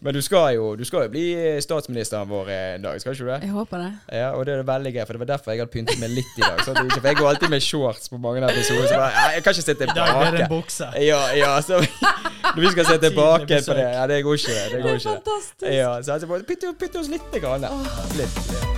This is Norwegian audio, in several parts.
Men du skal, jo, du skal jo bli statsministeren vår en dag, skal ikke du det? Jeg håper det. Ja, og det er veldig gøy, for det var derfor jeg hadde pyntet meg litt i dag. Så ikke- for jeg går alltid med shorts på mange episoder. Så bare, jeg kan ikke se I dag blir det en bukse. Ja, ja, så Når vi skal se tilbake på det Ja, det går ikke. Det Det er fantastisk. Ja, så altså, pytte, pytte oss litt. Grann. Litt. Ja.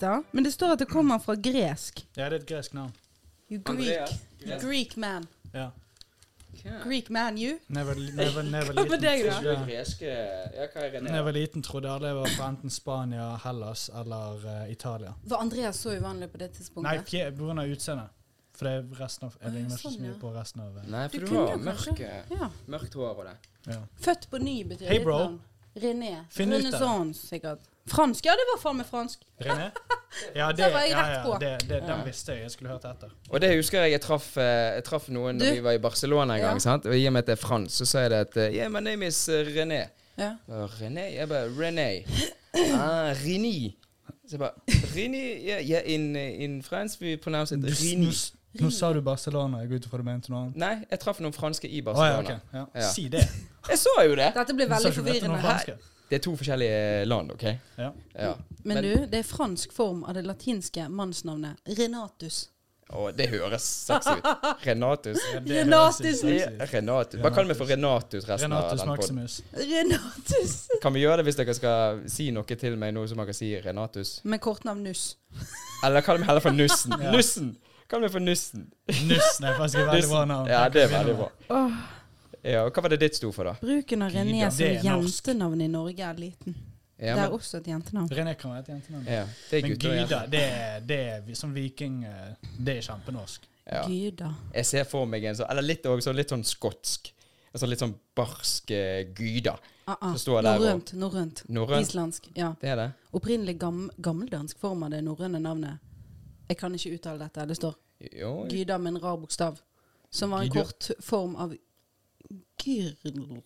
Var da. Men det står at det kommer fra gresk. Ja, det er et gresk navn. You Greek. Greek. Greek man. Ja. Greek man, you. Never, never, var- var- var Hva med deg, da? greske Ja, hva er var liten, trodde jeg alle var fra enten Spania, Hellas eller uh, Italia. Var Andreas så uvanlig på det tidspunktet? Nei, fje- på grunn av utseendet. For det er resten av, jeg ligner ikke så sånn, mye på resten av eh, Nei, for Du du, har mørke, Ja. mørkt hår og det. ja. Født på ny betyr Hey, bro. navn. René. Finn ut av det. Renaissance, sikkert. Fransk? Ja, det var faen meg fransk. René? Ja, det, var jeg ja, rett ja, det, det, Ja. den visste jeg. Jeg skulle hørt etter. Og det husker jeg jeg traff, eh, jeg traff noen da Du- vi var i Barcelona en gang. Ja. sant? Og i og med at det er fransk, så sa jeg det at eh, Yeah, my name is eh, René. Ja. René? Jeg bare René. Ah, Rini. Så jeg bare Rini? Yeah, yeah in, eh, in France we pronounce it Rini. nå, s- nå sa du Barcelona. Jeg går ut ifra du mente noe annet. Nei, jeg traff noen franske i Å ja, Barcelona. ok. Ja. Ja. Si det. Jeg så jo det! Dette blir Du sa veldig ikke du noe forvirrende. fransk. Det er to forskjellige land, OK? Ja. Ja. Men, Men- du, det er fransk form av det latinske mannsnavnet Renatus. Å, det høres sexy ut. Renatus. Ja, Renatus. Renatus. Bare kall meg for Renatus resten Renatus av den podden. Maximus. Renatus. Kan vi gjøre det hvis dere skal si noe til meg nå som dere sier Renatus? Med kortnavn Nuss. Eller kall meg heller for Nussen. Ja. Nussen! Kall meg for Nussen. Nussen er faktisk et veldig bra navn. Ja, det er veldig bra. Ja, og Hva var det ditt sto for, da? bruken av René Gyda, som jentenavn i Norge er liten. Ja, det er også et jentenavn. René kan være et jentenavn. ja, det er Men Gyda, det det er som viking eh, Det er kjempenorsk. Ja. Gyda. Jeg ser for meg en sånn Eller litt, også, litt sånn skotsk. Altså litt sånn barsk eh, Gyda. Ah, ah. Norrønt. Norrønt. Islandsk. Ja. Det er det? Opprinnelig gam gammeldansk form av det norrøne navnet. Jeg kan ikke uttale dette. Det står Jo. Gyda med en rar bokstav. Som var en Gyda. kort form av gyrl.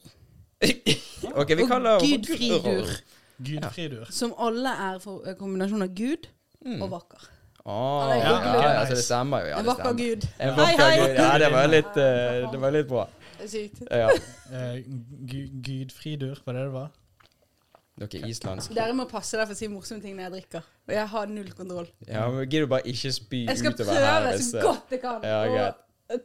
OK, vi kaller henne gudfridur. Gudfridur. Som alle er for kombinasjon av gud Mm. og vakker. Oh, Ja, det ja, ja, altså, det stemmer jo. Ja, en vakker gud. En Hei, vakker hei. gud. Ja, det var litt, uh, det var litt bra. Det sykt. Ja. Eh, gu- Gudfridur, var det det var? Dere er islandsk. Dere må passe dere for å si morsomme ting når jeg drikker. Og jeg har null kontroll. Ja, men Gidder du bare ikke spy Jeg skal utover her? prøve så eh, godt jeg kan Ja, greit.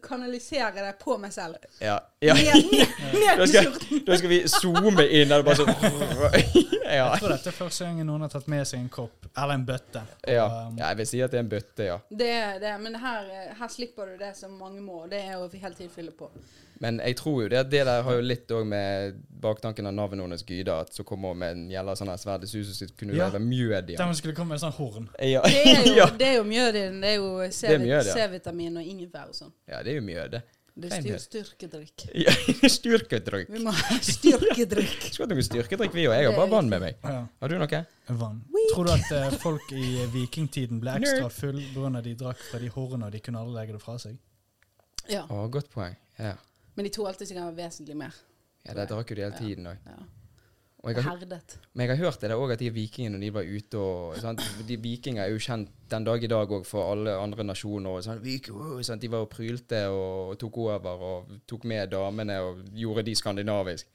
Kanalisere det på meg selv. Ja. ja. Ned, i skjorten. da skal vi zoome inn, eller bare sånn Ja. Jeg tror dette er første gangen noen har tatt med seg en kopp, eller en bøtte. Ja. Um, ja, jeg vil si at det er en bøtte, ja. Det er det, men her, her slipper du det som mange må. Det er å hele tiden fylle på. Men jeg tror jo det det der har jo litt òg med baktanken av navnet hennes Gyda, at så kommer hun med en gjelder sånn her sverd. i suset sitt, kunne Ja. være mjød i Der hun skulle komme med en sånn horn. Ja. Det er jo, det er jo mjødin. Det er jo ja. C-vitamin og ingefær og sånn. ja, det er jo mjøde. det. Er styrkedrikk. Ja, Styrkedrikk. Vi må ha styrkedrikk. Skulle hatt noe styrkedrikk, vi òg. Jeg har bare vann med meg. Ja, Har du noe? vann. Tror du at uh, folk i vikingtiden ble ekstra full pga. de drakk fra de hornene og de kunne alle legge det fra seg? Ja. Å, godt poeng. Ja. Men de tror alltid som kan være vesentlig mer. ja, det drakk jo de hele tiden òg. Ja. Og jeg har, Herdet. men jeg har hørt det òg, at de vikingene når de var ute og sant? De Vikinger er jo kjent den dag i dag òg for alle andre nasjoner. Og sånn, wow, sant? De var og prylte og tok over og tok med damene og gjorde de skandinavisk.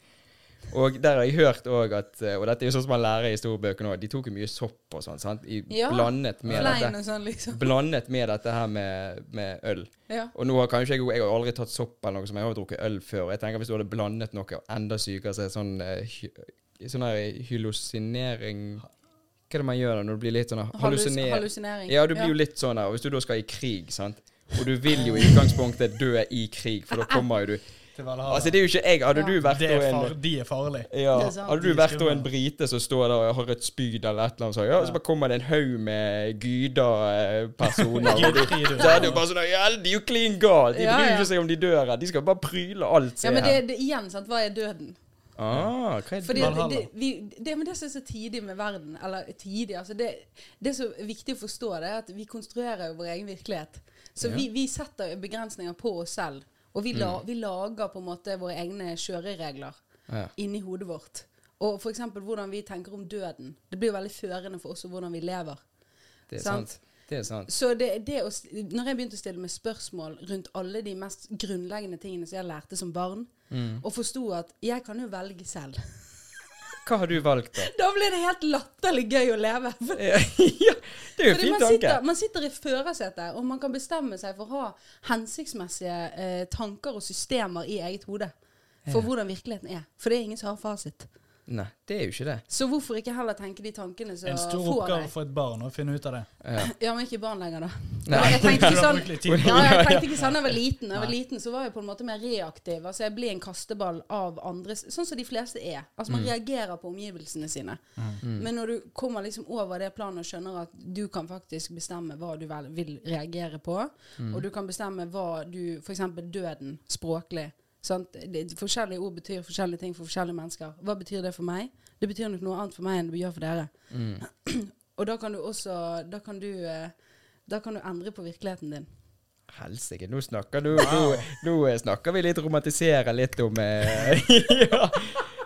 Og der har jeg hørt òg at eh, Og dette er jo sånn som man lærer i historiebøkene òg. De tok jo mye sopp og sånn. sant? I, Ja. Blandet med dette sånn, liksom. Blandet med dette her med, med øl. Ja. Og nå har kanskje jeg, jeg har aldri tatt sopp eller noe som jeg har drukket øl før. Jeg tenker Hvis du hadde blandet noe enda sykere, så er det sånn hy, Sånn her hyllosinering Hva er det man gjør da når du blir litt sånn Hallus, hallusiner... hallusinering. Ja, du blir jo litt sånn her. Og hvis du da skal i krig, sant Og du vil jo i utgangspunktet dø i krig, for da kommer jo du Til Valhalla. Altså, det er jo ikke jeg. Hadde Ja. du vært er en far, de er farlige. ja. Hadde du vært en brite som står der og har et spyd eller et eller annet sånt, ja, og så bare kommer det en haug med Gyda-personer så er det jo bare sånn Ja, de er jo klin galt. De Ja, bryr ja. ikke seg om de dør her. De skal bare pryle alt. Ja, men det, det igjen, sant, hva er døden? Ah, hva er Fordi det? det, vi, det, men det som er så tidig med verden, eller tidig altså det, det som er viktig å forstå, det er at vi konstruerer vår egen virkelighet. Så Ja. vi, vi setter begrensninger på oss selv. Og vi, la, vi lager på en måte våre egne kjøreregler. Ja. inni hodet vårt. Og f.eks. hvordan vi tenker om døden. Det blir jo veldig førende for oss og hvordan vi lever. Det er Sant. sant. Det er sant. Så det, det å, når jeg begynte å stille meg spørsmål rundt alle de mest grunnleggende tingene som jeg lærte som barn, Mm. og forsto at jeg kan jo velge selv, Hva har du valgt, da? da blir det helt latterlig gøy å leve. Ja, det er jo fint fordi fin man tanke. sitter, man sitter i førersetet, og man kan bestemme seg for å ha hensiktsmessige eh, tanker og systemer i eget hode. For Ja. hvordan virkeligheten er. For det er ingen som har fasit. Nei, det er jo ikke det. Så hvorfor ikke heller tenke de tankene som En stor får oppgave deg? for et barn å finne ut av det. Ja. Ja, men ikke barn lenger, da. Nei. Jeg tenkte ikke sånn ja, jeg tenkte ikke sånn da jeg var liten. Da jeg var liten så var jeg på en måte mer reaktiv. Altså Jeg blir en kasteball av andre, Sånn som de fleste er. Altså Mm. Man reagerer på omgivelsene sine. Men når du kommer liksom over det planet og skjønner at du kan faktisk bestemme hva du vel vil reagere på, Mm. og du kan bestemme hva du F.eks. døden språklig. Sant? Det, forskjellige ord betyr forskjellige ting for forskjellige mennesker. Hva betyr det for meg? Det betyr nok noe annet for meg enn det gjør for dere. Mm. Og da kan du også Da kan du, eh, da kan du endre på virkeligheten din. Helsike, nå snakker du nå, nå eh, snakker vi litt, romantiserer litt om eh, ja.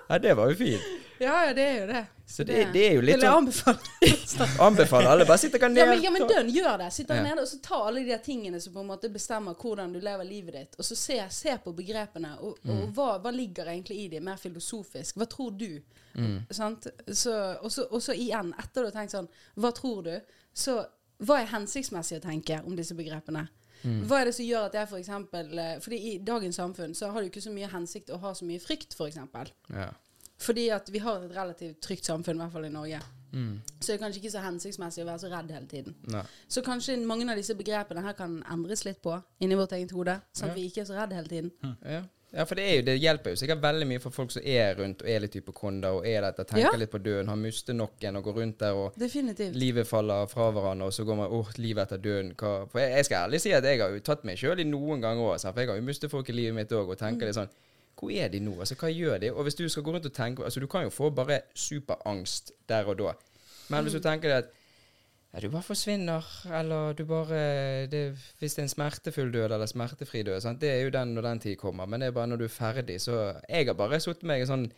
ja, det var jo fint. Ja, ja, det er jo det. Så det, det er jo litt Eller sånn anbefale. Anbefaler alle. Bare sitt dere ned. Ja, men, ja, men dønn, gjør det. Sitt der Ja. nede og så ta alle de tingene som på en måte bestemmer hvordan du lever livet ditt. Og så se, se på begrepene, og, Mm. hva, hva ligger egentlig i dem, mer filosofisk. Hva tror du? Mm. Sant? Så, og, så, og så igjen, etter du har tenkt sånn, hva tror du? Så hva er hensiktsmessig å tenke om disse begrepene? Mm. Hva er det som gjør at jeg for eksempel eh, Fordi i dagens samfunn så har det jo ikke så mye hensikt å ha så mye frykt, for eksempel. Ja. Fordi at vi har et relativt trygt samfunn, i hvert fall i Norge. Mm. Så det er kanskje ikke så hensiktsmessig å være så redd hele tiden. Nei. Så kanskje mange av disse begrepene her kan endres litt på inni vårt eget hode, sånn Ja. at vi ikke er så redde hele tiden. Ja. ja, for det, er jo, det hjelper jo sikkert veldig mye for folk som er rundt og er litt hypokonder og er dette, tenker Ja. litt på døden, har mistet noen og går rundt der og Definitivt. livet faller fra hverandre, og så går man åh, livet etter døden. Hva? For jeg, jeg skal ærlig si at jeg har jo tatt meg sjøl i noen ganger òg, for jeg har jo mistet folk i livet mitt òg, og tenker litt sånn Hvor er de nå? Altså, hva gjør de? Og hvis du skal gå rundt og tenke Altså, du kan jo få bare superangst der og da. Men hvis du tenker deg at ja, du bare forsvinner, eller du bare det, Hvis det er en smertefull død eller smertefri død, sant? det er jo den når den tid kommer. Men det er bare når du er ferdig. Så jeg har bare satt meg sånn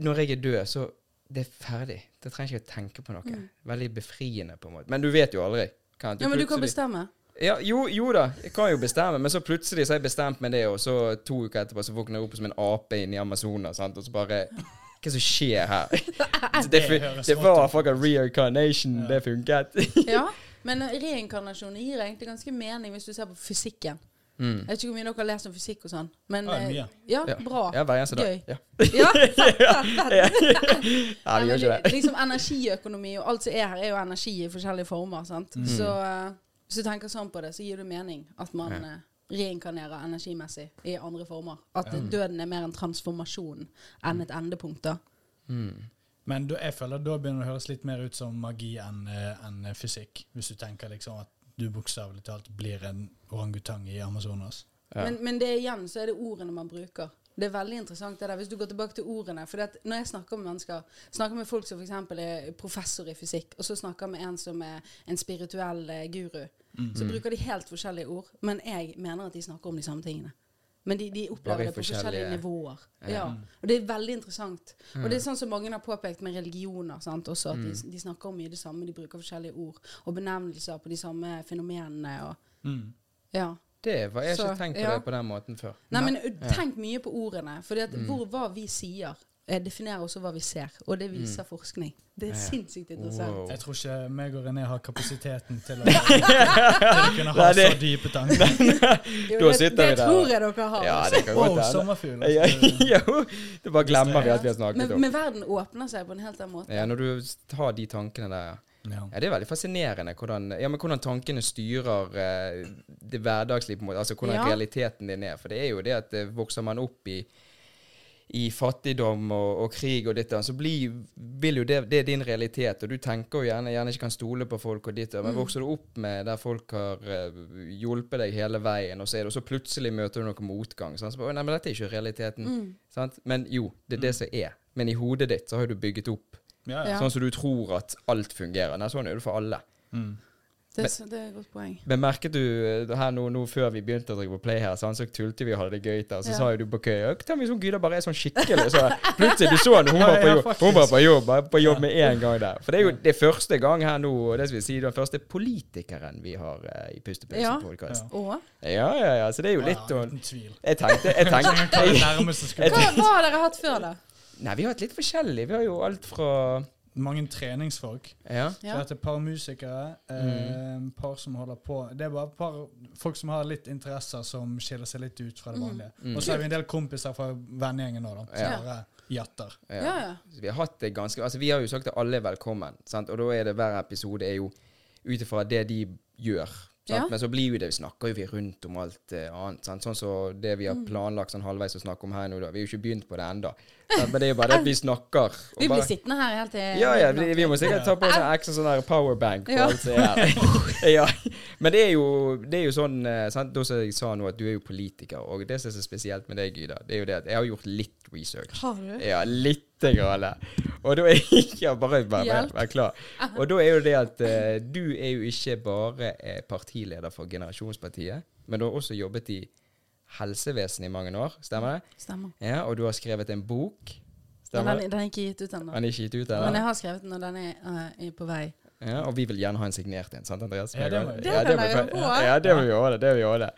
Når jeg er død, så det er ferdig. Da trenger jeg ikke å tenke på noe. Veldig befriende, på en måte. Men du vet jo aldri. Kan, Ja, men du kan bestemme. Ja, jo, jo da, jeg kan jo bestemme, men så plutselig så har jeg bestemt meg det, og så to uker etterpå så våkner jeg opp som en ape inne i Amazonas, sant? og så bare Hva som skjer her? det, Det var fucking reincarnation, Ja. det funket. Ja, men reinkarnasjon gir egentlig ganske mening hvis du ser på fysikken. mm. Jeg vet ikke hvor mye dere har lest om fysikk og sånn. Men Ja, eh, ja, Ja. bra. Ja, hver eneste dag. Gøy. Ja, Ja, fett, fett, fett. ja vi gjør ikke det. Liksom energiøkonomi og alt som er her, er jo energi i forskjellige former. sant? Mm. Så eh, hvis du tenker sånn på det, så gir det mening at man Ja. eh, reinkarnerer energimessig i andre former. At mm. døden er mer en transformasjon enn et endepunkt. da. Mm. Men da, jeg føler da begynner det å høres litt mer ut som magi enn en fysikk. Hvis du tenker liksom at du bokstavelig talt blir en orangutang i Amazonas. Ja. Men, men det igjen så er det ordene man bruker. Det er veldig interessant det der, hvis du går tilbake til ordene. For når jeg snakker med mennesker, snakker med folk som f.eks. er professor i fysikk, og så snakker med en som er en spirituell eh, guru, Mm. så bruker de helt forskjellige ord. Men jeg mener at de snakker om de samme tingene. Men de, de opplever det på forskjellige, forskjellige- nivåer. Ja. Ja. Mm. Og det er veldig interessant. Og det er sånn som mange har påpekt med religioner. Sant? Også at de, de snakker om mye det samme, de bruker forskjellige ord. Og benevnelser på de samme fenomenene. Og, Mm. ja. Det var, jeg Så, ikke tenkt på ja. det på den måten før. Nei, Nei. men tenk mye på ordene. For hvor, hva vi sier, eh, definerer også hva vi ser. Og det viser forskning. Det er Ja. sinnssykt interessant. Wow. Jeg tror ikke meg og René har kapasiteten til å, til å kunne ha så dype tanker. Jo, Da det, sitter det vi der. tror jeg dere har. Ja, det kan godt Wow, hende. sommerfugl. Ja, altså. jo, det bare glemmer vi at vi har snakket men, om. men verden åpner seg på en helt annen måte. Ja, når du har de tankene der, ja. Ja. Ja, Det er veldig fascinerende hvordan, ja, men hvordan tankene styrer eh, det hverdagslige, på en måte. Altså hvordan Ja. realiteten din er. For det er jo det at eh, vokser man opp i, i fattigdom og, og krig og ditt, så blir, vil jo det, det er din realitet. Og du tenker jo gjerne, gjerne ikke kan stole på folk og ditt, men Mm. vokser du opp med der folk har eh, hjulpet deg hele veien, og så, det, og så plutselig møter du noe motgang. Sant? Så bare, Nei, men dette er ikke realiteten. Mm. Sant? Men jo, det er det som er. Men i hodet ditt så har du bygget opp Ja, Ja. Sånn som du tror at alt fungerer. Nei, sånn er det for alle. Mm. Det, er det er et godt poeng. Men merket du eh, her nå, nå før vi begynte å drive på Play her, sånn, så tulte vi og hadde det gøy der. Så Ja. sa jo du på køya Tenk hvis hun Gyda bare er sånn skikkelig. Så plutselig du så henne, hun var på jobb, hun var på jobb, på jobb Ja. med en gang der. For det er jo det første gang her nå, og det skal vi si, den første politikeren vi har uh, i. Pustepause-podkast. Ja. Ja. ja, ja, Så det er jo litt ja, å uten tvil. Jeg tenkte, jeg tenkte Jeg hva har dere hatt før, da? Nei, vi har hatt litt forskjellig. Vi har jo alt fra Mange treningsfolk. Ja. Så Ja. det er et par musikere, eh, Mm. par som holder på Det er bare et par folk som har litt interesser som skiller seg litt ut fra det Mm. vanlige. Mm. Og så har vi en del kompiser fra vennegjengen òg, da. Som Ja. bare jatter. Ja. Ja, ja. Vi har hatt det ganske Altså Vi har jo sagt at alle er velkommen, sant? og da er det hver episode er jo ut ifra det de gjør. Ja. Men så blir jo det, vi snakker jo vi rundt om alt eh, annet. Sant? Sånn som det vi har Mm. planlagt sånn halvveis å snakke om her nå. da Vi har jo ikke begynt på det Sant? Men det er jo bare det at vi snakker. Vi bare- blir sittende her helt til ja, ja, vi, vi må sikkert ta på en ekstra sånn der powerbank Ja. ja. Men det er jo, det er jo sånn eh, sant? Da som jeg sa nå, at du er jo politiker, og det som er så spesielt med deg, Gyda, det er jo det at jeg har gjort litt research. Har du? Ja, lite grann. Og da er ja, bare bare, bare, klar. Og da er jo det at uh, du er jo ikke bare eh, partileder for Generasjonspartiet, men du har også jobbet i helsevesenet i mange år, stemmer det? Stemmer. Ja, Og du har skrevet en bok. Stemmer den, det? den er ikke gitt ut ennå. Den er ikke gitt ut Men jeg har skrevet den, og den er, uh, er på vei. Ja, og vi vil gjerne ha en signert en, sant Andreas? Ja, det må vi. Gjøre. det må vi gjøre.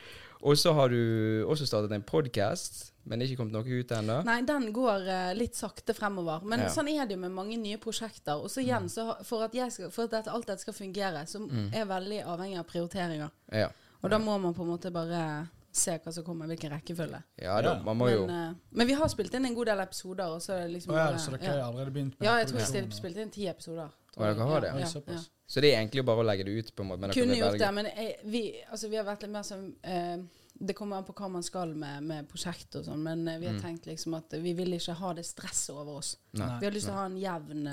Og så har du også startet en podkast, men det er ikke kommet noe ut ennå. Nei, den går uh, litt sakte fremover. Men Ja. sånn er det jo med mange nye prosjekter. Og så igjen, så for at, jeg skal, for at dette, alt dette skal fungere, så Mm. er jeg veldig avhengig av prioriteringer. Ja. Og da må man på en måte bare se hva som kommer, hvilken rekkefølge. ja da, man må Men, jo eh, men vi har spilt inn en god del episoder, og så er det liksom oh, ja, bare- så dere ja. har allerede begynt med Ja, jeg tror vi har spilte inn ti episoder. tror jeg. har det? Ja, ja, ja. Så det er egentlig bare å legge det ut, på en måte. Men Kunne gjort det, men jeg, vi, altså, vi har vært litt mer som uh, Det kommer an på hva man skal med, med prosjekt og sånn, men uh, vi har Mm. tenkt liksom at vi vil ikke ha det stresset over oss. Nei. Vi har lyst til å ha en jevn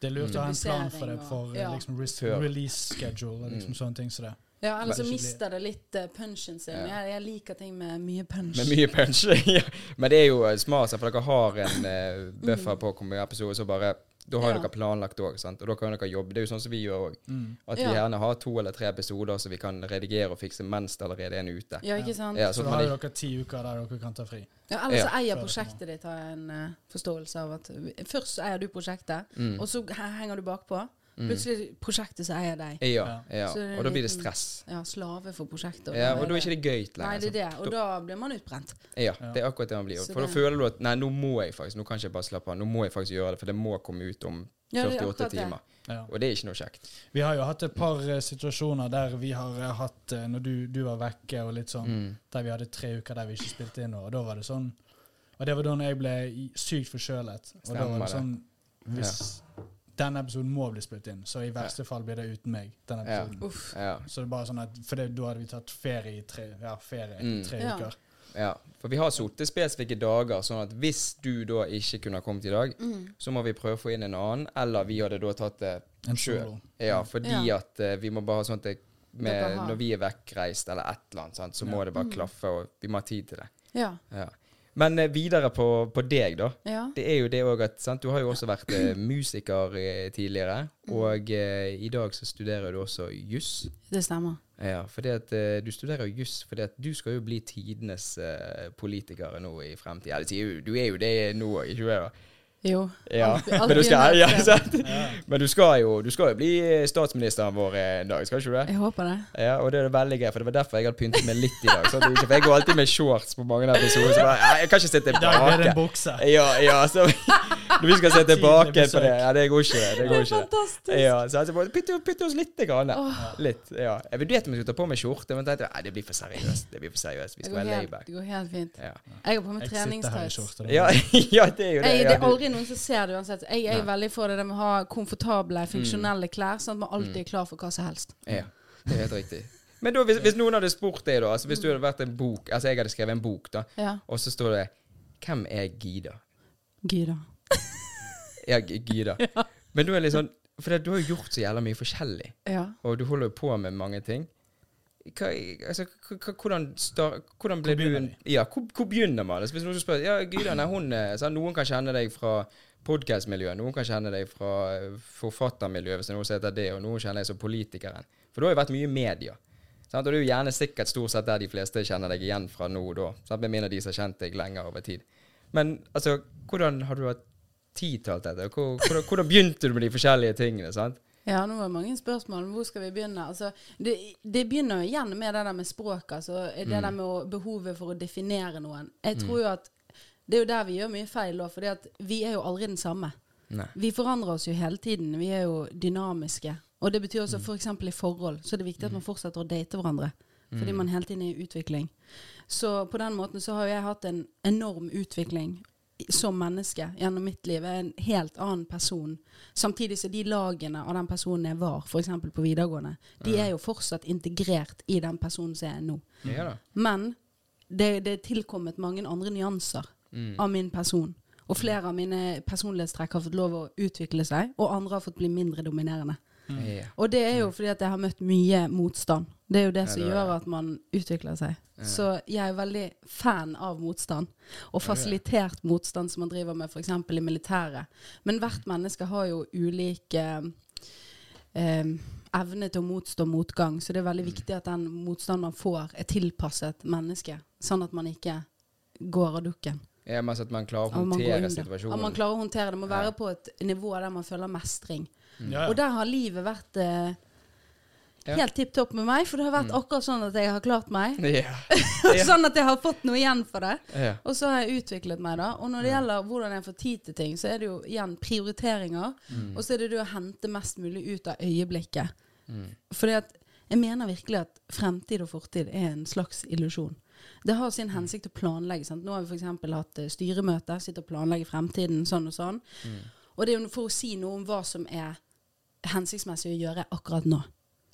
Det er lurt å ha en plan for det, for og- eh, ja. liksom release schedule og liksom Mm. sånne ting som det. Ja, eller så mister det litt uh, punchen sin. Ja. Jeg, jeg liker ting med mye punch. Med mye punch. ja. Men det er jo eh, smart, for dere har en uh, buffer Mm. på hvor mye episode, så bare Da har Ja. dere planlagt òg, sant. Og da kan dere jobbe. Det er jo sånn som vi gjør òg. Mm. At vi Ja. gjerne har to eller tre episoder som vi kan redigere og fikse mens det allerede er en ute. Ja, ikke sant? Ja, Så da har dere ti uker der dere kan ta fri. Ja, Eller så Ja. eier prosjektet ditt, har jeg en uh, forståelse av at vi- Først så eier du prosjektet, mm. og så henger du bakpå. Mm. Plutselig prosjektet så eier deg. Ja, ja. Det Og da blir det stress. Ja, slave for prosjektet. Ja, og da er ikke det gøy Nei, det er det. Og da blir man utbrent. Ja, Ja. det er akkurat det man blir. For da føler du at nei, nå må jeg faktisk, nå kan ikke jeg bare slappe av. Nå må jeg faktisk gjøre det, for det må komme ut om Ja, det er 48 akkurat det. timer. Ja. Og det er ikke noe kjekt. Vi har jo hatt et par uh, situasjoner der vi har uh, hatt uh, Når du, du var vekke og litt sånn, Mm. der vi hadde tre uker der vi ikke spilte inn, og da var det sånn Og det var da jeg ble sykt forkjølet. Og da var det sånn Hvis denne episoden må bli spilt inn, så i verste fall blir det uten meg. denne Ja. episoden. Uff. Ja. Så det er bare sånn at For det, da hadde vi tatt ferie i tre, ja, ferie, Mm. tre Ja. uker. ja. For vi har sittet spesifikke dager, sånn at hvis du da ikke kunne ha kommet i dag, Mm. så må vi prøve å få inn en annen, eller vi hadde da tatt det En sjøl. Ja, fordi Ja. at uh, vi må bare ha sånn at det, med, når vi er vekkreist eller et eller annet, sant, så Ja. må det bare Mm. klaffe, og vi må ha tid til det. Ja. Ja. Men eh, videre på, på deg, da. ja. Det er jo det òg at sant? Du har jo også vært eh, musiker eh, tidligere, Mm. og eh, i dag så studerer du også juss. Det stemmer. Ja, fordi at eh, du studerer juss fordi at du skal jo bli tidenes eh, politiker nå i fremtiden. Du er jo det nå, ikke du? Jo. Ja, men du skal, ja. Ja. Men du skal jo, du skal jo bli eh, statsministeren vår en dag, skal ikke du det? Jeg håper det. Ja, og det er veldig gøy, for det var derfor jeg hadde pyntet meg litt i dag. Sant? Ikke- For jeg går alltid med shorts på mange episoder. så bare, jeg kan ikke sitte I dag blir det tilbake. en bukse. Ja, ja, så når vi skal se tilbake på det, ja, det går ikke det. Det går ikke fantastisk. Ja, så jeg bare, pytte, pytte oss litt. Grann. Litt, ja. Jeg vurderte om jeg skulle ta på meg skjorte, men tenkte nei, det blir for seriøst. Det blir for seriøst. Vi skal være helt, layback. det går helt fint. Ja. Jeg har på meg treningstights. Ja, ja, det er jo det. Jeg, det Ja, er du- aldri noen som ser det uansett. Jeg er Nei. Mm. veldig for det med å ha komfortable, funksjonelle klær, sånn at man alltid er klar for hva som helst. Ja, det er helt riktig. Men da, hvis, hvis noen hadde spurt deg, da, altså hvis du hadde vært en bok Altså jeg hadde skrevet en bok, da, Ja. og så står det 'Hvem er Gida?' Gida. Ja, Gida. Gida. Men du er litt sånn For du har jo gjort så jævla mye forskjellig, Ja. og du holder jo på med mange ting. Hva, altså, hvordan, star, hvordan ble Hvor du Ja, hvor, hvor begynner man? Altså, hvis noen spør Ja, Gyda, hun sånn, Noen kan kjenne deg fra podkastmiljøet, noen kan kjenne deg fra eh, forfattermiljøet, hvis det er noe som heter det, og noen kjenner deg som politikeren. For du har jo vært mye i media. Sant? Og det er jo gjerne sikkert stort sett der de fleste kjenner deg igjen fra nå og da. Sant? Med mindre de som har kjent deg lenger over tid. Men altså, hvordan har du hatt tid til alt dette? Hvor- Hvordan, hvordan begynte du med de forskjellige tingene? sant? Ja, nå var det mange spørsmål. Hvor skal vi begynne? Altså, det, det begynner jo igjen med det der med språk. Altså, det der med å, behovet for å definere noen. Jeg tror jo at det er jo der vi gjør mye feil òg, for vi er jo aldri den samme. Nei. Vi forandrer oss jo hele tiden. Vi er jo dynamiske. Og det betyr også f.eks. For i forhold så er det viktig at man fortsetter å date hverandre. Fordi man hele tiden er i utvikling. Så på den måten så har jo jeg hatt en enorm utvikling som menneske gjennom mitt liv. Jeg er en helt annen person. Samtidig som de lagene av den personen jeg var, f.eks. på videregående, de er jo fortsatt integrert i den personen som jeg er nå. Ja. Men det, det er tilkommet mange andre nyanser av min person. Og flere av mine personlighetstrekk har fått lov å utvikle seg, og andre har fått bli mindre dominerende. Mm. Og det er jo fordi at jeg har møtt mye motstand. Det er jo det Ja, som det gjør at man utvikler seg. Så jeg er veldig fan av motstand. Og fasilitert motstand som man driver med f.eks. i militæret. Men hvert menneske har jo ulike eh, evne til å motstå motgang. Så det er veldig viktig at den motstanden man får, er tilpasset mennesket. Sånn at man ikke går av dukken. Ja, men altså at man klarer å håndtere situasjonen. At man klarer å håndtere det. Det må være på et nivå der man føler mestring. Ja, ja. Og der har livet vært eh, Ja. helt tipp topp med meg, for det har vært akkurat sånn at jeg har klart meg. Yeah. sånn at jeg har fått noe igjen for det. Yeah. Og så har jeg utviklet meg, da. Og når det gjelder hvordan jeg får tid til ting, så er det jo igjen prioriteringer. Og så er det det å hente mest mulig ut av øyeblikket. Fordi at jeg mener virkelig at fremtid og fortid er en slags illusjon. Det har sin hensikt å planlegge. Sant? Nå har vi f.eks. hatt eh, styremøte, sitter og planlegger fremtiden sånn og sånn. Og det er jo for å si noe om hva som er hensiktsmessig å gjøre akkurat nå.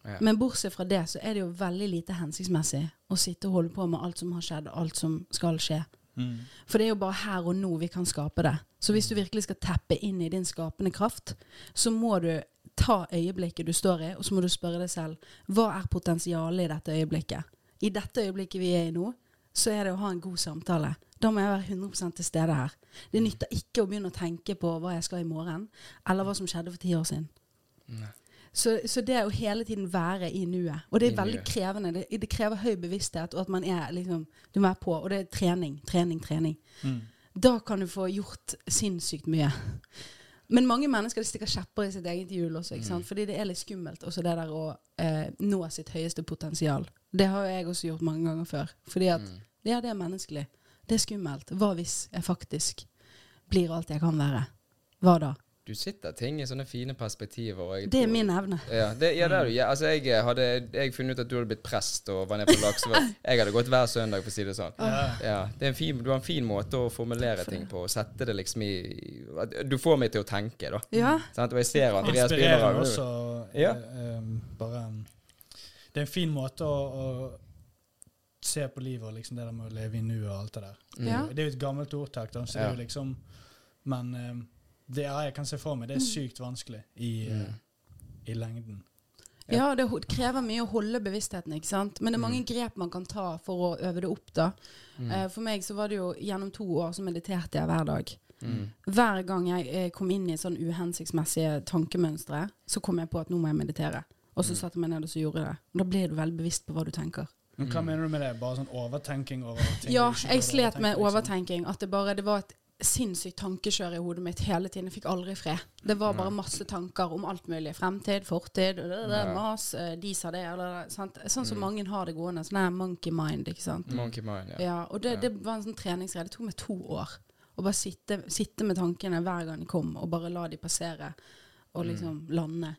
Ja. Men bortsett fra det, så er det jo veldig lite hensiktsmessig å sitte og holde på med alt som har skjedd, og alt som skal skje. Mm. For det er jo bare her og nå vi kan skape det. Så hvis du virkelig skal teppe inn i din skapende kraft, så må du ta øyeblikket du står i, og så må du spørre deg selv hva er potensialet i dette øyeblikket. I dette øyeblikket vi er i nå, så er det å ha en god samtale. Da må jeg være 100 til stede her. Det nytter ikke å begynne å tenke på hva jeg skal i morgen, eller hva som skjedde for ti år siden. Så, så det å hele tiden være i nuet. Og det er veldig krevende. Det, det krever høy bevissthet, og at man er liksom Du må være på. Og det er trening, trening, trening. Mm. Da kan du få gjort sinnssykt mye. Men mange mennesker stikker kjepper i sitt eget hjul også, ikke sant? fordi det er litt skummelt også det der å eh, nå sitt høyeste potensial. Det har jo jeg også gjort mange ganger før. Fordi at ja, det er menneskelig. Det er skummelt. Hva hvis jeg faktisk blir alt jeg kan være? Hva da? Du sitter ting i sånne fine perspektiver. Og jeg Det er tror- min evne. Ja, det, ja, det er du. Ja, altså, jeg eh, hadde jeg funnet ut at du hadde blitt prest og var nede på Laksevåg. Jeg hadde gått hver søndag, for å si det sånn. Ja. Ja, det er en fin, du har en fin måte å formulere ting på. og Sette det liksom i at Du får meg til å tenke, da. Ja. Sånn, Og jeg ser Andreas Inspirerende begynner også. Ja. eh, um, bare um, Det er en fin måte å, å se på livet og liksom det der med å leve i nuet og alt det der. Ja. Det er jo et gammelt ordtak, da, så det er jo liksom Men um, det ja, jeg kan se for meg det er sykt vanskelig i, Mm. eh, i lengden. Ja, det krever mye å holde bevisstheten, ikke sant. Men det er mange Mm. grep man kan ta for å øve det opp, da. Mm. for meg så var det jo gjennom to år så mediterte jeg hver dag. Mm. Hver gang jeg eh, kom inn i sånn uhensiktsmessige tankemønstre, så kom jeg på at nå må jeg meditere. Og Mm. så satte jeg meg ned og så gjorde jeg det. Da blir du veldig bevisst på hva du tenker. Men hva mener du med det? Bare sånn overtenking over ting Ja, jeg slet med liksom? overtenking. At det bare det var et sinnssykt tankekjør i hodet mitt hele tiden. Jeg fikk aldri fred. Det var bare masse tanker om alt mulig. Fremtid, fortid, det, det, Ja. mas, øh, de sa det, eller sant? Sånn som mange har det gående. Sånn her monkey mind, ikke sant. Monkey mind, ja. Ja, og det, Ja. det var en sånn treningsgreie. Det tok meg to år. Å bare sitte, sitte med tankene hver gang de kom, og bare la de passere. Og liksom lande.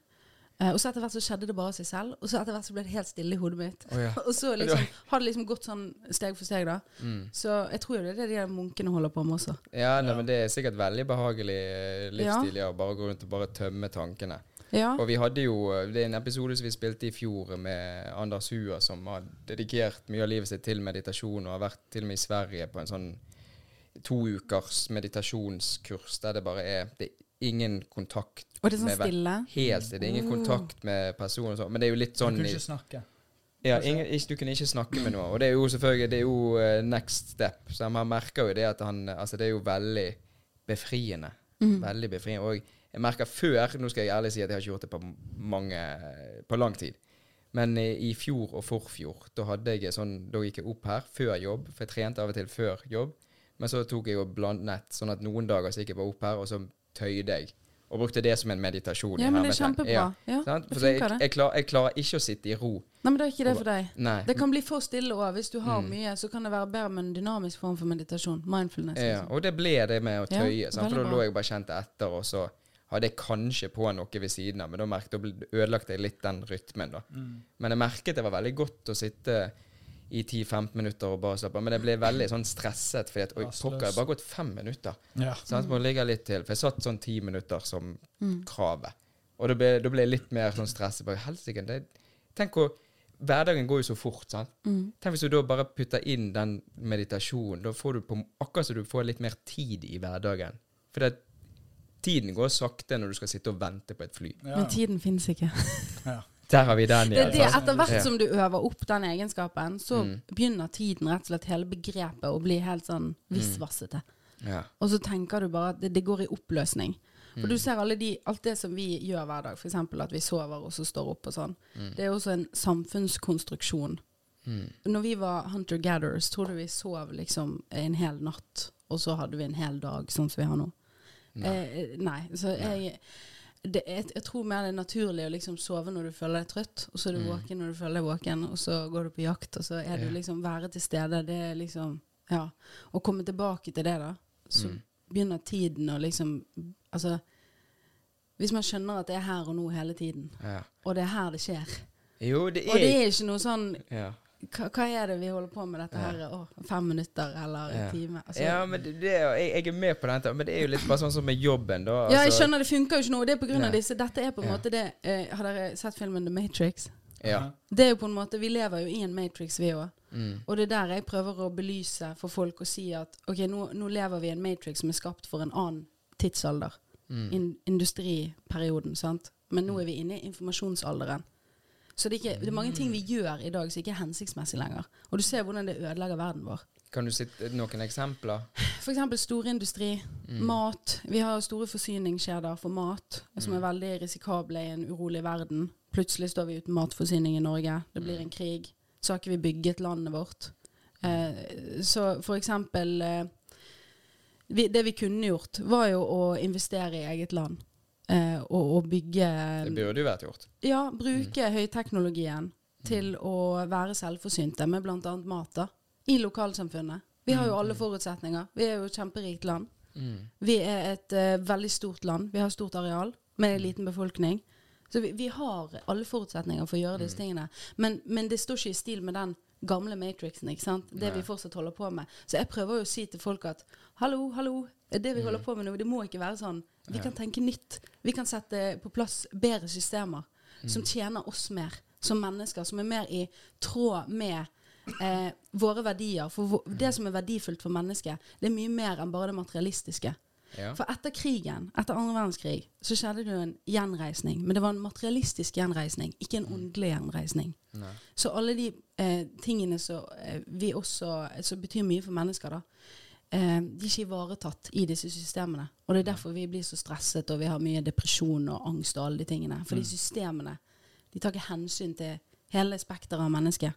Eh, og så etter hvert så skjedde det bare av seg selv. Og så etter hvert så ble det helt stille i hodet mitt. Oh, ja. og så liksom, har det liksom gått sånn steg for steg, da. Mm. Så jeg tror jo det er det de munkene holder på med også. Ja, nei, Ja. men det er sikkert veldig behagelig eh, livsstil, ja. Bare gå rundt og bare tømme tankene. Ja. Og vi hadde jo eh, Det er en episode som vi spilte i fjor med Anders Hua, som har dedikert mye av livet sitt til meditasjon, og har vært til og med i Sverige på en sånn to ukers meditasjonskurs der det bare er Det ingen kontakt Og det er sånn stille. Helt stille. Ingen kontakt med personen og sånn. Men det er jo litt Du sånn kunne i- ikke snakke. ja, ingen, ikke, du kunne ikke snakke med noen. Og det er jo selvfølgelig det er jo eh, next step. Så man merker jo det at han Altså, det er jo veldig befriende. Veldig befriende. Og jeg merker før Nå skal jeg ærlig si at jeg har ikke gjort det på mange På lang tid. Men eh, i fjor og forfjor, da hadde jeg sånn, da gikk jeg opp her før jobb, for jeg trente av og til før jobb. Men så tok jeg og blandet, sånn at noen dager så gikk jeg bare opp her, og så tøyde deg. Og brukte det som en meditasjon. Ja, men det er kjempebra. Ja, Ja, det jeg, jeg, klar, jeg klarer ikke å sitte i ro. Nei, men det er ikke det for deg. Nei. Det kan bli for stille òg. Hvis du har Mm. mye, så kan det være bedre med en dynamisk form for meditasjon. Mindfulness. Ja, Liksom. og det ble det med å Ja, tøye. sant? For da lå jeg bare kjent etter, og så hadde jeg kanskje på noe ved siden av, men da merket, ødelagte jeg litt den rytmen. da. Men jeg merket det var veldig godt å sitte i 10-15 minutter og bare slappe av. Men jeg ble veldig sånn stresset, fordi at oi, pokker, det har bare gått fem minutter. Ja. jeg Må ligge litt til. For jeg satt sånn ti minutter som Mm. kravet. Og da ble, da ble jeg litt mer sånn stresset. Bare, Helsike, det Tenk hvor Hverdagen går jo så fort, sant. Mm. Tenk hvis du da bare putter inn den meditasjonen. Da får du på, akkurat som du får litt mer tid i hverdagen. For det, tiden går sakte når du skal sitte og vente på et fly. Ja. Men tiden finnes ikke. Ja. Der har vi den Det er det. Etter hvert som du øver opp den egenskapen, så Mm. begynner tiden rett og slett hele begrepet å bli helt sånn Mm. Ja. Og så tenker du bare at det, det går i oppløsning. For Mm. du ser alle de, alt det som vi gjør hver dag, f.eks. at vi sover og så står opp og sånn. Det er også en samfunnskonstruksjon. Mm. Når vi var hunter-gatherers, tror du vi sov liksom en hel natt, og så hadde vi en hel dag, sånn som vi har nå? Nei. Eh, nei. Så jeg, det, jeg, jeg tror mer det er naturlig å liksom sove når du føler deg trøtt, og så er du Mm. våken når du føler deg våken, og så går du på jakt, og så er du Ja. liksom være til stede. Det er liksom Ja. Å komme tilbake til det, da, så Mm. begynner tiden å liksom Altså Hvis man skjønner at det er her og nå hele tiden, Ja. og det er her det skjer Jo, det Og det er er ikke noe sånn ja. Hva, hva er det vi holder på med dette Ja. her? Å, fem minutter eller en Ja. time? Altså, ja, men det, det, er- jeg, jeg er med på dette, men det er jo litt bare sånn som med jobben, da. Ja, jeg altså- skjønner det funker jo ikke nå. Det er på grunn av disse. Dette er på en Ja. måte det eh, Har dere sett filmen The Matrix? Ja. Det er jo på en måte Vi lever jo i en Matrix, vi òg. Mm. Og det er der jeg prøver å belyse for folk og si at ok, nå, nå lever vi i en Matrix som er skapt for en annen tidsalder. Mm. In, industriperioden, sant. Men nå er vi inne i informasjonsalderen. Så det er, ikke, det er mange ting vi gjør i dag som ikke er hensiktsmessig lenger. Og du ser hvordan det ødelegger verden vår. Kan du sitte noen eksempler? F.eks. storindustri, Mm. mat. Vi har store forsyningskjeder for mat, som er Mm. veldig risikable i en urolig verden. Plutselig står vi uten matforsyning i Norge. Det Mm. blir en krig. Så har ikke vi bygget landet vårt. Eh, så for eksempel eh, vi, Det vi kunne gjort, var jo å investere i eget land. Eh, og, og bygge Det burde jo vært gjort. Ja, bruke høyteknologien til å være selvforsynte med bl.a. mat da, i lokalsamfunnet. Vi har jo alle forutsetninger. Vi er jo et kjemperikt land. Mm. Vi er et uh, veldig stort land. Vi har stort areal med en liten befolkning. Så vi, vi har alle forutsetninger for å gjøre disse tingene. Men, men det står ikke i stil med den gamle matrixen. ikke sant? Det Nei. vi fortsatt holder på med. Så jeg prøver jo å si til folk at hallo, hallo, det vi holder på med nå, det må ikke være sånn. Vi kan tenke nytt. Vi kan sette på plass bedre systemer som tjener oss mer som mennesker, som er mer i tråd med eh, våre verdier. For det som er verdifullt for mennesket, det er mye mer enn bare det materialistiske. Ja. For etter krigen, etter andre verdenskrig, så skjedde det jo en gjenreisning. Men det var en materialistisk gjenreisning, ikke en åndelig gjenreisning. Nei. Så alle de eh, tingene som eh, vi også Som betyr mye for mennesker, da. Eh, de er ikke ivaretatt i disse systemene. Og det er derfor vi blir så stresset, og vi har mye depresjon og angst og alle de tingene. For de systemene de tar ikke hensyn til hele spekteret av mennesket.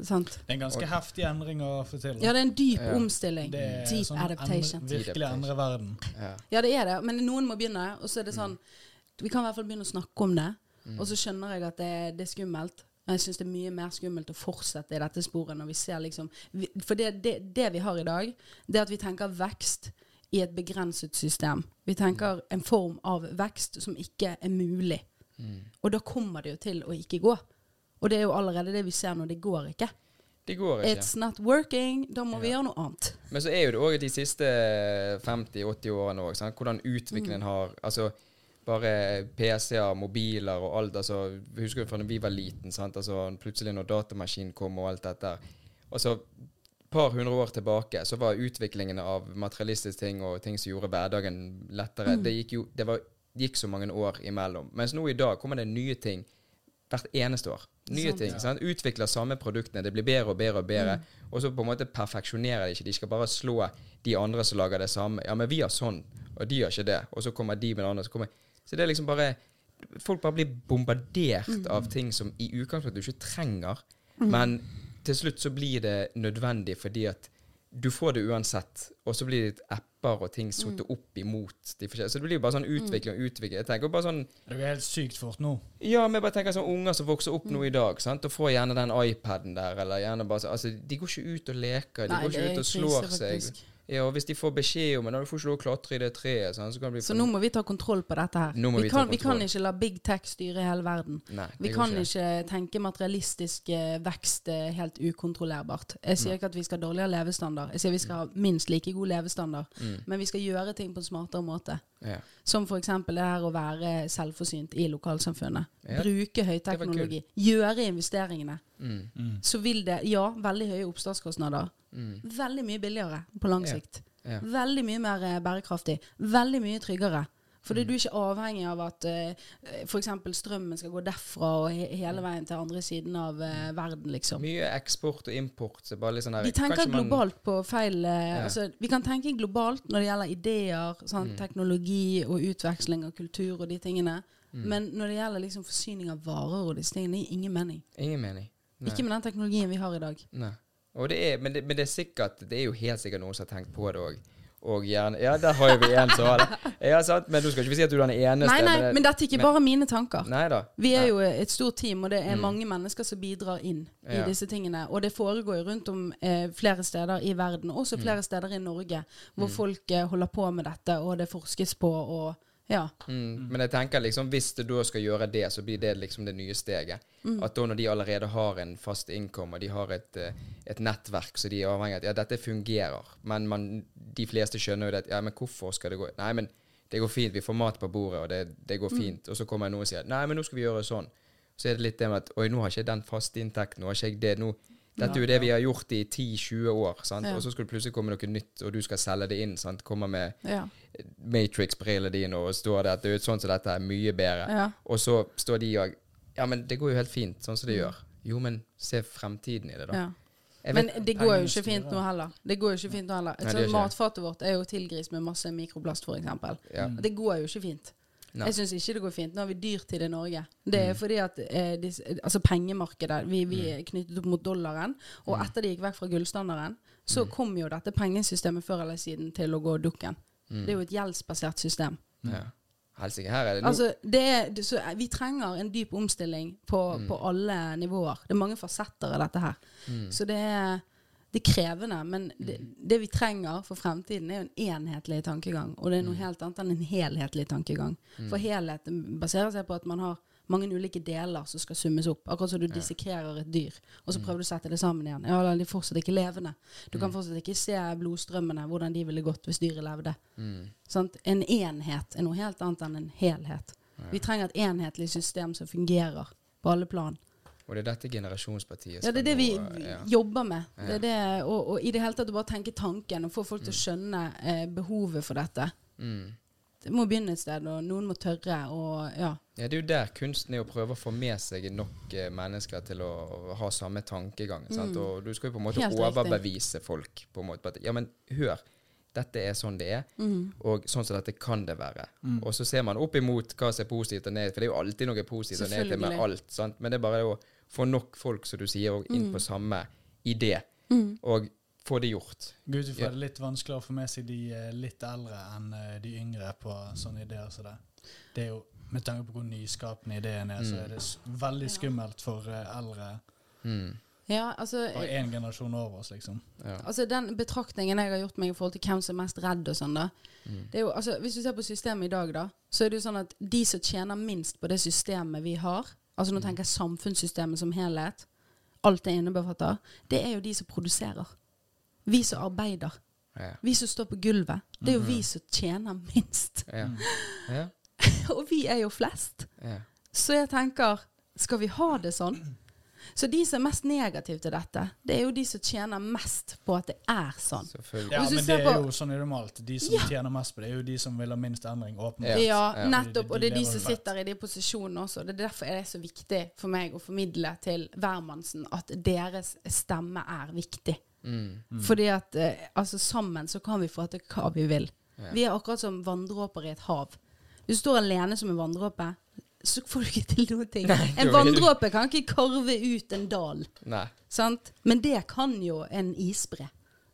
Sant? Det er en ganske heftig endring å få til. Ja, det er en dyp Ja. omstilling. Det er Deep sånn adaptation. Endre, virkelig endre verden. Ja. Ja, det er det. Men noen må begynne. Og så er det sånn Vi kan i hvert fall begynne å snakke om det. Mm. Og så skjønner jeg at det, det er skummelt. Og Jeg syns det er mye mer skummelt å fortsette i dette sporet når vi ser liksom For det, det, det vi har i dag, det er at vi tenker vekst i et begrenset system. Vi tenker en form av vekst som ikke er mulig. Mm. Og da kommer det jo til å ikke gå. Og det er jo allerede det vi ser nå. Det går ikke. Det går ikke. It's not working. Da må vi gjøre noe annet. Men så er jo det òg de siste 50-80 årene òg, hvordan utviklingen har Altså bare PC-er, mobiler og alt. altså, Husker du fra da vi var liten, sant? altså plutselig når datamaskinen kom og alt dette. Og så par hundre år tilbake så var utviklingen av materialistiske ting og ting som gjorde hverdagen lettere Det gikk jo det var, gikk så mange år imellom. Mens nå i dag kommer det nye ting hvert eneste år. Nye Sant. ting. Sant? Utvikler samme produktene. Det blir bedre og bedre og bedre. Og så på en måte perfeksjonerer de ikke. De skal bare slå de andre som lager det samme. Ja, men vi har sånn, og de har ikke det. Og så kommer de med det andre. Så, kommer, så det er liksom bare folk bare blir bombardert Mm. av ting som i utgangspunktet du ikke trenger, men til slutt så blir det nødvendig fordi at du får det uansett, og så blir det apper og ting sotet Mm. opp imot de forskjellige. Så det blir jo bare sånn utvikling og utvikling. Jeg tenker bare sånn Det går helt sykt fort nå. Ja, men jeg bare tenker sånn unger som vokser opp Mm. nå i dag, sant, og får gjerne den iPaden der, eller gjerne bare sånn Altså, de går ikke ut og leker, de Nei, går ikke ut og krise, slår seg. Ja, hvis de får beskjed om det, du får ikke lov å klatre i det treet, Sånn, så kan det bli Så nå må vi ta kontroll på dette her. Vi, vi kan, vi kan ikke la big tech styre hele verden. Nei, Vi kan ikke tenke materialistisk eh, vekst eh, helt ukontrollerbart. Jeg sier ikke at vi skal ha dårligere levestandard. Jeg sier vi skal ha minst like god levestandard. Mm. Men vi skal gjøre ting på en smartere måte. Ja. Som f.eks. det her å være selvforsynt i lokalsamfunnet. Ja. Bruke høyteknologi. Gjøre investeringene. Mm. Så vil det, ja, veldig høye oppstartskostnader. Mm. Veldig mye billigere på lang Ja. sikt. Ja. Veldig mye mer eh, bærekraftig. Veldig mye tryggere. Fordi du er ikke avhengig av at uh, f.eks. strømmen skal gå derfra og he hele veien til andre siden av uh, verden, liksom. Mye eksport og import. Så bare litt sånn her Vi tenker globalt man- på feil uh, Ja. altså, Vi kan tenke globalt når det gjelder ideer, Mm. teknologi og utveksling av kultur og de tingene. Mm. Men når det gjelder liksom forsyning av varer og disse tingene, det gir ingen mening. Ingen mening. Nei. Ikke med den teknologien vi har i dag. Nei. Det er, men, det, men det er sikkert Det er jo helt sikkert noen som har tenkt på det òg. Og gjerne Ja, der har jo vi en som har det. Ja, sant? Men du skal ikke si at du er den eneste. Nei, nei, det- men dette er ikke men- bare mine tanker. Nei da. Vi er Nei. jo et stort team, og det er Mm. mange mennesker som bidrar inn i Ja. disse tingene. Og det foregår jo rundt om eh, flere steder i verden, også Mm. flere steder i Norge, hvor folk eh, holder på med dette, og det forskes på, og ja. Mm. Men jeg tenker liksom hvis du da skal gjøre det, så blir det liksom det nye steget. At da når de allerede har en fast innkom, og de har et, eh, et nettverk så de er avhengig av at ja, dette fungerer, men man, de fleste skjønner jo det at ja, men hvorfor skal det gå Nei, men det går fint, vi får mat på bordet, og det, det går fint. Og så kommer noen og sier nei, men nå skal vi gjøre sånn. Så er det litt det med at oi, nå har ikke jeg den faste inntekten, nå har ikke jeg det. nå dette er jo det vi har gjort i 10-20 år, sant? Ja. og så skal det plutselig komme noe nytt, og du skal selge det inn. sant? Komme med ja. Matrix-brillene dine og står det at det er sånn som dette er mye bedre. ja. Og så står de og Ja, men det går jo helt fint, sånn som det gjør. Jo, men se fremtiden i det, da. ja. Jeg Men det går jo ikke fint nå heller. Det går jo ikke fint nå heller. Nei, matfatet vårt er jo tilgris med masse mikroplast, f.eks. ja. Det går jo ikke fint. Nei. Jeg syns ikke det går fint. Nå har vi dyrtid i Norge. Det Mm. er fordi at eh, disse, altså pengemarkedet Vi, vi er knyttet opp mot dollaren. Og Mm. etter de gikk vekk fra gullstandarden, så kom jo dette pengesystemet før eller siden til å gå dukken. Mm. Det er jo et gjeldsbasert system. ja. Helsike, her er det nå Altså, det er, det, så, vi trenger en dyp omstilling på, Mm. på alle nivåer. Det er mange fasetter av dette her. Mm. Så det er, det er krevende. Men det, det vi trenger for fremtiden, er jo en enhetlig tankegang. Og det er noe helt annet enn en helhetlig tankegang. For helhet baserer seg på at man har mange ulike deler som skal summes opp. Akkurat som du dissekrerer et dyr, og så prøver du å sette det sammen igjen. Ja, de er fortsatt ikke levende. Du kan fortsatt ikke se blodstrømmene, hvordan de ville gått hvis dyret levde. Mm. En enhet er noe helt annet enn en helhet. Vi trenger et enhetlig system som fungerer på alle plan. Og det er dette generasjonspartiet Ja, det er det vi nå, ja. jobber med. Det er det, og, og i det hele tatt å bare tenke tanken og få folk til å skjønne eh, behovet for dette. Mm. Det må begynne et sted, og noen må tørre. Og ja. Ja, det er jo der kunsten er å prøve å få med seg nok eh, mennesker til å ha samme tankegang. Sant? Og du skal jo på en måte Helt overbevise riktig. folk på en måte på at ja, men hør, dette er sånn det er, Mm. og sånn som dette kan det være. Og så ser man opp imot hva som er positivt og negativt, for det er jo alltid noe positivt og negativt med alt. Sant? Men det er bare å få nok folk, som du sier, og Mm. inn på samme idé, og få det gjort. Gud, det er litt vanskeligere å få med seg de eh, litt eldre enn eh, de yngre på sånne ideer som det. Det er jo, Med tanke på hvor nyskapende ideen er, så Mm. er det veldig skummelt for eh, eldre. Mm. ja, altså og én generasjon over oss, liksom. Ja. Altså Den betraktningen jeg har gjort meg i forhold til hvem som er mest redd og sånn, da. Mm. Det er jo, altså, hvis du ser på systemet i dag, da, så er det jo sånn at de som tjener minst på det systemet vi har, altså nå tenker jeg samfunnssystemet som helhet, alt det innebefatter, det er jo de som produserer. Vi som arbeider. Ja. Vi som står på gulvet. Det er jo vi som tjener minst. Ja. Ja. Og vi er jo flest. Ja. Så jeg tenker, skal vi ha det sånn? Så de som er mest negative til dette, det er jo de som tjener mest på at det er sånn. Ja, men det er jo sånn er det normalt. De som Ja. tjener mest på det, er jo de som vil ha minst endring, åpenbart. Ja, ja. nettopp. Og det er de De som sitter i de posisjonene også. Det er derfor er det så viktig for meg å formidle til hvermannsen at deres stemme er viktig. Mm. Fordi at eh, altså sammen så kan vi få til hva vi vil. Ja. Vi er akkurat som vanndråper i et hav. Du står alene som en vanndråpe, så får du ikke til noen ting. Nei, en vanndråpe kan ikke karve ut en dal, Nei. sant? Men det kan jo en isbre.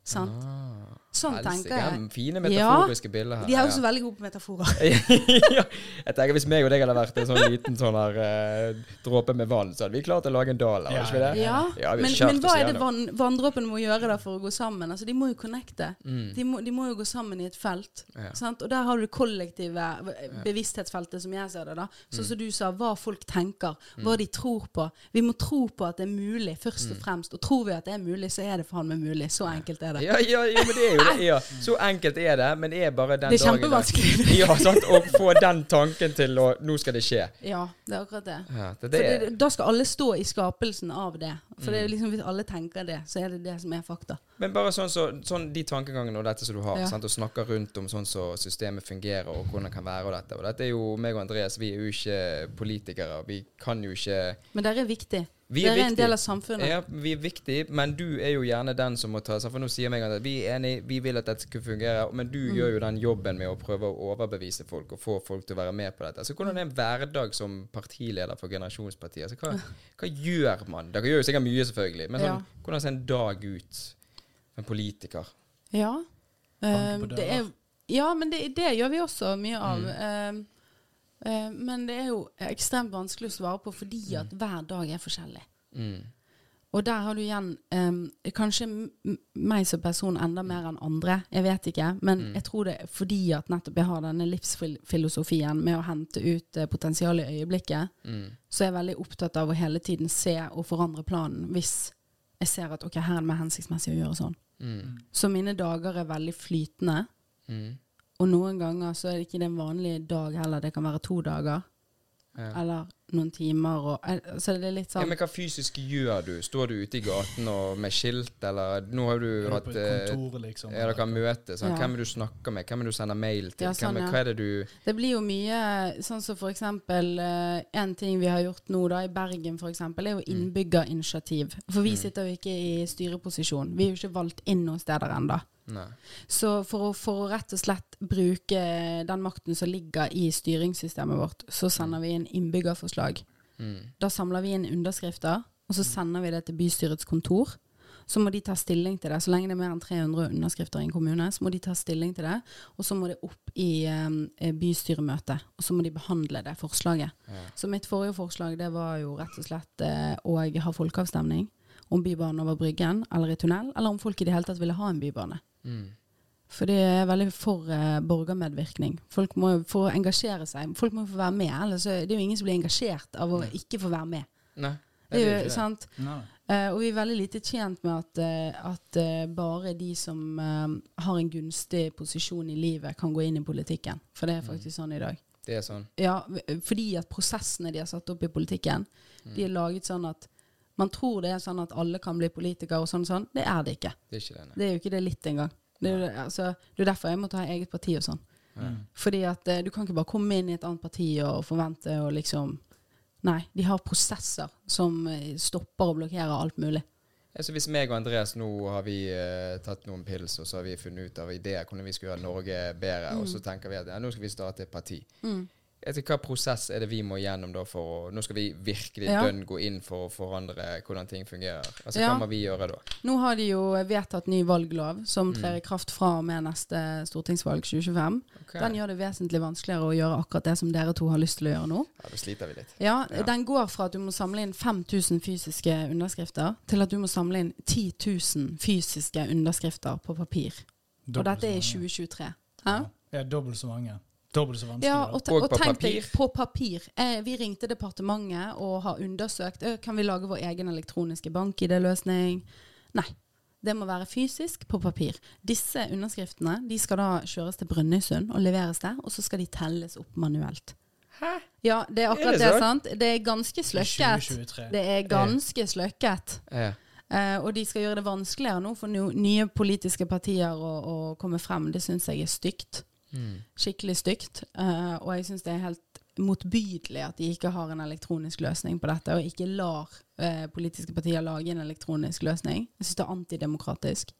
Sant? Ah, Sånn tenker jeg. Fine metaforiske bilder her. De er også ja. veldig gode på metaforer. ja, jeg tenker Hvis meg og deg hadde vært en sånn liten sånn her uh, dråpe med vann, så hadde vi klart å lage en dal. Ja, vi det? Ja, Ja, men, men hva er det van, vanndråpene må gjøre da for å gå sammen? Altså, De må jo connecte. Mm. De, må, de må jo gå sammen i et felt. Ja. Sant? Og der har du det kollektive bevissthetsfeltet, som jeg ser det. da. Sånn Mm. som du sa, hva folk tenker, hva de tror på. Vi må tro på at det er mulig, først Mm. og fremst. Og tror vi at det er mulig, så er det faen meg mulig. Så enkelt er det. Ja, ja, ja, men det er jo. Ja. Så enkelt er det, men det er bare den dagen Det er kjempevanskelig. Ja, sant? Å få den tanken til å Nå skal det skje. Ja, det er akkurat det. Ja, det, det er, det, da skal alle stå i skapelsen av det. For Mm. det liksom hvis alle tenker det, så er det det som er fakta. men bare sånn, så, sånn de tankegangene og dette som du har, Ja. sant? og snakker rundt om sånn som systemet fungerer og hvordan det kan være og dette. Og dette er jo meg og Andreas, vi er jo ikke politikere. Vi kan jo ikke Men dere er viktig. Vi er er en del av samfunnet. Ja, vi er viktige, men du er jo gjerne den som må ta seg For nå sier meg at vi er enige, vi vil at dette skal fungere, men du Mm. gjør jo den jobben med å prøve å overbevise folk og få folk til å være med på dette. Så hvordan er en hverdag som partileder for Generasjonspartiet? Altså, hva, hva gjør man? Dere gjør jo sikkert mye, selvfølgelig, men sånn, Ja. hvordan ser en dag ut for en politiker? Ja. Eh, det er, ja, men det, det gjør vi også mye av. Mm. Eh, eh, men det er jo ekstremt vanskelig å svare på fordi at hver dag er forskjellig. Mm. Og der har du igjen um, kanskje meg som person enda mer enn andre. Jeg vet ikke. Men Mm. jeg tror det er fordi at nettopp jeg har denne livsfilosofien med å hente ut eh, potensial i øyeblikket, Mm. så er jeg veldig opptatt av å hele tiden se og forandre planen hvis jeg ser at ok, her er det mer hensiktsmessig å gjøre sånn. Mm. Så mine dager er veldig flytende. Mm. Og noen ganger så er det ikke den en vanlig dag heller. Det kan være to dager. Ja. Eller noen timer. Og, eh, så det er litt sånn Ja, men hva fysisk gjør du? Står du ute i gaten og med skilt, eller Nå har du Er hatt eh, kontor, liksom? Ja, dere har møte. Sånn. Ja. Hvem er det du snakker med? Hvem er det du sender mail til? Ja, sånn, Hvem, er- Hva er det du Det blir jo mye sånn som for eksempel eh, En ting vi har gjort nå da i Bergen for eksempel, er jo Mm. innbyggerinitiativ. For vi sitter jo ikke i styreposisjon. Vi er jo ikke valgt inn noen steder ennå. Nei. Så for å, for å rett og slett bruke den makten som ligger i styringssystemet vårt, så sender vi inn innbyggerforslag. Mm. Da samler vi inn underskrifter, og så sender vi det til bystyrets kontor. Så må de ta stilling til det. Så lenge det er mer enn 300 underskrifter i en kommune, så må de ta stilling til det. Og så må det opp i um, bystyremøte, og så må de behandle det forslaget. Ja. Så mitt forrige forslag det var jo rett og slett eh, å ha folkeavstemning om Bybanen over Bryggen eller i tunnel, eller om folk i det hele tatt ville ha en bybane. Mm. For det er veldig for eh, borgermedvirkning. Folk må jo få engasjere seg. Folk må jo få være med. Ellers er det jo ingen som blir engasjert av å ikke få være med. Nei. Det er jo, ikke sant? Nei. Eh, og vi er veldig lite tjent med at, eh, at eh, bare de som eh, har en gunstig posisjon i livet, kan gå inn i politikken. For det er faktisk sånn i dag. Det er sånn. Ja, fordi at prosessene de har satt opp i politikken, de er laget sånn at man tror det er sånn at alle kan bli politikere og sånn og sånn. Det er det ikke. Det er ikke det. Det er jo ikke det litt engang. Det er altså, det er derfor jeg måtte ha eget parti og sånn. Mm. Fordi at eh, du kan ikke bare komme inn i et annet parti og forvente og liksom Nei, de har prosesser som eh, stopper og blokkerer alt mulig. Så Hvis meg og Andreas nå har vi uh, tatt noen pils, og så har vi funnet ut av ideer hvordan vi skal gjøre Norge bedre, og så tenker vi at ja, nå skal vi starte et parti. Mm. Etter hva prosess er det vi må gjennom da for å Nå skal vi virkelig Ja. dønn gå inn for å forandre hvordan ting fungerer. Altså Ja. Hva må vi gjøre da? Nå har de jo vedtatt ny valglov som Mm. trer i kraft fra og med neste stortingsvalg 2025. Okay. Den gjør det vesentlig vanskeligere å gjøre akkurat det som dere to har lyst til å gjøre nå. Ja, Da sliter vi litt. Ja, Ja. Den går fra at du må samle inn 5000 fysiske underskrifter, til at du må samle inn 10 000 fysiske underskrifter på papir. Og dette er i 2023. Hæ? Ja, dobbelt så mange. Dobbelt så vanskelig. Ja, og, Og og tenk deg på papir. Eh, vi ringte departementet og har undersøkt eh, Kan vi lage vår egen elektroniske bank-ID-løsning. Nei. Det må være fysisk på papir. Disse underskriftene de skal da kjøres til Brønnøysund og leveres der, og så skal de telles opp manuelt. Hæ? Ja, det er Er akkurat det det, sant? Det er ganske sløkket. 2023. Det er ganske sløkket. Eh. Eh, og de skal gjøre det vanskeligere nå for no nye politiske partier å, å komme frem. Det syns jeg er stygt. Mm. Skikkelig stygt. Uh, og jeg syns det er helt motbydelig at de ikke har en elektronisk løsning på dette, og ikke lar uh, politiske partier lage en elektronisk løsning. Jeg syns det er antidemokratisk.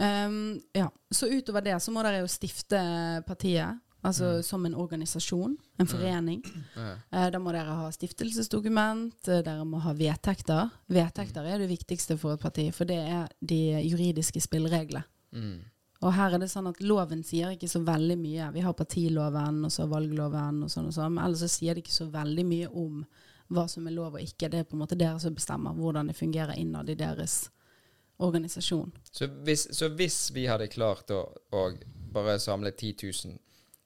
Um, ja. Så utover det så må dere jo stifte partiet. Altså som en organisasjon, en forening. Mm. Uh, Da må dere ha stiftelsesdokument, dere må ha vedtekter. Vedtekter er det viktigste for et parti, for det er de juridiske spillereglene. Mm. Og her er det sånn at loven sier ikke så veldig mye. Vi har partiloven og så valgloven og sånn og sånn, men ellers så sier det ikke så veldig mye om hva som er lov og ikke. Det er på en måte dere som bestemmer hvordan det fungerer innad i deres organisasjon. Så, hvis, så hvis vi hadde klart å, å bare samle 10 000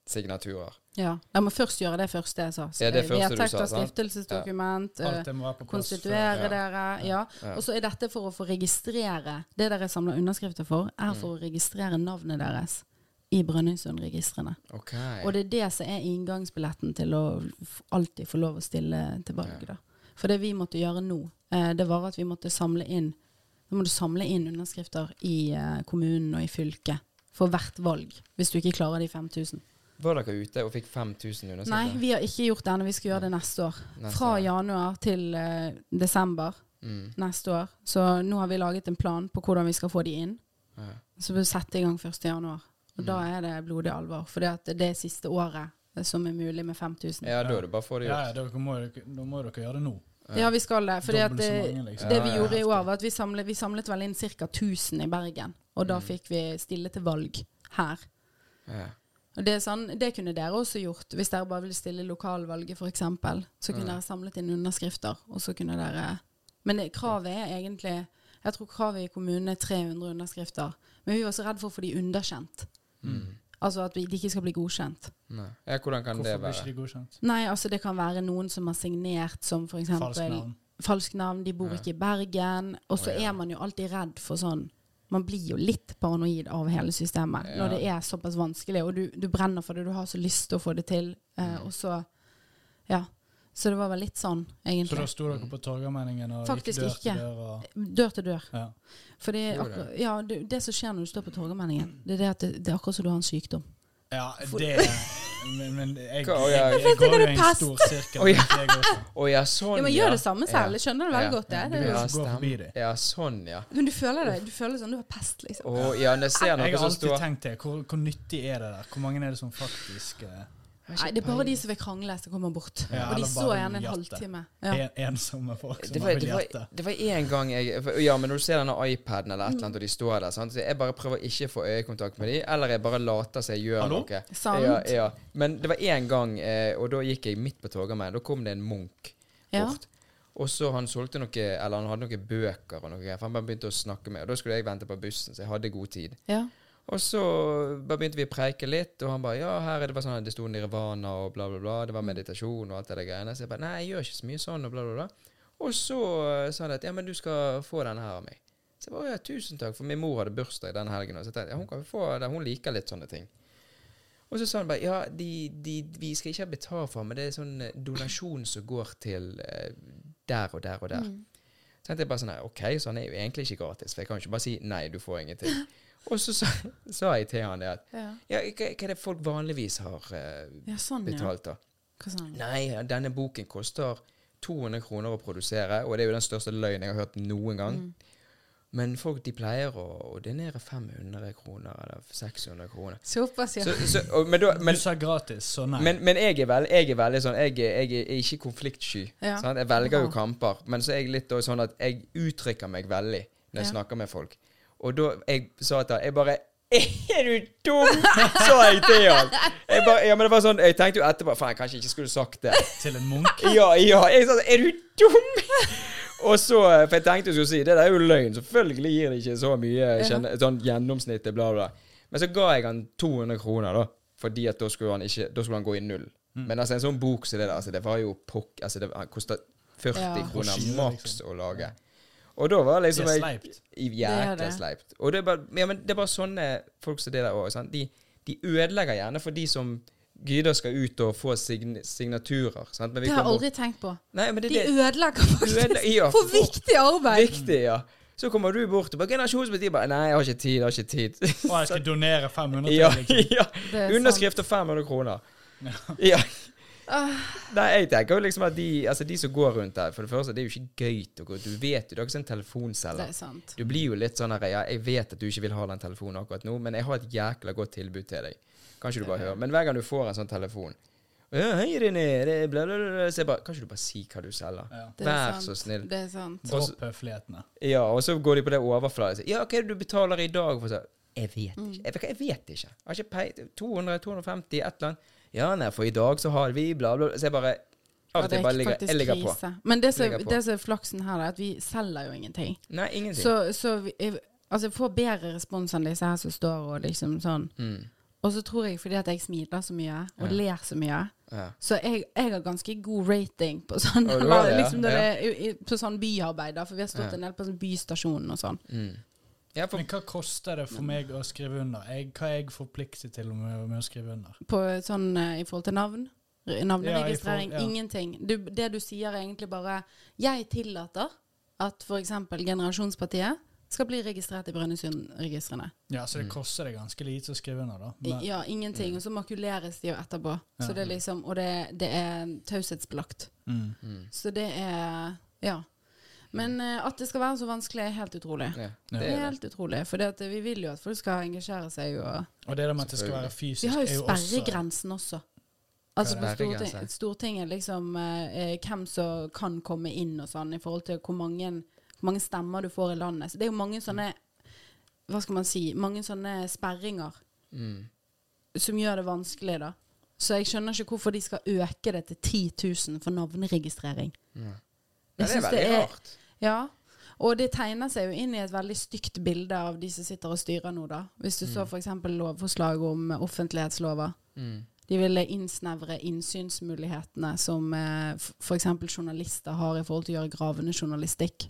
signaturer Ja. Jeg må først gjøre det første jeg sa. Ja, det første du Vedtekter, sa, stiftelsesdokument, eh, på plass. konstituere Ja. dere. Ja. Ja. Og så er dette for å få registrere Det dere samler underskrifter for, er Mm. for å registrere navnet deres i Brønnøysundregistrene. Okay. Og det er det som er inngangsbilletten til å alltid få lov å stille tilbake. Da. For det vi måtte gjøre nå, eh, det var at vi måtte samle inn Da må du samle inn underskrifter i eh, kommunen og i fylket for hvert valg, hvis du ikke klarer de 5000. Var dere ute og fikk 5000 undersøkelser? Nei, vi har ikke gjort det ennå. Vi skal gjøre det neste år. Neste Fra år. januar til uh, desember Mm. neste år. Så nå har vi laget en plan på hvordan vi skal få de inn. Ja. Så vi setter i gang 1. januar. Og da er det blodig alvor. For det at det er siste året som er mulig med 5000. ja, da er det bare å få det gjort. ja, dere må, da må dere gjøre det nå. Ja, vi skal det. Så det, liksom. det vi gjorde i år, var at vi samlet, vi samlet vel inn ca. 1000 i Bergen. Og da Mm. fikk vi stille til valg her. Ja. Og det, er sånn, det kunne dere også gjort, hvis dere bare ville stille lokalvalget f.eks. Så kunne Ja. dere samlet inn underskrifter, og så kunne dere Men det, kravet er egentlig Jeg tror kravet i kommunen er 300 underskrifter. Men vi var så redd for å få de underkjent. Mm. Altså at de ikke skal bli godkjent. Nei. Ja, hvordan kan Hvorfor det blir ikke blir de godkjent? Nei, altså det kan være noen som har signert som f.eks. Falsk navn. falsk navn, de bor Ja. ikke i Bergen. Og så oh, ja. er man jo alltid redd for sånn Man blir jo litt paranoid av hele systemet Ja. når det er såpass vanskelig, og du, du brenner for det, du har så lyst til å få det til. Eh, Mm. og så Ja. Så det var vel litt sånn, Så da sto dere på Torgallmenningen og Faktisk gikk dør ikke. til dør? Og, Dør til dør. ja. For det, ja, det, det som skjer når du står på Torgallmenningen, det er det at det, det er akkurat som du har en sykdom. ja, det Men, men jeg, Hva, jeg, ja, jeg, jeg går jo i en stor sirkel. Å, ja. jeg også. Å ja, sånn, Ja, men gjør det samme selv. Jeg skjønner det veldig Ja. godt. det. Det er, forbi det. ja, sånn, ja. men du føler det. Du føler sånn du har pest, liksom. Å ja, når jeg ser Jeg noe har som alltid står tenkt det. Hvor, hvor nyttig er det der? Hvor mange er det som faktisk eh, Nei, det er bare de som vil krangle, som kommer bort. Ja, og de så gjerne en halvtime. Ja. en, ensomme folk som det var, vil var, det var en gang jeg Ja, men når du ser denne iPaden eller et eller annet, og de står der sant? Så Jeg bare prøver ikke å få øyekontakt med dem, eller jeg bare later som jeg gjør Hallo? noe. Sant? Ja, ja. Men det var én gang, eh, og da gikk jeg midt på Torgallmenn. Da kom det en munk Ja. bort. Og så han solgte noe Eller han hadde noen bøker og noe greier. For han bare begynte å snakke med Og da skulle jeg vente på bussen, så jeg hadde god tid. Ja. Og så begynte vi å preike litt, og han bare Ja, her er det bare sånn det sto nirvana og bla, bla, bla. Det var meditasjon og alt det der greiene. Så jeg bare Nei, jeg gjør ikke så mye sånn og bla, bla, bla. Og så eh, sa han at ja, men du skal få denne her av meg. Så jeg bare ja, tusen takk, for min mor hadde bursdag den helgen. Og så tenkte jeg ja, hun kan få det, hun liker litt sånne ting. Og så sa han bare ja, de, de, vi skal ikke ha betalt for, men det er sånn eh, donasjon som går til eh, der og der og der. Mm. Så tenkte jeg bare sånn nei, OK, så han er jo egentlig ikke gratis, for jeg kan jo ikke bare si nei, du får ingenting. Og så sa, jeg til han det at Ja. ja, hva, hva er det folk vanligvis har eh, ja, sånn, betalt, da? Hva sa han? Nei, denne boken koster 200 kroner å produsere, og det er jo den største løgnen jeg har hørt noen gang. Mm. Men folk de pleier å ordinere 500 kroner eller 600 kroner. Såpass, ja. Så, så, og, men, da, men, du sa gratis, så nei. men, men jeg, er veld, jeg er veldig sånn Jeg, er- jeg er ikke konfliktsky. Ja. Sant? Jeg velger jo kamper. Men så er jeg litt sånn at jeg uttrykker meg veldig når jeg Ja. snakker med folk. Og da jeg sa til han Jeg bare Er du dum?! sa jeg til han. Jeg bare, ja, men det var sånn Jeg tenkte jo etterpå Faen, jeg kanskje ikke skulle sagt det. Til en munk. Ja, ja. Jeg sa Er du dum?! Og så, For jeg tenkte jeg skulle si det der er jo løgn. Selvfølgelig gir det ikke så mye kjenne, sånn gjennomsnittet, bla, bla. Men så ga jeg han 200 kroner, da. Fordi at da skulle han, ikke, da skulle han gå i null. Mm. Men altså en sånn bok som det der, altså det var jo pokk... Altså det kosta 40 Ja. kroner maks liksom. å lage. Og da var liksom Det er sleipt. Det jækla sleipt. Og det er bare, ja, men det er bare sånne folk som det der òg. De, de ødelegger gjerne for de som gidder skal ut og få sign signaturer. Sant? Men vi Det har jeg aldri tenkt på. Nei, men det, De er det, ødelegger faktisk ødelegger, ja, for for- viktig arbeid. Viktig, ja. Så kommer du bort og bare generasjonsparti bare Nei, jeg har ikke tid, jeg har ikke tid. Og jeg skal donere 500 til, ja, liksom. ja. Det er Underskrift og 500 kroner. Ja. Nei, jeg tenker jo liksom at de, altså de som går rundt der For det første, det er jo ikke gøy å gå Du vet jo, du har ikke sånn. Det telefonselger. er sant. Du blir jo litt sånn her Ja, jeg vet at du ikke vil ha den telefonen akkurat nå, men jeg har et jækla godt tilbud til deg. Kan ikke du bare høre? Men hver gang du får en sånn telefon ja, 'Hei, René, det er bla, bla, bla', så jeg bare Kan ikke du bare si hva du selger? Ja. Vær så snill. Det er sant. Dropp høflighetene. Ja, og så går de på det overflatet. Ja, hva er det du betaler i dag? For så, Mm. Jeg, vet ikke, jeg vet ikke. Jeg har ikke peiling. 200, 250, et eller annet. Ja, nei, for i dag så har vi bla, bla. Så jeg bare Av og til bare ligger, jeg ligger på. Men det som, er flaksen her, er at vi selger jo ingenting. Nei, ingenting. Så, så vi, jeg- altså, jeg får bedre respons enn disse her som står og liksom sånn. mm, Og så tror jeg fordi at jeg smiler så mye og Ja. ler så mye, ja. så jeg, jeg har ganske god rating på sånn, oh, du det, ja? liksom, det, på sånn byarbeid. For vi har stått en del på sånn bystasjonen og sånn. Mm. Ja, for Men hva koster det for meg å skrive under? Jeg, hva er jeg forpliktet til med, med å skrive under? På sånn uh, i forhold til navn. re- Navneregistrering. Ja. Ingenting. Du, det du sier er egentlig bare Jeg tillater at f.eks. Generasjonspartiet skal bli registrert i Brønnøysundregistrene. Ja, Så det koster det ganske lite å skrive under, da. Men, Ja, ingenting. Og så makuleres de jo etterpå. Ja. Så det er liksom, og det, det er taushetsbelagt. mm. mm, Så det er Ja. Men eh, at det skal være så vanskelig, er helt utrolig. ja. Det er helt det. utrolig. For vi vil jo at folk skal engasjere seg. Og Og det der med at det skal være fysisk vi har jo er sperregrensen også. Altså på Stortinget, Stortinget liksom eh, eh, hvem som kan komme inn og sånn, i forhold til hvor mange, hvor mange stemmer du får i landet. Så det er jo mange sånne Hva skal man si? Mange sånne sperringer Mm. som gjør det vanskelig, da. Så jeg skjønner ikke hvorfor de skal øke det til 10 000 for navneregistrering. Ja. Jeg det er veldig rart. Ja. Og det tegner seg jo inn i et veldig stygt bilde av de som sitter og styrer nå, da. Hvis du så f.eks. lovforslag om eh, offentlighetslover. Mm. De ville innsnevre innsynsmulighetene som eh, f.eks. journalister har i forhold til å gjøre gravende journalistikk.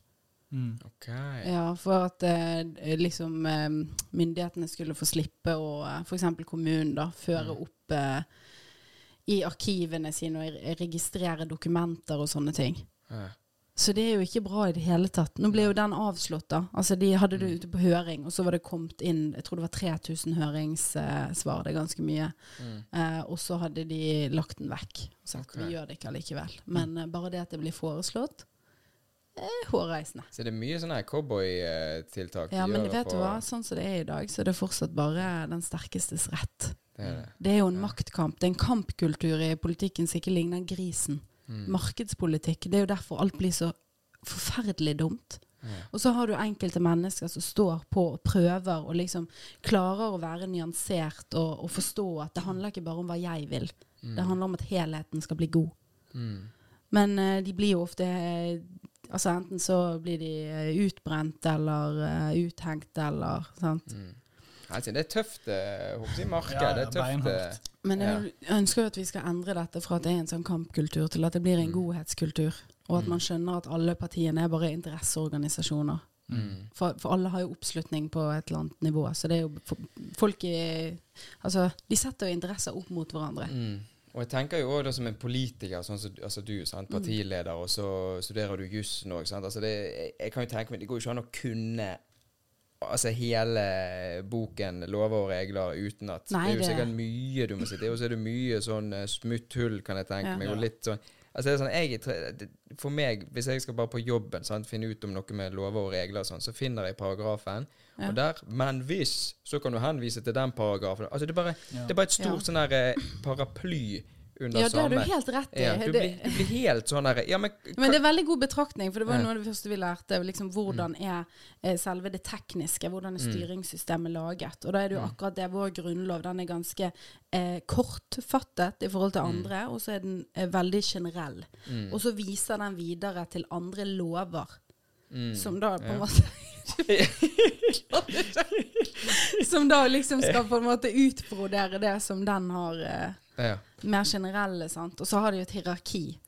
Mm. Ok. Ja, For at eh, liksom eh, myndighetene skulle få slippe å eh, f.eks. kommunen da, føre Mm. opp eh, i arkivene sine og registrere dokumenter og sånne ting. Ja. Så det er jo ikke bra i det hele tatt. Nå ble jo den avslått, da. Altså De hadde Mm. det ute på høring, og så var det kommet inn Jeg tror det var 3000 høringssvar. Det er ganske mye. Mm. Eh, og så hadde de lagt den vekk. Og sagt Ok. Mm. vi gjør det ikke allikevel. Men eh, bare det at det blir foreslått, er hårreisende. Så det er mye sånne cowboytiltak Ja, de men gjør vet du hva? Sånn som det er i dag, så er det fortsatt bare den sterkestes rett. Det er det. Det er jo en maktkamp. Det er en kampkultur i politikken som ikke ligner grisen. Mm. Markedspolitikk. Det er jo derfor alt blir så forferdelig dumt. Ja. Og så har du enkelte mennesker som står på og prøver og liksom klarer å være nyansert og, og forstå at det handler ikke bare om hva jeg vil. Mm. Det handler om at helheten skal bli god. Mm. Men uh, de blir jo ofte eh, Altså enten så blir de eh, utbrent eller uh, uthengt eller sant. Mm. Altså, det er tøft i håper marked. Ja, det er tøft. eh, beinhardt. Men jeg ønsker jo at vi skal endre dette fra at det er en sånn kampkultur, til at det blir en Mm. godhetskultur. Og at Mm. man skjønner at alle partiene er bare interesseorganisasjoner. Mm. For, for alle har jo oppslutning på et eller annet nivå. Så det er jo folk i Altså, de setter jo interesser opp mot hverandre. Mm. Og jeg tenker jo også da som en politiker, sånn som altså du, sant? Mm. partileder, og så studerer du jussen sant? Altså det, jeg, jeg kan jo tenke meg, Det går jo ikke an å kunne altså hele boken, lover og regler, uten at Nei, Det er jo det- sikkert mye du må sitte i, og så er det mye sånn eh, smutthull, kan jeg tenke Ja. meg. og litt sånn Altså det er sånn, jeg, For meg, hvis jeg skal bare på jobben sant, finne ut om noe med lover og regler, og sånn, så finner jeg paragrafen. Ja. Og der, Men hvis, så kan du henvise til den paragrafen. Altså Det er bare, Ja. det er bare et stort Ja. sånn her eh, paraply under Ja, det har du helt rett i. Ja, du, blir, du blir helt sånn der Ja, men, men det er veldig god betraktning, for det var jo noe av det første vi lærte. Liksom, hvordan er eh, selve det tekniske, hvordan er Mm. styringssystemet laget? Og da er det jo Mm. akkurat det. Vår grunnlov den er ganske eh, kortfattet i forhold til Mm. andre, og så er den eh, veldig generell. mm, Og så viser den videre til andre lover, mm, som da på en ja. måte Som da liksom skal på en måte utbrodere det som den har eh, ja. Mer generelle, sant. Og så har de jo et hierarki.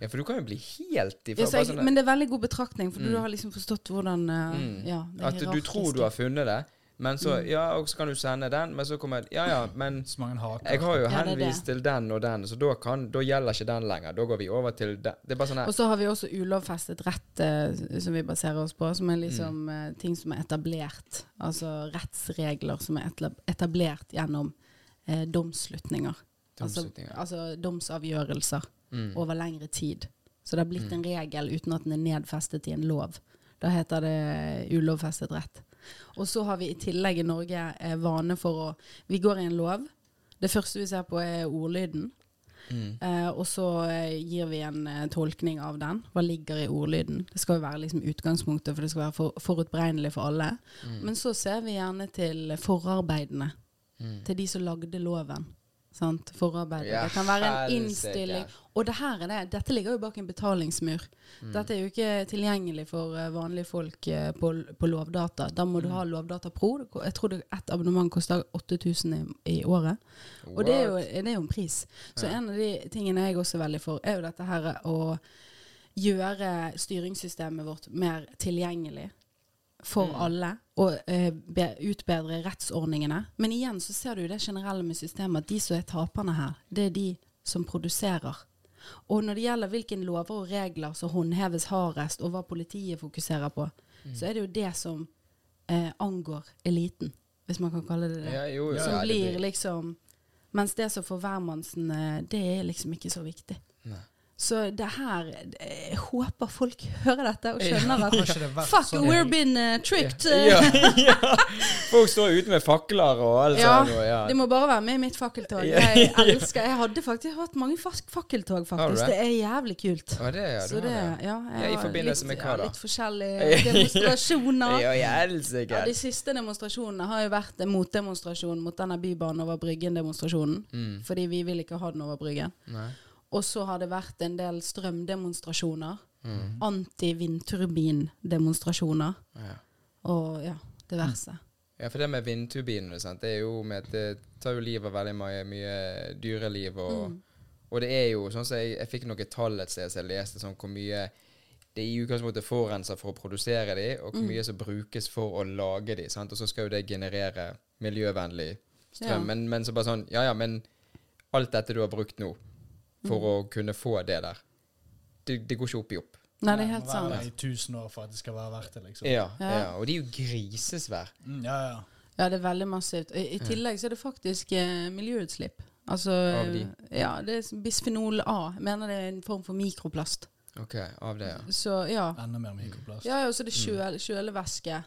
ja, for du kan jo bli helt ifra Ja, så bare jeg, sånn men det er veldig god betraktning, for Mm. du har liksom forstått hvordan uh, Mm. ja, det At du tror du har funnet det, men så Mm. Ja, og så kan du sende den, men så kommer Ja, ja, men Så mange haker. jeg har jo Ja, det henvist det. til den og den, så da, kan, da gjelder ikke den lenger. Da går vi over til den. Det er bare sånn her Og så har vi også ulovfestet rett uh, som vi baserer oss på, som er Mm. liksom eh, ting som er etablert. Altså rettsregler som er etablert gjennom eh, domsslutninger. Altså, altså domsavgjørelser mm. over lengre tid. Så det har blitt Mm. en regel uten at den er nedfestet i en lov. Da heter det ulovfestet rett. Og så har vi i tillegg i Norge eh, vane for å Vi går i en lov, Det første vi ser på, er ordlyden. Mm. Eh, og så eh, gir vi en eh, tolkning av den. Hva ligger i ordlyden? Det skal jo være liksom utgangspunktet, for det skal være for, forutberegnelig for alle. Mm. Men så ser vi gjerne til forarbeidene. Mm. Til de som lagde loven. Sant? Forarbeidet. Ja, det kan være en innstilling. Og det her er det. Dette ligger jo bak en betalingsmur. Mm. Dette er jo ikke tilgjengelig for eh, vanlige folk eh, på, på Lovdata. Da må du Mm. ha Lovdata Pro. Jeg tror ett abonnement koster 8000 i, i året. Og det er, jo, det er jo en pris. Så Ja. en av de tingene jeg også er veldig for, er jo dette her å gjøre styringssystemet vårt mer tilgjengelig for Mm. alle, og eh, be, utbedre rettsordningene. Men igjen så ser du det generelle med systemet, at de som er taperne her, det er de som produserer. Og når det gjelder hvilke lover og regler som håndheves hardest, og hva politiet fokuserer på, så er det jo det som eh, angår eliten, hvis man kan kalle det det. Ja, jo, Som ja, det blir liksom Mens det som for hvermannsen, eh, det er liksom ikke så viktig. Nei. Så det her eh, Jeg håper folk hører dette og skjønner at det Fuck, sånn- we're been uh, tricked. eh. Ja, ja. Folk står ute med fakler og alt Ja, sånt. Ja. De må bare være med i mitt fakkeltog. Jeg elsker Jeg hadde faktisk hatt mange fak- fakkeltog, faktisk. det? Det er jævlig kult. Ja, det, ja, Så det, det. ja, Ja, i forbindelse litt, med hva ja, da? Litt forskjellige demonstrasjoner. Ja, Ja. De siste demonstrasjonene har jo vært en motdemonstrasjon mot denne Bybanen over Bryggen-demonstrasjonen. Mm. Fordi vi vil ikke ha den over Bryggen. Nei. Og så har det vært en del strømdemonstrasjoner. Mm. Anti-vindturbindemonstrasjoner. Ja. Og ja, diverse. Ja, for det med vindturbinene, det det tar jo livet av veldig mye, mye dyreliv. Og, Mm. og det er jo sånn som jeg, jeg fikk noen tall et sted så jeg leste sånn hvor mye det i utgangspunktet forurenser for å produsere de, og hvor Mm. mye som brukes for å lage de. Sant? Og så skal jo det generere miljøvennlig strøm. Ja. Men, men så bare sånn Ja ja, men alt dette du har brukt nå for Mm. å kunne få det der, det, det går ikke opp i opp. Nei, det er helt sant. der i tusen år for at det skal være verdt det, liksom. Ja, Ja. ja. Og de er jo grisesvær. Mm, ja, ja. Ja, det er veldig massivt. I, i tillegg så er det faktisk eh, miljøutslipp. Altså Av de? Ja, det er bisfenol A. Jeg mener det er en form for mikroplast. OK, av det, ja. Så ja. Enda mer mikroplast. Ja, ja, og så er det kjøl, kjølevæske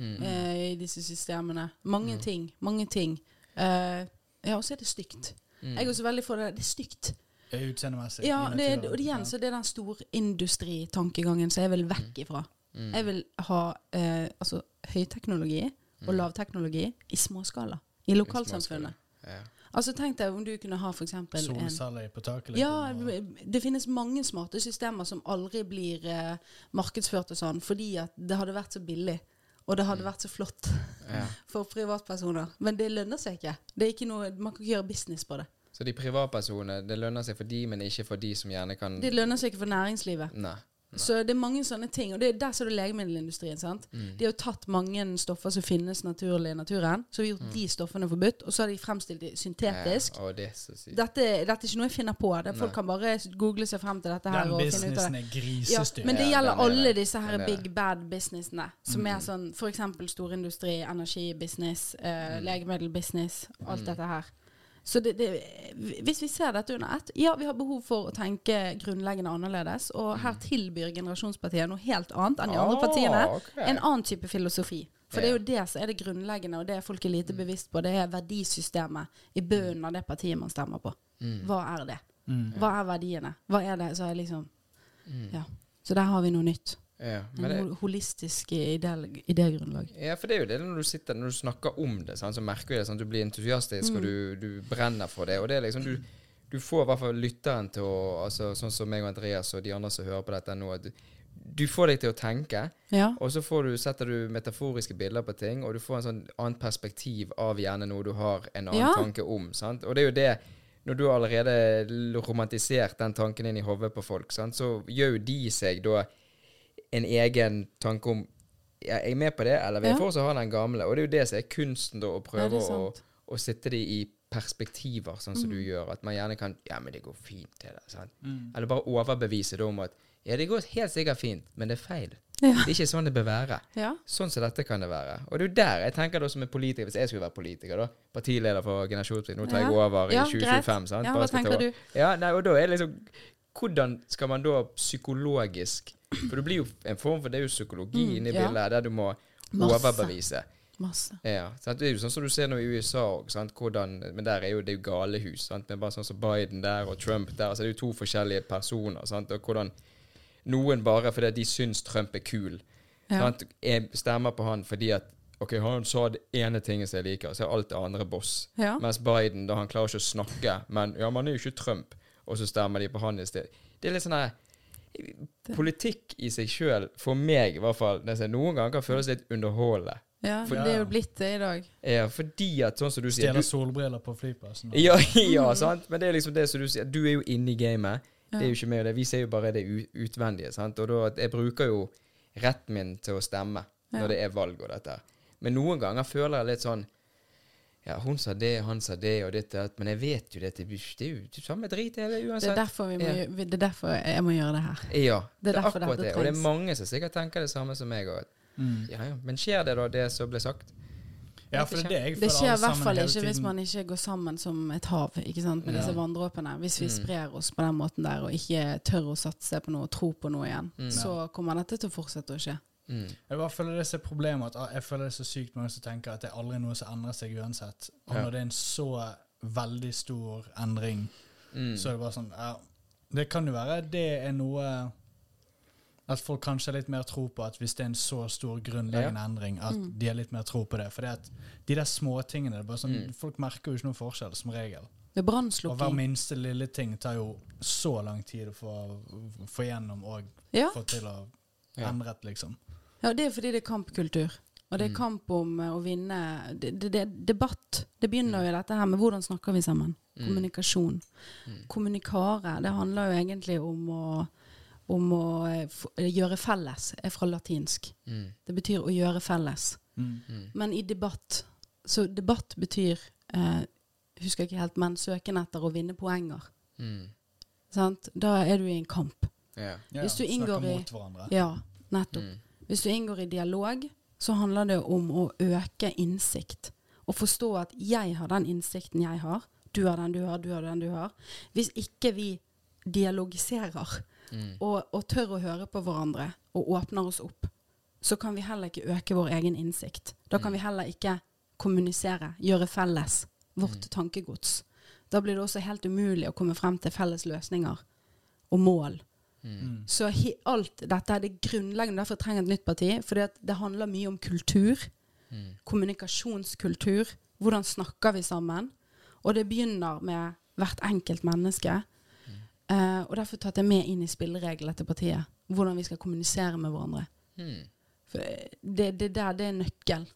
Mm. eh, i disse systemene. Mange Mm. ting. Mange ting. Eh, ja, og så er det stygt. Mm. Jeg er også veldig for det. Det er stygt. Utseendemessig. Ja, det, og igjen så er den storindustritankegangen som jeg vil vekk ifra. Mm. Jeg vil ha eh, altså høyteknologi og Mm. lavteknologi i småskala. I lokalsamfunnet. Ja. Altså Tenk deg om du kunne ha en Solceller på taket. ja, liksom, det finnes mange smarte systemer som aldri blir eh, markedsført og sånn, fordi at det hadde vært så billig. Og det hadde vært så flott Ja. for privatpersoner. Men det lønner seg ikke. Det ikke noe, Man kan ikke gjøre business på det. Så de privatpersonene, det lønner seg for de, men ikke for de som gjerne kan Det lønner seg ikke for næringslivet. Nei. Så det er mange sånne ting. Og det, der ser du legemiddelindustrien. sant? Mm. De har jo tatt mange stoffer som finnes naturlig i naturen, så har vi gjort de stoffene forbudt, og så har de fremstilt de syntetisk. Ja, det er så. Dette, dette er ikke noe jeg finner på. Det, folk Nei. kan bare google seg frem til dette her Den og finne ut av businessen det. er Ja, grisestyr. men det gjelder ja, er alle disse her er big bad businessene. Som Mm. er sånn f.eks. storindustri, energibusiness, eh, legemiddelbusiness, alt Mm. dette her. Så det, det, hvis vi ser dette under ett Ja, vi har behov for å tenke grunnleggende annerledes. Og her tilbyr Generasjonspartiet noe helt annet enn de andre partiene. Ah, partiene. En annen type filosofi. For det er jo det som er det grunnleggende, og det folk er lite bevisst på. Det er verdisystemet i bunnen av det partiet man stemmer på. Mm. Hva er det? Mm. Hva er verdiene? Hva er det? Så liksom Mm. Ja. Så der har vi noe nytt. Ja, En holistisk idé- idégrunnlag. ja, for det er jo det når du sitter Når du snakker om det, sant, så merker du det. Sant? Du blir entusiastisk, Mm. og du, du brenner for det. Og det er liksom du, du får i hvert fall lytteren til å altså, Sånn som meg og Andreas og de andre som hører på dette nå. At du, du får deg til å tenke, Ja. og så får du, setter du metaforiske bilder på ting, og du får en sånn annet perspektiv av gjerne noe du har en annen Ja. tanke om. Sant? Og det er jo det Når du allerede romantisert den tanken inn i hodet på folk, sant? så gjør jo de seg da en egen tanke om ja, Er jeg med på det, eller vil jeg Ja. fortsatt ha den gamle? Og det er jo det som er kunsten, da, å prøve å, å sitte det i perspektiver, sånn som Mm. du gjør. At man gjerne kan Ja, men det går fint, det der. Sant? Mm. Eller bare overbevise det om at ja, det går helt sikkert fint, men det er feil. Ja. Det er ikke sånn det bør være. ja. Sånn som dette kan det være. Og det er jo der jeg tenker da som en politiker, hvis jeg skulle være politiker, da, partileder for Generasjonsplikt, nå tar jeg Ja. over i Ja, 2025, sant? Ja, hva tenker du? Ja, nei, og da er det liksom Hvordan skal man da psykologisk For det blir jo en form for Det er jo psykologi Mm, inni ja. bildet der du må Masse. overbevise. Masse. Ja, sant? Det er jo sånn som du ser nå i USA òg, Men der er jo det er jo galehus. Sant? Men bare sånn som Biden der og Trump der, så det er jo to forskjellige personer. Sant? Og hvordan noen bare fordi de syns Trump er kul, Ja. sant? Jeg stemmer på han fordi at OK, han sa det ene tinget som jeg liker, så er alt det andre boss. Ja. Mens Biden, da han klarer ikke å snakke, men ja, man er jo ikke Trump, og så stemmer de på han i sted. Det er litt sånn her Politikk i seg sjøl, for meg i hvert fall, noen ganger kan føles litt underholdende. ja, For- det er jo blitt det i dag. Ja, fordi at, sånn som du sier Stjeler solbriller på flyplassen. ja, ja, sant? Men det er liksom det som du sier. Du er jo inne i gamet. Det er jo ikke meg og det. Vi ser jo bare det utvendige. sant? Og da, jeg bruker jo retten min til å stemme når det er valg og dette. Men noen ganger føler jeg litt sånn Ja, hun sa det, han sa det, og dette men jeg vet jo det. Det det er jo samme drit hele Det er derfor, vi må, Ja. det er derfor jeg må gjøre det her. Ja, Det er derfor akkurat dette det. Og det er mange som sikkert tenker det samme som meg. Og, Mm. ja, ja. Men skjer det da, det som ble sagt? Ja, for det er det jeg Det skjer i hvert fall ikke hvis man ikke går sammen som et hav ikke sant, med Ja. disse vanndråpene. Hvis vi Mm. sprer oss på den måten der og ikke tør å satse på noe og tro på noe igjen, Mm. så kommer dette til å fortsette å skje. Mm. Jeg bare føler det er så problemet at ah, jeg føler det er så sykt mange som tenker at det er aldri noe som endrer seg uansett. Og Ja. når det er en så veldig stor endring, Mm. så er det bare sånn ja, Det kan jo være det er noe At folk kanskje har litt mer tro på at hvis det er en så stor grunnleggende endring, at Mm. de har litt mer tro på det. For det at de der småtingene det er sånn, Mm. Folk merker jo ikke noen forskjell, som regel. Det er Og hver minste lille ting tar jo så lang tid å få, få gjennom og Ja. få til å Ja. endret, liksom. Ja, det er fordi det er kampkultur. Og det er Mm. kamp om eh, å vinne det, er Debatt. Det begynner jo i dette her med hvordan snakker vi sammen. Mm. Kommunikasjon. Mm. Kommunikare, det handler jo egentlig om å, om å eh, f gjøre felles, er fra latinsk. Mm. Det betyr å gjøre felles. Mm. Mm. Men i debatt Så debatt betyr eh, Husker ikke helt, men søken etter å vinne poenger. Mm. Sant? Da er du i en kamp. Ja. Ja, Hvis du snakker inngår i- mot hverandre. Ja, nettopp. Hvis du inngår i dialog, så handler det om å øke innsikt. Og forstå at jeg har den innsikten jeg har, du har den du har, du har den du har. Hvis ikke vi dialogiserer Mm. og, og tør å høre på hverandre og åpner oss opp, så kan vi heller ikke øke vår egen innsikt. Da kan Mm. vi heller ikke kommunisere, gjøre felles vårt Mm. tankegods. Da blir det også helt umulig å komme frem til felles løsninger og mål. Mm. Mm. Så he, alt dette er det grunnleggende, derfor trenger jeg et nytt parti. For det handler mye om kultur, Mm. kommunikasjonskultur. Hvordan snakker vi sammen? Og det begynner med hvert enkelt menneske. Eh, og derfor tatt jeg med inn i spillereglene til partiet. Hvordan vi skal kommunisere med hverandre. Mm. For det, det der, det er nøkkel.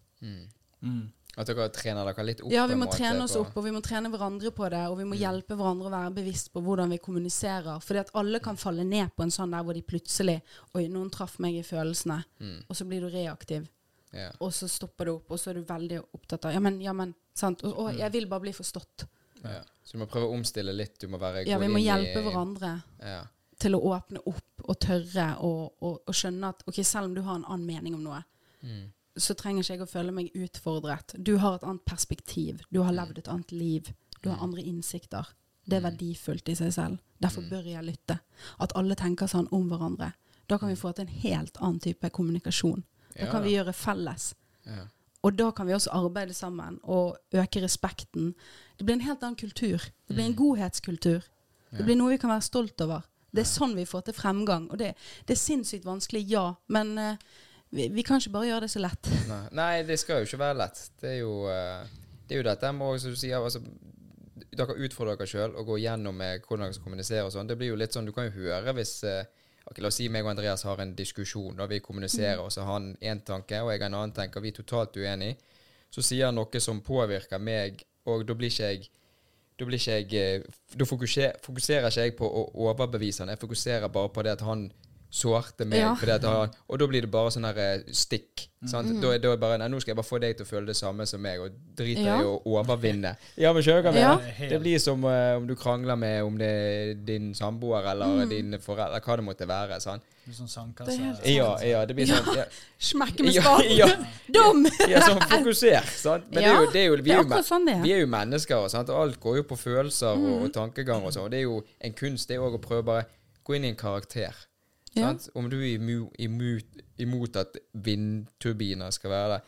Mm. Mm. At dere trener dere litt opp? Ja, vi må trene oss opp, og vi må trene hverandre på det. Og vi må Mm. hjelpe hverandre å være bevisst på hvordan vi kommuniserer. Fordi at alle kan falle ned på en sånn der hvor de plutselig Oi, noen traff meg i følelsene. Mm. Og så blir du reaktiv. Yeah. og så stopper du opp, og så er du veldig opptatt av Ja, men, ja, men, sant. Og, og jeg vil bare bli forstått. ja. Så du må prøve å omstille litt. Du må være god i Ja, vi må hjelpe i, hverandre Ja. til å åpne opp og tørre og, og, og skjønne at ok, selv om du har en annen mening om noe, Mm. Så trenger ikke jeg å føle meg utfordret. Du har et annet perspektiv. Du har levd et annet liv. Du har Mm. andre innsikter. Det er Mm. verdifullt i seg selv. Derfor Mm. bør jeg lytte. At alle tenker sånn om hverandre. Da kan vi få til en helt annen type kommunikasjon. Da kan vi gjøre felles. Og da kan vi også arbeide sammen og øke respekten. Det blir en helt annen kultur. Det blir en godhetskultur. Det blir noe vi kan være stolt over. Det er sånn vi får til fremgang. Og det, det er sinnssykt vanskelig, ja. Men eh, vi, vi kan ikke bare gjøre det så lett. Nei. Nei, det skal jo ikke være lett. Det er jo, eh, det er jo dette med, som du sier, altså, dere utfordrer dere sjøl og går gjennom med hvordan dere skal kommunisere og sånn. Det blir jo litt sånn, du kan jo høre hvis okay, La oss si meg og Andreas har en diskusjon, da vi kommuniserer, og så har han én tanke, og jeg har en annen tanke, og vi er totalt uenige. Så sier han noe som påvirker meg, og da blir ikke jeg da blir ikke jeg eh, Da fokuser, fokuserer ikke jeg på å overbevise han, jeg fokuserer bare på det at han sårte meg. Ja. fordi at han, og da blir det bare sånn her eh, stikk. Sant? Mhm. Da, da er bare Nei, nå skal jeg bare få deg til å føle det samme som meg, og driter Ja. i å overvinne. Ja, men skjønner du Ja. Det blir som uh, om du krangler med om det er din samboer eller mm. dine foreldre, hva det måtte være. Sant? Litt sånn sandkasse. Det Ja, ja, det blir Ja. sånn ja, Smekke med ja, spaden! ja, Dum! ja, sånn fokusert. Sant? Men det er jo, det er jo, vi er jo, sånn vi er. jo mennesker, sant? og alt går jo på følelser og, Mhm. og tankegang og sånn. Og det er jo en kunst, det òg å prøve bare gå inn i en karakter. Ja. Sant? Om du er imot, imot, imot at vindturbiner skal være der,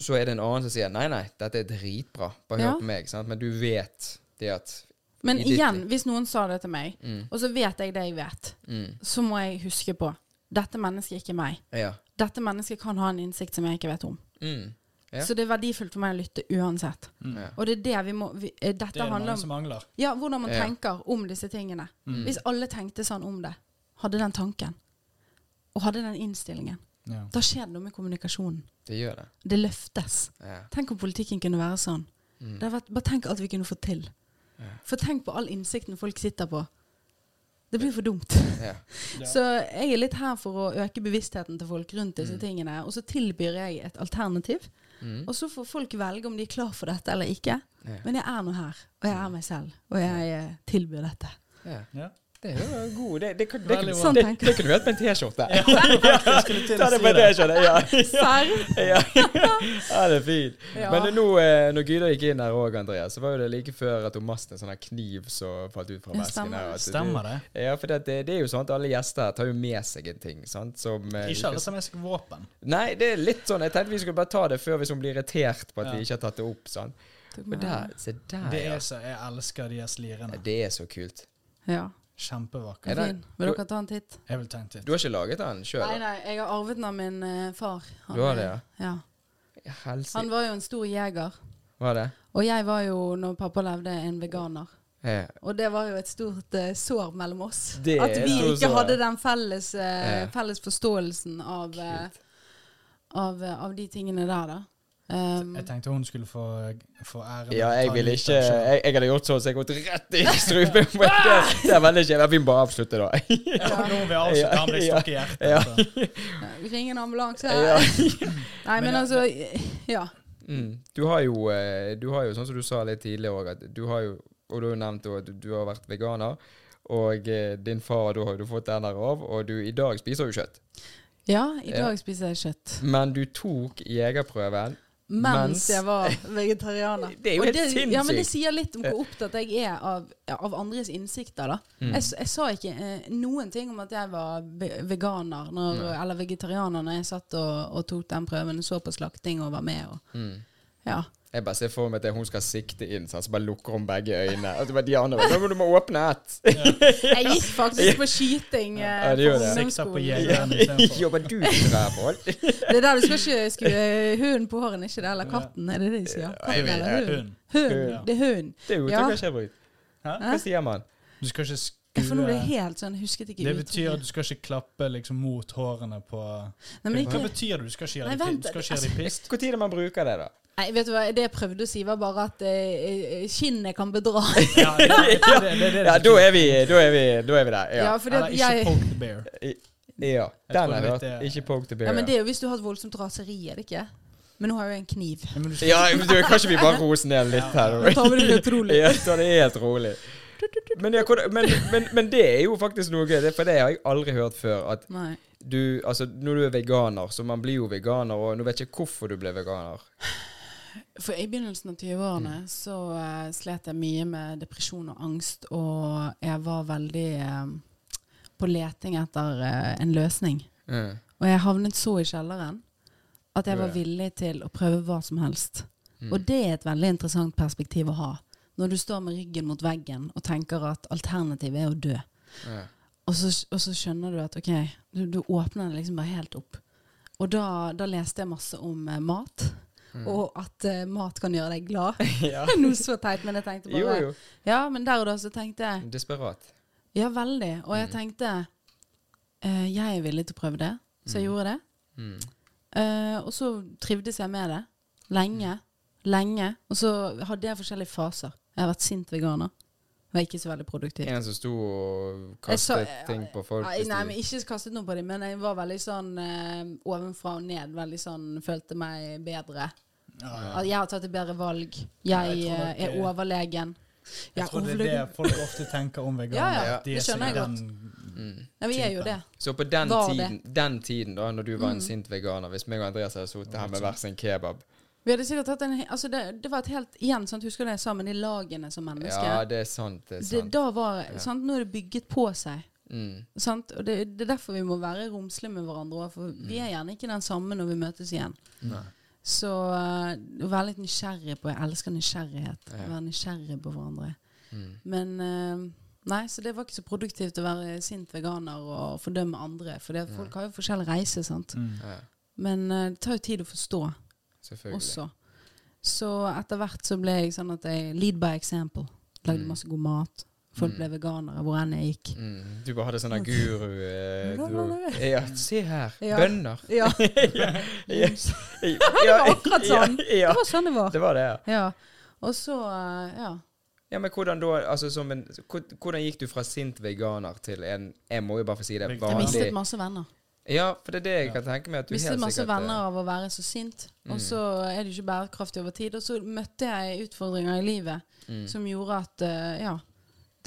så er det en annen som sier nei, nei, dette er dritbra, bare Ja. hør på meg. Sant? Men du vet det at Men igjen, ditt hvis noen sa det til meg, mm, og så vet jeg det jeg vet, mm, så må jeg huske på dette mennesket er ikke meg. Ja. Dette mennesket kan ha en innsikt som jeg ikke vet om. Mm, Ja. Så det er verdifullt for meg å lytte uansett. Mm. Og det er det vi må vi, eh, Dette Det er det handler mange om som mangler. ja, hvordan man Ja. tenker om disse tingene. Mm. Hvis alle tenkte sånn om det, hadde den tanken, og hadde den innstillingen, Ja. da skjer det noe med kommunikasjonen. Det gjør det. Det løftes. Ja. Tenk om politikken kunne være sånn. Mm. Det vært, bare tenk alt vi kunne fått til. Ja. For tenk på all innsikten folk sitter på. Det blir for dumt. Ja. Ja. Så jeg er litt her for å øke bevisstheten til folk rundt disse Mm. tingene. Og så tilbyr jeg et alternativ. Mm. Og så får folk velge om de er klar for dette eller ikke. Ja. Men jeg er nå her, og jeg er meg selv. Og jeg eh, tilbyr dette. Ja. Det er jo god. Det, det, kan- det, det. Sånn det, det kunne du hatt på en T-skjorte. Ja, Ta det en. T-skjorte. Ja. Serr? ja. ja, det er fint. Ja. Men nå, eh, når Gyda gikk inn her òg, Andreas, så var jo det like før at hun mastet en sånn kniv som falt ut fra vesken. stemmer. her. At Stemmer det? Ja, for det, det, det er jo sånn at alle gjester her tar jo med seg en ting. sant? Som, eh, Ikke alle tar med seg våpen. Nei, det er litt sånn. Jeg tenkte vi skulle bare ta det før hvis hun blir irritert på at Ja. vi ikke har tatt det opp. sant? Tok Og der, se der, Det ja. er så, Jeg elsker de slirene. Det er så kult. Ja, Kjempevakker. Er. Vil dere ta en titt? Jeg vil ta en titt. Du har ikke laget den sjøl? Nei, nei, jeg har arvet den av min eh, far. Han, Du har det, ja? ja. Helsike. Han var jo en stor jeger. Var det? Og jeg var jo, når pappa levde, en veganer. Ja. Og det var jo et stort eh, sår mellom oss. Det er At vi et stort ikke sår. hadde den felles, eh, Ja. felles forståelsen av, eh, av, eh, av de tingene der, da. Um, Jeg tenkte hun skulle få, få ære. Ja, jeg ville ikke jeg, jeg hadde gjort sånn så jeg gått rett i strupen. på det, det er veldig kjedelig. Vi må bare avslutte, da. Ja, nå vil jeg avslutte. Han ble stukket i hjertet. ja. altså. Ring en ambulanse. Ja. Nei, men Men, altså Ja. Mm. Du har jo, eh, du har jo, sånn som du sa litt tidligere òg, at du har jo Og du har jo nevnt at du, du har vært veganer. Og eh, din far, da har du fått den der av, og du i dag spiser jo kjøtt. Ja, i Ja. dag spiser jeg kjøtt. Men du tok jegerprøven Mens, jeg var vegetarianer. Det er jo helt Ja, men det sier litt om hvor opptatt jeg er av, av andres innsikter, da. Mm. Jeg, jeg sa ikke eh, noen ting om at jeg var veganer når, eller vegetarianer når jeg satt og, og tok den prøven, så på slakting og var med. Og, mm. ja. Jeg bare ser for meg at hun skal sikte inn, så bare lukker hun begge øynene. Og så bare de andre Nå må du må åpne ett! Jeg gikk faktisk på skyting ja. Ja, det gjør på det. Sikta på ungdomsskolen. jegeren istedenfor. Jobber du folk? Det er der du skal ikke skue hunden på håren, ikke det? Eller katten, er det det de sier? Katten eller hunden? Hun. Hun. Det er hund. Det er jo Ja. ja. Hva sier man? Du skal ikke Jeg får nå det helt sånn, husket ikke Det betyr at du skal ikke klappe liksom mot hårene på Nei, men Hva betyr det? Du skal ikke gjøre gjøre altså- pist? Når er det man bruker det, da? nei, vet du hva, det jeg prøvde å si, var bare at eh, skinnet kan bedra. Ja, det, det, det, Ja, da er vi, da er vi, da er vi der. Ja, Ja. fordi Eller ikke poke the bear. ja. Den er det er- Ikke poke the bear. Ja, men det er jo hvis du har et voldsomt raseri, er det ikke? Men nå har jeg jo en kniv. Ja, men du Ja, du, Kanskje vi bare roser ned litt her? Nå tar vi det helt rolig. Ja, ta det helt rolig. Men, ja, men, men, men det er jo faktisk noe gøy, For det har jeg aldri hørt før. At du Altså, når du er veganer, så man blir jo veganer, og nå vet jeg ikke hvorfor du ble veganer. For i begynnelsen av 20-årene Mm. så uh, slet jeg mye med depresjon og angst, og jeg var veldig uh, på leting etter uh, en løsning. Mm. Og jeg havnet så i kjelleren at jeg var villig til å prøve hva som helst. Mm. Og det er et veldig interessant perspektiv å ha. Når du står med ryggen mot veggen og tenker at alternativet er å dø. Ja. Og så, og så skjønner du at ok, du, du åpner det liksom bare helt opp. Og da, da leste jeg masse om eh, mat, Mm. og at eh, mat kan gjøre deg glad. ja. Noe så teit, men jeg tenkte bare Jo, jo. Ja, men der og da så tenkte jeg Desperat. Ja, veldig. Og jeg Mm. tenkte eh, Jeg er villig til å prøve det, så jeg Mm. gjorde det. Mm. Eh, og så trivdes jeg med det. Lenge. Lenge. Og så hadde jeg forskjellige faser. Jeg har vært sint veganer. Var ikke så veldig produktiv. En som sto og kastet så- ting på folk. Nei, nei, men ikke kastet noe på dem, men jeg var veldig sånn uh, ovenfra og ned. Veldig sånn Følte meg bedre. ja, ja. At jeg har tatt et bedre valg. Ja, Jeg, jeg eh, nok, er eh, overlegen. Jeg tror det er det folk ofte tenker om veganere. Ja, ja, de det er så skjønner jeg den- mm. Ja, vi er jo det. Så på den det. tiden, den tiden da når du var en Mm. sint veganer, hvis meg og Andreas hadde sittet her med hver sin kebab Vi hadde sikkert hatt en Altså, det, det var et helt Igjen, sant, husker du det jeg sa men de lagene som mennesker Ja, det er sant. Det er det, sant. da var, Ja. sant, Nå er det bygget på seg. Mm. Sant? Og det, det er derfor vi må være romslige med hverandre. For vi er gjerne ikke den samme når vi møtes igjen. Nei. Så uh, være litt nysgjerrig på Jeg elsker nysgjerrighet. Ja. Å være nysgjerrig på hverandre. Mm. Men uh, Nei, så det var ikke så produktivt å være sint veganer og fordømme andre. For folk har jo forskjellig reise, sant. Mm. Ja, Men uh, det tar jo tid å forstå. Også. Så etter hvert så ble jeg sånn at jeg lead by example. Lagde Mm. masse god mat. Folk Mm. ble veganere hvor enn jeg gikk. Mm. Du bare hadde sånn guru eh, du, Ja, se her. Ja. Bønner. Ja, ja, ja, det var akkurat sånn. Ja, Det var sånn det var. det var det, ja. Ja. Og så, eh, ja. Ja, men hvordan da, altså som en, Hvordan gikk du fra sint veganer til en Jeg må jo bare få si det. Jeg Jeg mistet masse venner. Ja, for det er det jeg kan tenke meg. at du Mistet masse eh, venner av å være så sint. Mm. Og så er det ikke bærekraftig over tid. Og så møtte jeg utfordringer i livet mm. som gjorde at uh, ja,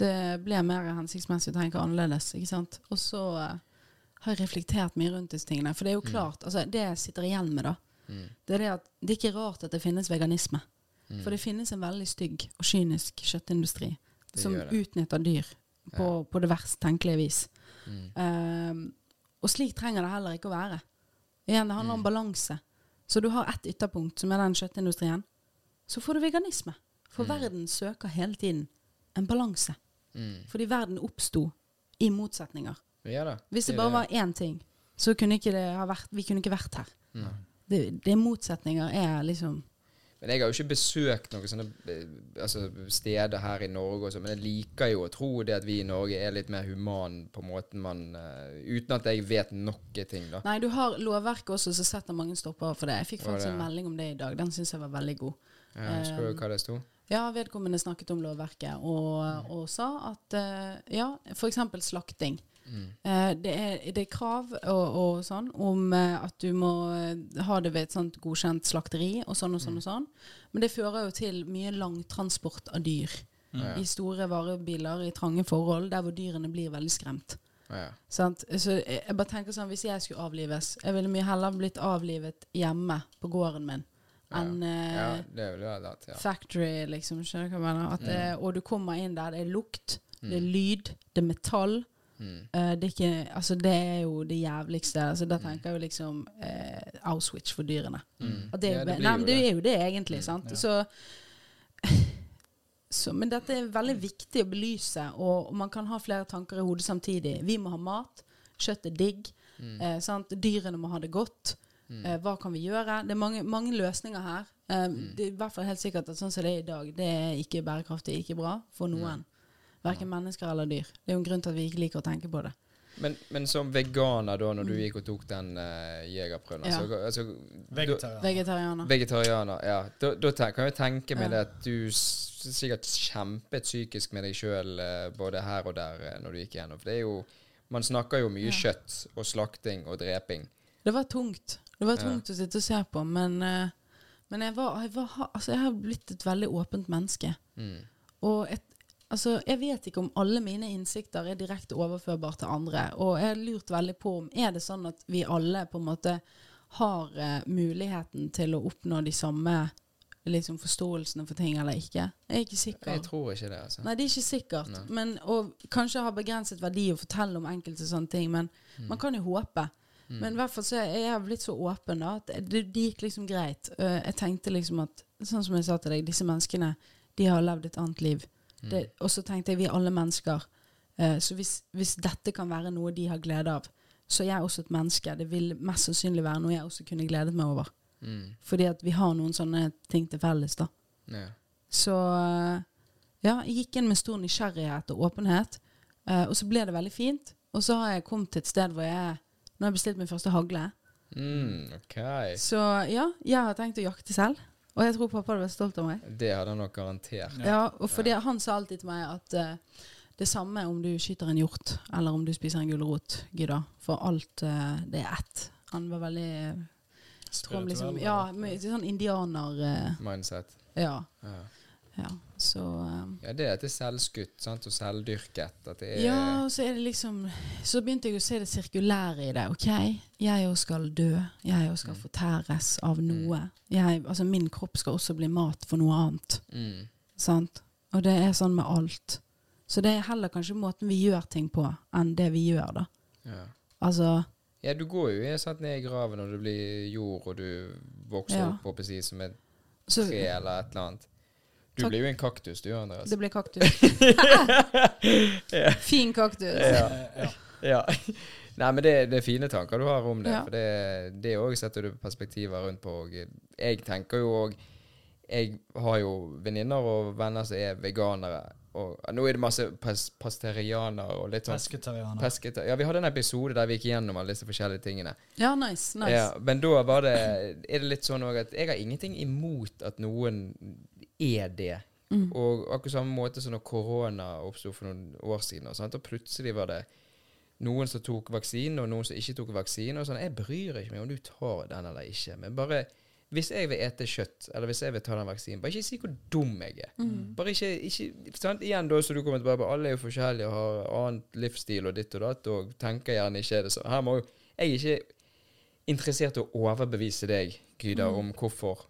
det ble mer hensiktsmessig å tenke annerledes. ikke sant? Og så uh, har jeg reflektert mye rundt disse tingene. For det er jo klart, altså det jeg sitter igjen med, da, Mm. det er det at det er ikke rart at det finnes veganisme. Mm. For det finnes en veldig stygg og kynisk kjøttindustri Det som gjør det. utnytter dyr på, på det verst tenkelige vis. Mm. Ehm, og slik trenger det heller ikke å være. Igjen, det handler om balanse. Så du har ett ytterpunkt, som er den kjøttindustrien. Så får du veganisme. For verden søker hele tiden en balanse. Mm. Fordi verden oppsto i motsetninger. Ja da. Hvis det bare var én ting, så kunne ikke det ha vært, vi kunne ikke vært her. Mm. Det, det motsetninger er liksom Men jeg har jo ikke besøkt noen sånne eh, altså, steder her i Norge, også, men jeg liker jo å tro det at vi i Norge er litt mer human på måten man uh, Uten at jeg vet noe ting, da. Nei, du har lovverket også som setter mange stopper for det. Jeg fikk faktisk en melding om det i dag. Den syns jeg var veldig god. Ja, husker du hva det sto? Ja, vedkommende snakket om lovverket og, og sa at uh, ja, f.eks. slakting. Eh, det, er, det er krav og, og sånn om eh, at du må eh, ha det ved et sånt godkjent slakteri og sånn og sånn og sånn. Men det fører jo til mye langtransport av dyr Ja. i store varebiler i trange forhold, der hvor dyrene blir veldig skremt. Ja. Sant? Så jeg, bare tenker sånn, Hvis jeg skulle avlives Jeg ville mye heller blitt avlivet hjemme på gården min enn ja, vært. Ja. factory, liksom. Skjønner du hva jeg mener? At det, og du kommer inn der, det er lukt, det er Mm. lyd, det er metall. Mm. Det, er ikke, altså det er jo det jævligste. Altså da tenker jeg jo liksom eh, Auschwitz for dyrene. Mm. Det, Ja, det nei, men det er jo det egentlig, sant. ja. Så, så Men dette er veldig viktig å belyse, og, og man kan ha flere tanker i hodet samtidig. Vi må ha mat. Kjøtt er digg. Mm. Eh, sant? Dyrene må ha det godt. Eh, hva kan vi gjøre? Det er mange, mange løsninger her. Eh, Mm. Det er i hvert fall helt sikkert at sånn som det er i dag, det er ikke bærekraftig, ikke bra for noen. Verken mennesker eller dyr. Det er jo en grunn til at vi ikke liker å tenke på det. Men, men som veganer, da, når du gikk og tok den uh, jegerprøven. Ja. altså, altså, Vegetarianer. Vegetarianer. Vegetarianer, ja. Da, da kan jeg tenke meg Ja. det at du sikkert kjempet psykisk med deg sjøl både her og der uh, når du gikk gjennom. For det er jo Man snakker jo mye Ja. kjøtt og slakting og dreping. Det var tungt. Det var Ja. tungt å sitte og se på, men, eh, men jeg, var, jeg, var, altså jeg har blitt et veldig åpent menneske. Mm. Og et, altså, jeg vet ikke om alle mine innsikter er direkte overførbare til andre. Og jeg har lurt veldig på om er det sånn at vi alle på en måte har eh, muligheten til å oppnå de samme liksom, forståelsene for ting eller ikke. Jeg er ikke sikker. Jeg tror ikke det, altså. Nei, det er ikke sikkert. Men, og kanskje har begrenset verdi å fortelle om enkelte sånne ting, men Mm. man kan jo håpe. Men i hvert fall så er jeg blitt så åpen da, at det, det gikk liksom greit. Uh, jeg tenkte liksom at, sånn som jeg sa til deg, disse menneskene, de har levd et annet liv. Mm. Det, og så tenkte jeg, vi er alle mennesker. Eh, så hvis, hvis dette kan være noe de har glede av, så er jeg også et menneske. Det vil mest sannsynlig være noe jeg også kunne gledet meg over. Mm. Fordi at vi har noen sånne ting til felles da. Ja. Så eh, ja, jeg gikk inn med stor nysgjerrighet og åpenhet. eh, og så ble det veldig fint. Og så har jeg kommet til et sted hvor jeg Nå har jeg bestilt min første hagle. Mm, okay. Så ja, jeg har tenkt å jakte selv. Og jeg tror pappa hadde vært stolt av meg. Det hadde han nok garantert. Ja, og fordi Han sa alltid til meg at uh, det samme om du skyter en hjort, eller om du spiser en gulrot, Gidda. For alt uh, det er ett. Han var veldig uh, Spirituell? liksom, Ja, med, sånn indianer Uh, Mindset. Ja. Ja. Ja. Så eh, ja, det er at det er selvskutt sant? og selvdyrket. Ja, så det liksom Så begynte jeg å se det sirkulære i det. OK, jeg òg skal dø. Jeg òg skal fortæres av noe. Jeg, altså Min kropp skal også bli mat for noe annet. mm. Sant? Og det er sånn med alt. Så det er heller kanskje måten vi gjør ting på, enn det vi gjør, da. ja. Altså Ja, du går jo satt ned i graven og det blir jord, og du vokser Ja. opp på si, som et Så tre eller et eller annet. Du Takk. blir jo en kaktus, du, Andreas. det blir kaktus. Fin kaktus. Ja. Ja. Ja. Nei, men det, det er fine tanker du har om det. Ja. For det, òg setter du perspektiver rundt på. Og jeg tenker jo òg Jeg har jo venninner og venner som er veganere. Og nå er det masse pes, pasterianere og litt sånn Pesketarianer. Pesketar Ja, vi hadde en episode der vi gikk gjennom alle disse forskjellige tingene. Ja, nice. nice. Ja, men da var det Er det litt sånn òg at jeg har ingenting imot at noen er det. Mm. Og akkurat samme måte som når korona oppsto for noen år siden, og, sant? og plutselig var det noen som tok vaksinen, og noen som ikke tok vaksinen. Og sånn, jeg bryr ikke meg om du tar den eller ikke, men bare hvis jeg vil ete kjøtt, eller hvis jeg vil ta den vaksinen, bare ikke si hvor dum jeg er. Mm. Bare ikke, ikke sant? Igjen da, så du kommer tilbake alle er jo forskjellige og har annet livsstil og ditt og datt, og tenker gjerne ikke er det Så Her må jo, jeg er ikke interessert i å overbevise deg, Gyda, Mm. om hvorfor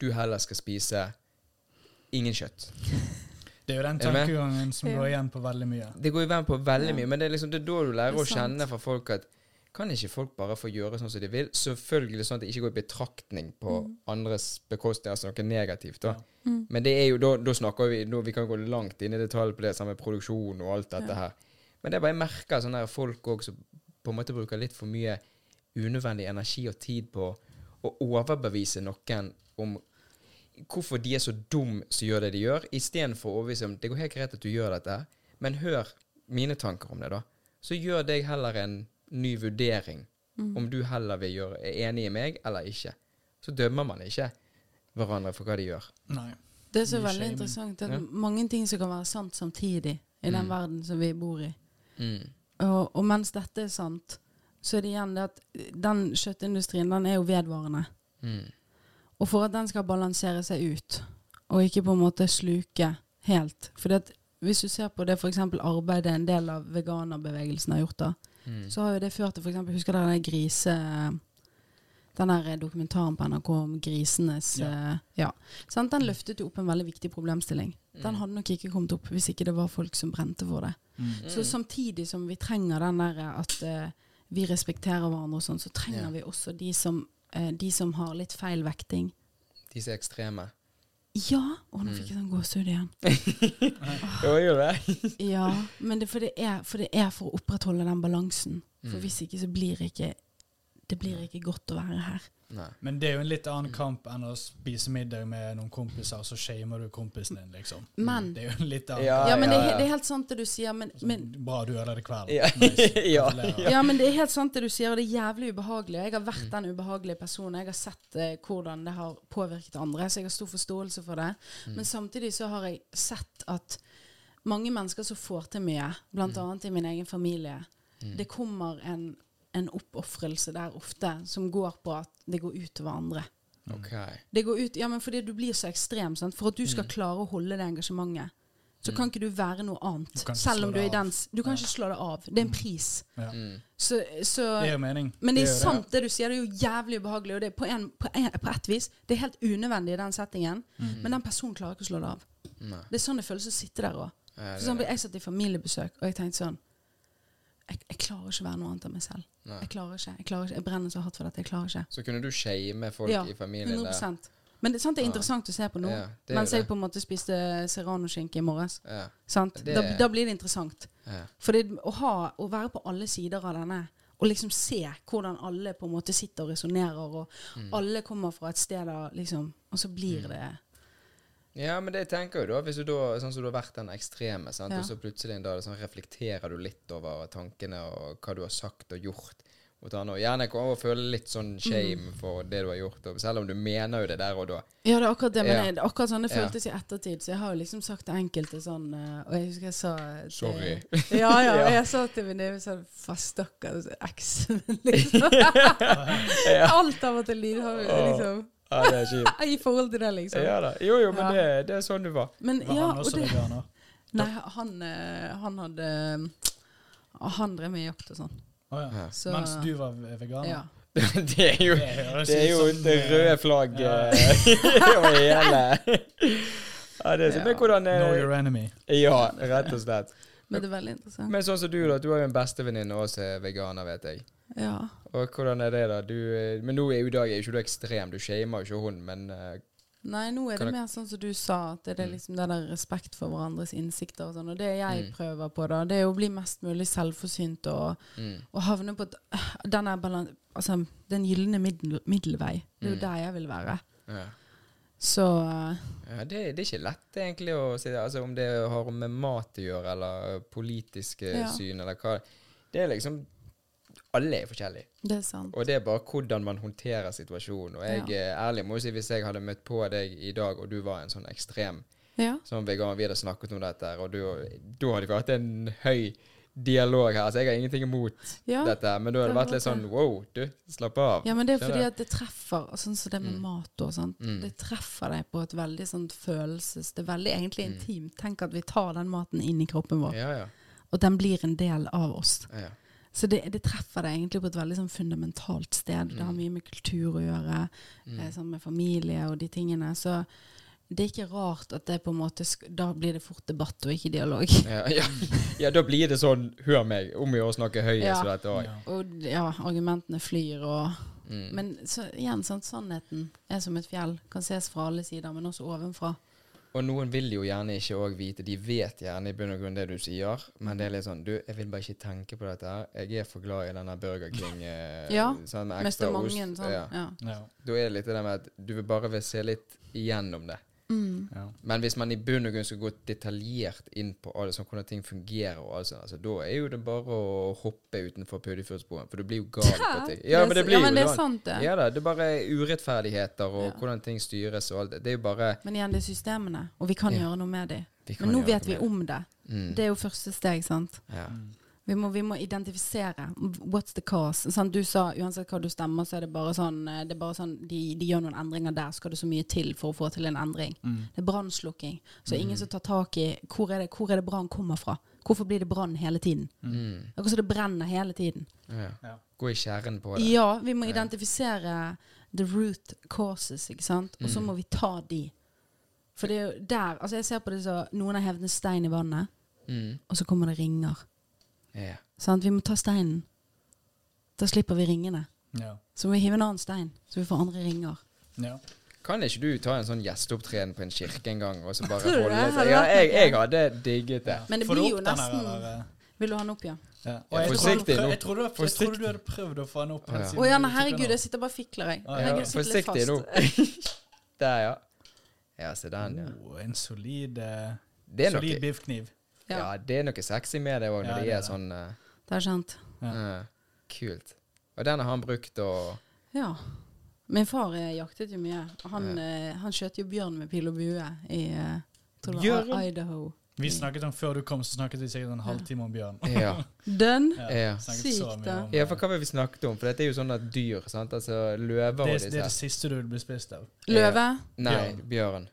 du heller skal spise ingen kjøtt. Det er jo den tankegangen som går igjen på veldig mye. Det går igjen på veldig mye, men det er liksom det er da du lærer er å kjenne fra folk at kan ikke folk bare få gjøre sånn som de vil? Selvfølgelig sånn at det ikke går i betraktning på andres bekostning, altså noe negativt. da. Ja. Mm. Men det er jo, da, da snakker vi da, Vi kan gå langt inn i detalj på det samme med produksjon og alt dette Ja. her. Men det er bare jeg merker sånn her folk òg som på en måte bruker litt for mye unødvendig energi og tid på å overbevise noen om hvorfor de er så dum som gjør det de gjør, istedenfor å overbevise om det går helt greit at du gjør dette, men hør mine tanker om det, da. Så gjør deg heller en ny vurdering Mm. om du heller vil gjøre, er enig i meg eller ikke. Så dømmer man ikke hverandre for hva de gjør. Nei. Det er så veldig shame. interessant at Ja. mange ting som kan være sant samtidig i den Mm. verden som vi bor i. Mm. Og, og mens dette er sant, så er det igjen det at den kjøttindustrien, den er jo vedvarende. Mm. Og for at den skal balansere seg ut, og ikke på en måte sluke helt For hvis du ser på det f.eks. arbeidet en del av veganerbevegelsen har gjort, da, Mm. så har jo det ført til f.eks. Husker dere den grise... Den der dokumentaren på NRK om grisenes Ja. eh, ja. Sånn, Den løftet jo opp en veldig viktig problemstilling. Mm. Den hadde nok ikke kommet opp hvis ikke det var folk som brente for det. Mm. Så samtidig som vi trenger den der at eh, vi respekterer hverandre og sånn, så trenger Ja. vi også de som, eh, de som har litt feil vekting. De som er ekstreme. Ja! Å, nå Mm. fikk jeg sånn gåsehud igjen. Jo, gjør det? Ja, men det, for, det er, for det er for å opprettholde den balansen. For Mm. hvis ikke så blir ikke det blir ikke godt å være her. Nei. Men det er jo en litt annen kamp enn å spise middag med noen kompiser, og så shamer du kompisen din, liksom. Men Det er jo en litt annen Ja, Ja, men det, er, det er helt sant det du sier, men, men Bra du ødela kvelden. Ja. Nice. Ja. Ja, men det er helt sant det du sier, og det er jævlig ubehagelig. Og jeg har Mm. vært den ubehagelige personen. Jeg har sett eh, hvordan det har påvirket andre, så jeg har stor forståelse for det. Mm. Men samtidig så har jeg sett at mange mennesker som får til mye, blant Mm. annet i min egen familie, det kommer en, en oppofrelse der ofte som går på at det går ut over andre. Okay. Det går ut, ja, men fordi du blir så ekstrem. Sant? For at du Mm. skal klare å holde det engasjementet, så kan ikke du være noe annet. Selv om du er det i av. Du kan ikke slå det av. Det er en pris. Ja. Mm. Så, så Det gir mening. men det er gjør sant det du sier, det er jo jævlig ubehagelig. Og det er på, en, på, en, på ett vis Det er helt unødvendig i den settingen, Mm. men den personen klarer ikke å slå det av. Nei. Det er sånn det føles å sitte der òg. Ja, det er det. jeg satt i familiebesøk, og jeg tenkte sånn jeg, jeg klarer ikke å være noe annet enn meg selv. Nei. Jeg klarer ikke. Jeg, klarer ikke. jeg brenner så hardt for dette. Jeg klarer ikke. Så kunne du shame folk Ja, i familien Ja, 100 Men det, sant, det er interessant å se på nå. Ja, mens jeg på en måte spiste serranoskinke i morges. Ja, Sant? Det- Da, da blir det interessant. ja. For det, å, ha, å være på alle sider av denne, og liksom se hvordan alle på en måte sitter og resonnerer, og Mm. alle kommer fra et sted av liksom Og så blir det ja, men det jeg tenker jo da, hvis du da, sånn som du har vært den ekstreme, sant? Ja. og så plutselig en dag sånn, reflekterer du litt over tankene og hva du har sagt og gjort mot andre, og gjerne kommer og føle litt sånn shame for det du har gjort, og selv om du mener jo det der og da. Ja, det er akkurat det. Men Ja. jeg, det akkurat sånn det Ja. føltes i ettertid. Så jeg har jo liksom sagt til enkelte sånn eh, Og jeg husker jeg sa til- Sorry. Ja, ja. Ja. Og jeg sa til venninnen sånn Fast stakkars eksen min, liksom. Alt av og til lydhår, liksom. Ja, det er kjipt. I forhold til det, liksom. Ja da. Jo, jo, men Ja. det, det er sånn du var. Men Var ja, han og også det veganer? Nei, han, eh, han hadde Han drev med jakt og sånn. Oh, ja. Ja. Så- Mens du var veganer? Ja. det er jo Det Det er jo som, det eh, røde flagget ja. eh, over hele Ja, det er sånn Ja. med hvordan Know eh, your enemy. Ja, rett og slett. Men det er veldig interessant. Men sånn som du, da. Du har jo en bestevenninne også er veganer, vet jeg. Ja. Og hvordan er det, da? Du, eh, men nå er jo i dag er ikke du ekstrem. Du shamer jo ikke hun, men uh, Nei, nå er det mer sånn som du sa, at det er Mm. liksom den der respekt for hverandres innsikter og sånn. Og det jeg Mm. prøver på, da, det er å bli mest mulig selvforsynt og, mm. og havne på et, den er altså, den gylne middel, middelvei. Det er jo Mm. der jeg vil være. Ja. Så eh, Ja, det, det er ikke lett egentlig å si det. Altså, om det har med mat å gjøre, eller politiske Ja. syn, eller hva. Det er liksom Alle er forskjellige. det er sant. Og det er bare hvordan man håndterer situasjonen. Og jeg Ja. er ærlig må jo si, hvis jeg hadde møtt på deg i dag, og du var en sånn ekstrem Ja. som veganer, vi hadde snakket om dette, og du, da hadde vi hatt en høy dialog her. Altså, jeg har ingenting imot Ja. dette, men da hadde det vært litt sånn wow, du, slapp av. ja, men det er fordi at det treffer Sånn som det med Mm. mat og sånt. Mm. Det treffer deg på et veldig sånt følelses... Det er veldig egentlig Mm. intimt. Tenk at vi tar den maten inn i kroppen vår, Ja, ja. og den blir en del av oss. Ja, ja. Så det, det treffer deg egentlig på et veldig sånn fundamentalt sted. Det har Mm. mye med kultur å gjøre, Mm. sånn med familie og de tingene. Så det er ikke rart at det på en måte Da blir det fort debatt og ikke dialog. Ja, ja. ja, da blir det sånn Hør meg, om å gjøre å snakke høyest. Ja. og dette. Ja. Og ja, argumentene flyr og Mm. Men så, igjen, sånn, sannheten er som et fjell. Kan ses fra alle sider, men også ovenfra. Og noen vil jo gjerne ikke òg vite. De vet gjerne i bunn og grunn det du sier, men det er litt sånn Du, jeg vil bare ikke tenke på dette her. Jeg er for glad i denne Burger King eh, Ja, sånn, med ekstra mange ost. sånn. Ja. Ja. Ja. Da er det litt det der med at du vil bare vil se litt igjennom det. Mm. Ja. Men hvis man i bunn og grunn skal gå detaljert inn på alle, sånn, hvordan ting fungerer, og alt sånt, altså, da er jo det bare å hoppe utenfor Puddefjordsbroen, for du blir jo gal på ting. Ja, men det blir ja, men det er sant, det. Ja da, det er bare urettferdigheter og Ja. hvordan ting styres og alt det. Det er jo bare Men igjen, det er systemene, og vi kan Ja. gjøre noe med dem. Men nå vet vi om det. Mm. Det er jo første steg, sant. Ja. Mm. Vi må, vi må identifisere. What's the cause? Sånn, Du sa uansett hva du stemmer, så er det bare sånn, eh, det er bare sånn de, de gjør noen endringer der, skal det så mye til for å få til en endring. Mm. Det er brannslukking. Så ingen som tar tak i hvor er det, hvor er det brann kommer fra. Hvorfor blir det brann hele tiden? Mm. Akkurat som det brenner hele tiden. Ja. Ja. Gå i kjernen på det. Ja, vi må identifisere the root causes, ikke sant? Og så Mm. må vi ta de. For det er jo der Altså, jeg ser på det som noen har hevet en stein i vannet, Mm. og så kommer det ringer. Ja. Sånn, Vi må ta steinen. Da slipper vi ringene. Yeah. Så må vi hive en annen stein, så vi får andre ringer. Yeah. Kan ikke du ta en sånn gjesteopptreden på en kirke en gang, og så bare holde det? Ja, jeg, jeg hadde digget det. Men det blir jo nesten? Vil du ha den opp, ja? Ja. Jeg, forsiktig nå. jeg, trodde, trodde du hadde prøvd å få den opp. Ja. Oh, ja, nei, herregud, jeg sitter bare og fikler, jeg. Herregud, jeg Forsiktig nå. Der, ja. Ja, se den, ja. Oh, en solid, uh, solid biffkniv. Ja, ja, det er noe sexy med det òg, når Ja, det det er det. sånn uh, det er sant. Ja. eh, Kult. Og den har han brukt og Ja. Min far eh, jaktet jo mye. Han, eh, han skjøt jo bjørn med pil og bue i uh, tror det var Idaho. Vi snakket om Før du kom, så snakket vi sikkert en halvtime om bjørn. Ja. Den? Ja. Sykt, da. ja, for hva vil vi snakket om? For dette er jo sånne dyr, sant? Altså løver det, og er, det er det siste du vil bli spist av. Løve? Nei, Bjørn. bjørn.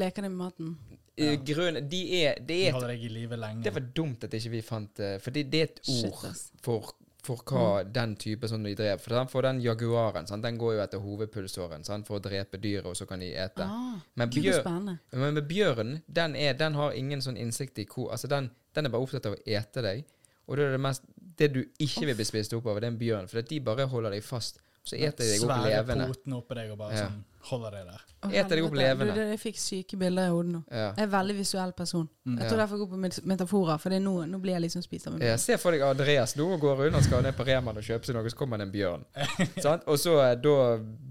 Leker de med maten? I Grunn, de er, det De er de holder deg i live lenge. Det var dumt at ikke vi fant det Fordi det er et ord Shit, for, for hva den type som de drev. For den, for den jaguaren sant? Den går jo etter hovedpulsåren sant? for å drepe dyret, og så kan de ete. Ah, Men, bjør, men med bjørnen, den, er, den har ingen sånn innsikt i hvor Altså, den, den er bare opptatt av å ete deg. Og det er det mest Det du ikke vil bli spist opp av, det er en bjørn. For at de bare holder deg fast. Så eter de deg opp Svære levende. potene oppå deg og bare Ja. sånn holder deg der. Eter deg opp levende. Du, jeg fikk syke bilder i hodet nå. Ja. Jeg er en veldig visuell person. Mm. Jeg tror derfor jeg går på metaforer, for det er nå, nå blir jeg liksom spist av en Ja, bjørn. se for deg Andreas nå går rundt og skal ned på Reman og kjøpe seg noe, så kommer det en bjørn. Sant? Og så eh, da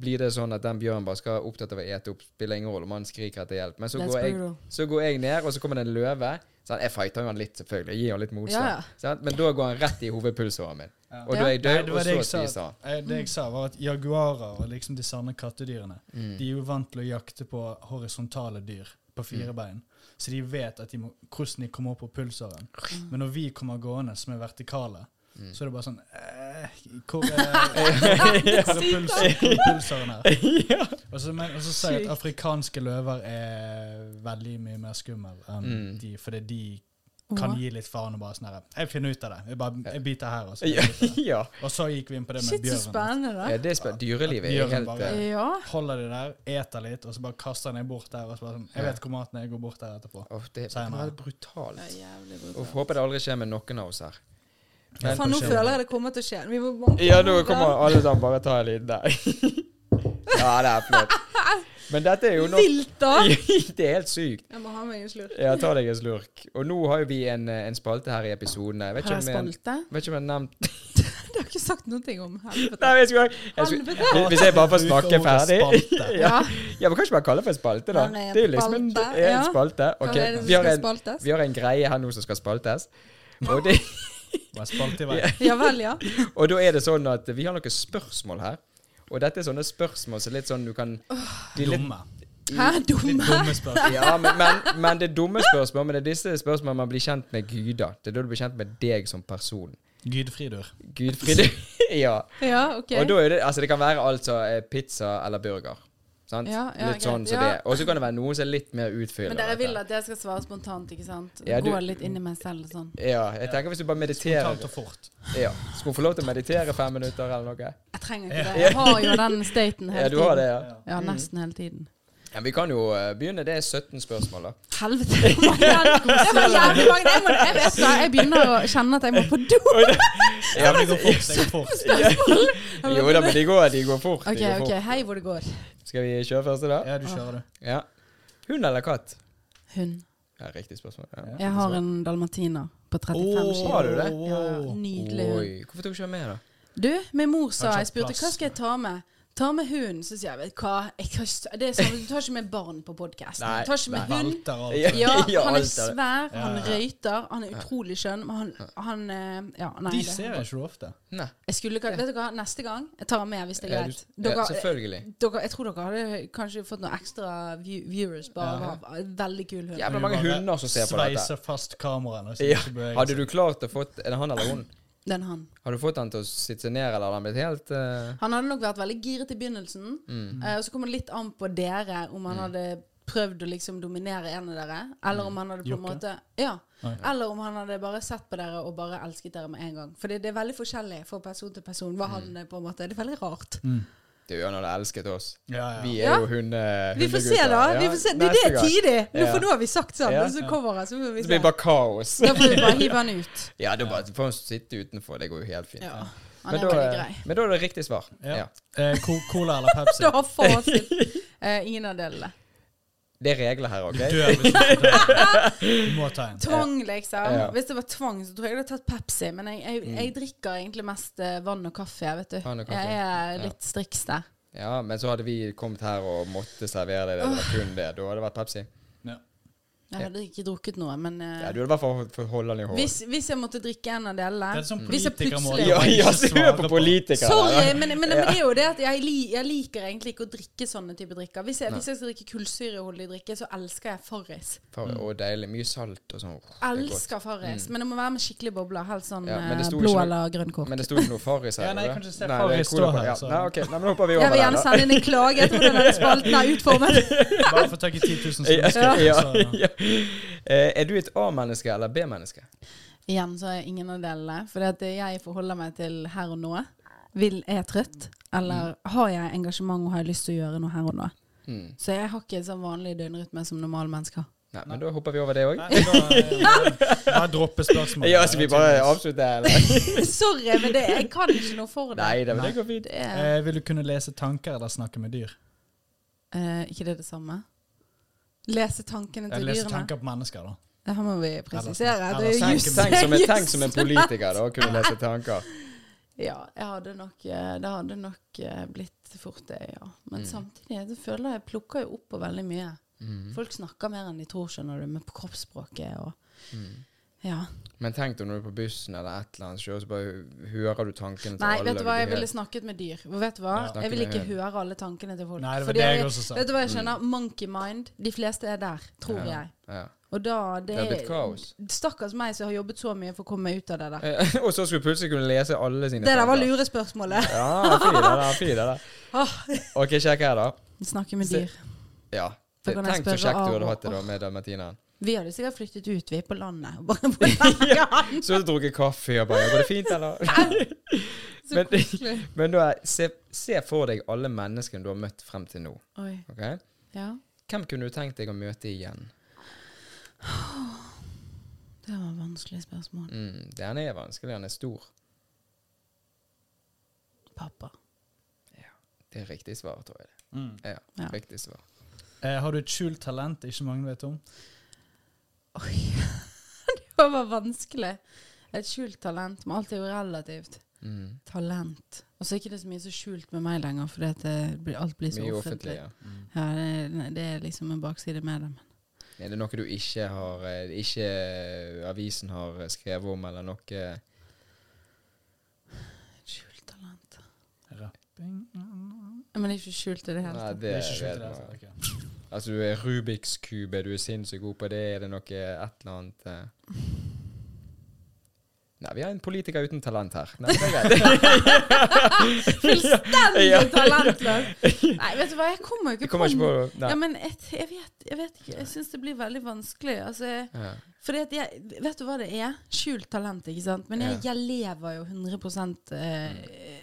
blir det sånn at den bjørnen bare skal opptatt av å ete opp. Spiller ingen rolle om han skriker etter hjelp. Men så går, jeg, så går jeg ned, og så kommer det en løve. Sant? Jeg fighter jo han litt, selvfølgelig. Jeg gir han litt motstand. Ja, sånn, Men da går han rett i hovedpulsåren min. Ja. Og da er jeg død, det og så spiser han. Eh, Det jeg sa, var at jaguarer og liksom de samme kattedyrene Mm. De er jo vant til å jakte på horisontale dyr på fire Mm. bein. Så de vet at de må, hvordan de kommer opp på pulsåren. Men når vi kommer gående som er vertikale, Mm. så er det bare sånn eh, Hvor er, pulseren er er her? Og så, men, og så sier jeg at afrikanske løver er veldig mye mer skummel enn Mm. de, fordi de kan gi litt faen og bare sånn her Jeg finner ut av det. Jeg, bare, jeg biter her, og så. Ja, ja. Og så gikk vi inn på det med Shit, så spennende, da. ja det er spennende. Dyrelivet er helt bare- eh, Ja. Holder de der, eter litt, og så bare kaster jeg bort der. Og så bare sånn, Jeg vet hvor maten er, jeg går bort der etterpå. Oh, Det er brutalt. Det er brutalt. Og håper det aldri skjer med noen av oss her. Men- Faen, nå føler jeg det kommer til å skje. Vi må bare Ja, nå kommer alle sammen bare ta en liten der. Ja, det er flott. Men dette er jo noe Vilt, da! Det er helt sykt. Jeg må ha meg en slurk. Ja, ta deg en slurk. Og nå har jo vi en, eh, en spalte her i episoden. Jeg vet ikke om jeg, vet ikke om jeg har nevnt Det har ikke sagt noe om. Helvete. Nei, jeg skulle, jeg skulle, Helvete. Hvis jeg bare får snakke ferdig ja. ja, men kan ikke bare kalle det for en spalte, da? Det er jo liksom en, en spalte. Som vi har en, vi har en greie her nå som skal spaltes. Og, det, Bare spalte i vei. Ja vel, ja. og da er det sånn at vi har noen spørsmål her. Og dette er sånne spørsmål som så litt sånn du kan de litt, Dumme. Hæ, Litt dumme? dumme spørsmål. Ja, men, men, men det er dumme spørsmål. Men det er disse spørsmålene man blir kjent med guder. Det er da du blir kjent med deg som person. Gudfridur. Gudfridur, ja. Ja, OK. Og da er det, altså det kan være altså pizza eller burger. Sant? Ja, ja, litt sånn som Ja. det. Og så kan det være noen som er litt mer utfyllende. Men dere vil at jeg skal svare spontant, ikke sant? Ja, du- Gå litt inn i meg selv og sånn. Ja, jeg tenker hvis du bare mediterer Spontant og fort. ja. Skulle få lov til å meditere fem minutter eller noe? Jeg trenger ikke det. Jeg har jo den staten hele tiden. Ja, du har det, ja. Ja, nesten hele tiden. ja vi kan jo eh, begynne. Det er 17 spørsmål, da. Helvete. Det var jævlig mange. Jeg, må, jeg vet jeg begynner å kjenne at jeg må på do. Ja, men det går fort. Det går fort. Jo da, men de går, de går fort. OK, de går ok, hei hvor det går. Skal vi kjøre første, da? Ja, du kjører, du. Ja. Hund eller katt? Hund. Ja, Riktig spørsmål. Ja. Jeg har en dalmatiner på 35 Åh, kilo. har du det? Ja, nydelig hund. Oi, hvorfor tok du ikke med, da? Du, min mor sa Jeg spurte plass. hva skal jeg ta med. Ta med hund. Så sier jeg vet hva jeg kan, det er sånn, Du tar ikke med barn på podkast. Du tar ikke med nei. hund. Ja. han er svær, han røyter, han er utrolig skjønn, men han, han eh, Ja, nei. De ser jeg ikke så ofte. Nei. Jeg skulle, vet du hva, neste gang jeg tar han med hvis det er greit. Dere, selvfølgelig. dere, jeg tror dere hadde kanskje fått noen ekstra view, viewers bare av en veldig kul hund. Jævla mange hunder som ser på dette. Sveiser fast kameraene. Ja. Hadde du klart å få en det han eller hun? Den han. Har du fått han til å sitte seg ned, eller har han blitt helt uh... Han hadde nok vært veldig giret i begynnelsen. mm. uh, og så kommer det litt an på dere, om han hadde prøvd å liksom dominere en av dere, eller om han hadde på en måte Ja. Eller om han hadde bare sett på dere og bare elsket dere med en gang. For det, det er veldig forskjellig fra person til person. Hva han er på en måte Det er veldig rart. Mm. Det jo han hadde elsket oss. Ja, ja. Vi er Ja. jo hunde, Vi får se, da. Vi får se. Neste det er tidlig! Nå, for nå har vi sagt sammen, Ja. så kommer han, så får vi se. Det blir bare kaos. Da får vi bare hive han ut. Ja, da bare får han sitte utenfor. Det går jo helt fint. Ja. Men, da, men da er det riktig svar. Ja. Ja. Eh, cola eller Pepsi? Du har fasit. Eh, ingen av delene. Det er regler her, Du OK? dør hvis du Du må ta en. Tvang, liksom. Ja. Hvis det var tvang, så tror jeg jeg hadde tatt Pepsi. Men jeg, jeg, jeg drikker egentlig mest eh, vann og kaffe, vet du. Vann og kaffe. Jeg er Ja. litt striks der. Ja, men så hadde vi kommet her og måtte servere deg det. Det var kun det. Da hadde det vært Pepsi. Jeg hadde ikke drukket noe, men uh, Ja, du hadde i hvert fall fått holde den i håret. hvis, hvis jeg måtte drikke en av delene Det sånn Hvis jeg plutselig- Ja, ja, se på politikere. Sorry, men, men, men det er jo det at jeg, jeg liker egentlig ikke å drikke sånne type drikker. Hvis jeg, hvis jeg skal drikke kullsyreholdig drikke, så elsker jeg Farris. Mm. og deilig. Mye salt og sånn. Er. Elsker Farris. Men det må være med skikkelig bobler. Helst sånn Ja, men det eh, blå eller grønn kork. Men det sto ikke noe Farris her? Ja, nei, jeg kan ikke se Farris stå her, Ja. så- Nei, ok. Nei, men hopper vi over Jeg vil gjerne sende inn en klage. etter tror denne spalten er utformet. Bare få tak i 10 000 Ja, Eh, Er du et A-menneske eller B-menneske? Igjen så er ingen av delene. For jeg forholder meg til her og nå. Vil, er jeg trøtt? Eller har jeg engasjement og har jeg lyst til å gjøre noe her og nå? Mm. Så jeg har ikke en sånn vanlig døgnrytme som normale mennesker. Nei, men da hopper vi over det òg. Da, eh, Bare droppe spørsmålet. Ja, så vi bare avslutter, eller? Sorry, men det, jeg kan ikke noe for det. Nei, det, men det går fint. Det er Eh, vil du kunne lese tanker eller snakke med dyr? eh, ikke det det samme? Lese tankene Jeg til leser lese tanker på mennesker, da. Det her må vi presisere. Eller- Det er eller just, Tenk som, en, tenk som en politiker, da, å kunne lese tanker. Ja, jeg hadde nok, eh, det hadde nok eh, blitt fort det, ja. Men Mm. samtidig så føler jeg jeg plukker jo opp på veldig mye. Mm. Folk snakker mer enn de tror, skjønner du, med kroppsspråket og Mm. Ja. Men tenk deg når du er på bussen eller et eller annet, så bare hører du tankene til Nei, alle. vet du hva, jeg ville snakket med dyr. Vet du hva? Ja. Jeg vil ikke høre alle tankene til folk. Nei, det var Fordi det jeg jeg- også sa. Vet du hva jeg skjønner? Monkey mind. De fleste er der, tror Ja. jeg. Ja. Og da det, Det er blitt kaos. Stakkars meg som har jobbet så mye for å komme meg ut av det der. Og så skulle plutselig kunne lese alle sine Det der var lurespørsmålet. Ja, fy det der. Det der. OK, sjekk her, da. Snakke med dyr. Ja. Tenk så kjekt du hadde hatt det da med dalmatineren. Vi hadde sikkert flyttet ut, vi, på landet. Bare på landet. Så hadde du drukket kaffe og bare 'Går det fint, eller?' Så Men- koselig. Men da, se, se for deg alle menneskene du har møtt frem til nå. Oi. Okay? Ja. Hvem kunne du tenkt deg å møte igjen? Det var et vanskelig spørsmål. Mm, den er vanskelig, den er stor. Pappa. Det er riktig svar, tror jeg. Mm. Ja, Ja. riktig svar. Eh, har du et skjult talent ikke mange vet om? Oi. det var vanskelig. Et skjult talent, men alt er jo relativt. Mm. Talent. Og så er ikke det så mye så skjult med meg lenger, fordi at det blir, alt blir så Mye offentlig. offentlig, ja. Ja, det, det er liksom en bakside med det. Men. Er det noe du ikke har eh, Ikke eh, avisen har skrevet om, eller noe skjult talent. Rapping Men det er ikke skjult i det hele Nei. Det det er ikke skjult i det hele tatt. Altså, du er Rubiks kube, du er sinnssykt god på det. Er det noe et eller annet eh? Nei, vi har en politiker uten talent her. Nei, det er. Fullstendig Ja. talentløs! Nei, vet du hva, jeg kommer jo ikke kommer ikke på. Ja, men jeg, jeg, vet, jeg vet ikke. Jeg syns det blir veldig vanskelig. Altså, Ja. fordi at jeg, vet du hva det er? Skjult talent, ikke sant? Men jeg, jeg lever jo 100 eh,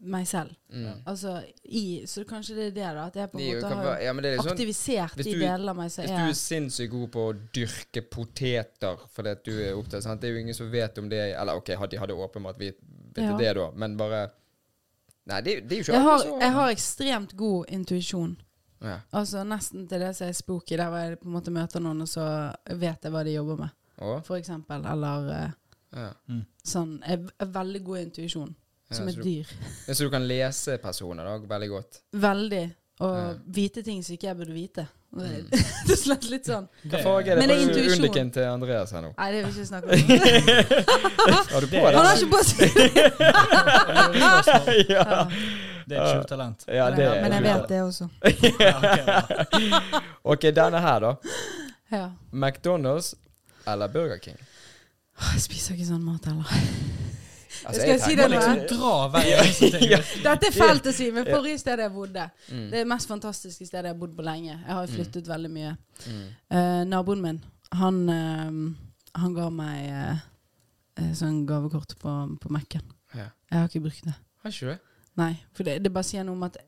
meg selv. Mm. Altså, i, så kanskje det er det, da. At jeg på en er måte har ja, men det er sånn aktivisert de du- delene av meg som Hvis du er er sinnssykt god på å dyrke poteter fordi at du er opptatt sant? Det er jo ingen som vet om det Eller OK, de hadde åpenbart vet, vet Ja. det, da, men bare Nei, det, det er jo ikke jeg har, så, jeg har ekstremt god intuisjon. ja. Altså Nesten til det som er spooky, der hvor jeg på en måte møter noen, og så vet jeg hva de jobber med, Å? for eksempel. Eller eh, Ja. sånn Jeg er veldig god intuisjon. Som så et dyr. Du, Så du kan lese personer da, veldig godt? Veldig. Og Ja. vite ting som ikke jeg burde vite. Det Mm. det er slett litt sånn. Hva farge er det Men det er på undiken til Andreas her nå? Nei, det vil jeg ikke snakke om. Har du på deg? det? Han har ikke på seg ja. Det er et skjult talent. ja, det Men jeg vet det også. OK, denne her, da. Ja. McDonald's eller Burger King? Jeg spiser ikke sånn mat heller. Altså, Skal jeg si det nå, liksom-? Dra hver. Ja. Dette er si, men forrige sted jeg bodde Mm. Det er det mest fantastiske stedet jeg har bodd på lenge. Jeg har flyttet flyttet veldig mye. Mm. Uh, naboen min, han, uh, han ga meg eh, sånn gavekort på, på Mac-en. Ja. Jeg har ikke brukt det. Har ikke du det? Nei, for det, det bare sier noe om at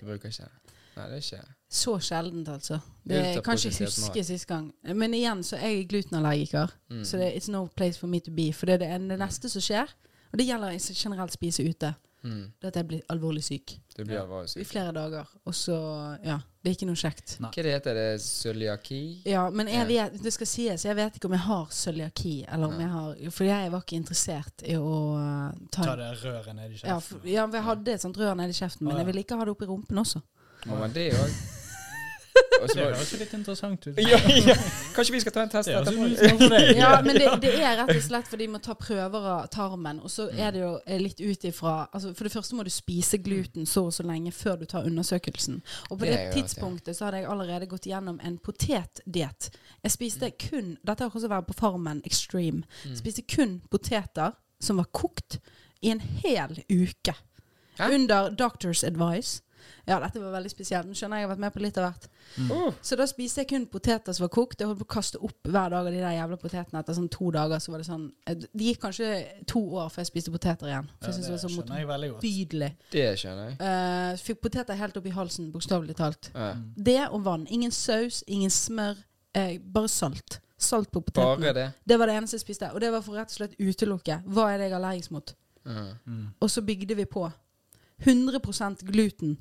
Du bruker ikke det? Nei, det er ikke Så sjeldent, altså. Det jeg kan ikke huske sist gang. Men igjen så er jeg glutenallergiker, Mm. så det it's no place for me to be. For det det, det neste som skjer, og det gjelder i generelt spise ute, mm. det at jeg blir alvorlig syk Du blir Ja. alvorlig i flere dager. Og så Ja, det er ikke noe kjekt. Nei. Hva det heter det? Cøliaki? Ja, men jeg vet, det skal sies, jeg vet ikke om jeg har cøliaki, eller om Nei. jeg har For jeg var ikke interessert i å uh, ta, Ta det røret ned i ja, kjeften. for, ja, vi jeg hadde et sånt rør nedi kjeften, men ja. jeg ville ikke ha det oppi rumpen også. Ja, men det òg? Det høres jo litt interessant ut. ja, ja. Kanskje vi skal ta en test etterpå? deg. Ja, men det, det er rett og slett fordi de må ta prøver av tarmen. Og så er det jo eh, litt ut ifra altså For det første må du spise gluten så og så lenge før du tar undersøkelsen. Og på Det tidspunktet så hadde jeg allerede gått gjennom en potetdiett. Jeg spiste kun Dette har også vært på Farmen Extreme. Mm. Spiste kun poteter som var kokt i en hel uke. Hæ? Under doctor's advice. Ja, dette var veldig spesielt. Nå skjønner jeg jeg har vært med på litt av hvert. Mm. Så da spiste jeg kun poteter som var kokt. Jeg holdt på å kaste opp hver dag av de der jævla potetene. Etter sånn to dager så var det sånn eh, Det gikk kanskje to år før jeg spiste poteter igjen. For jeg Ja, syntes det var så motbydelig. det skjønner jeg. Uh, fikk poteter helt opp i halsen, bokstavelig talt. Ja. Det og vann. Ingen saus, ingen smør. eh, bare salt. Salt på potetene. Det? Det var det eneste jeg spiste. Og det var for rett og slett utelukke. Hva er det jeg er allergisk mot? Ja. Mm. Og så bygde vi på. 100% gluten.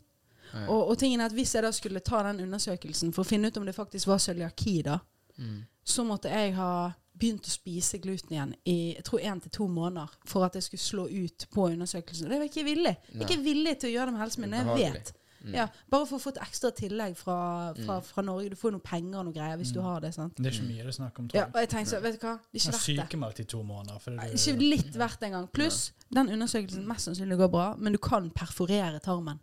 Ja. Og, og tingen er at hvis jeg da skulle ta den undersøkelsen for å finne ut om det faktisk var cøliaki, da, Mm. så måtte jeg ha begynt å spise gluten igjen i jeg tror én til to måneder for at jeg skulle slå ut på undersøkelsen. Og det var jeg ikke villig. Jeg er Nei. ikke villig til å gjøre det med helsen min. Jeg vet. Mm. Ja, bare for å få et ekstra tillegg fra, fra, Mm. fra Norge. Du får jo noe penger og noe greier hvis du Mm. har det. sant? Det er ikke mye det er snakk om, tror Ja, jeg. og jeg tenkte så, vet du hva, det er ikke verdt det. sykemeldt i to måneder. For det er Ikke litt verdt engang. Pluss, den undersøkelsen mest sannsynlig går bra, men du kan perforere tarmen.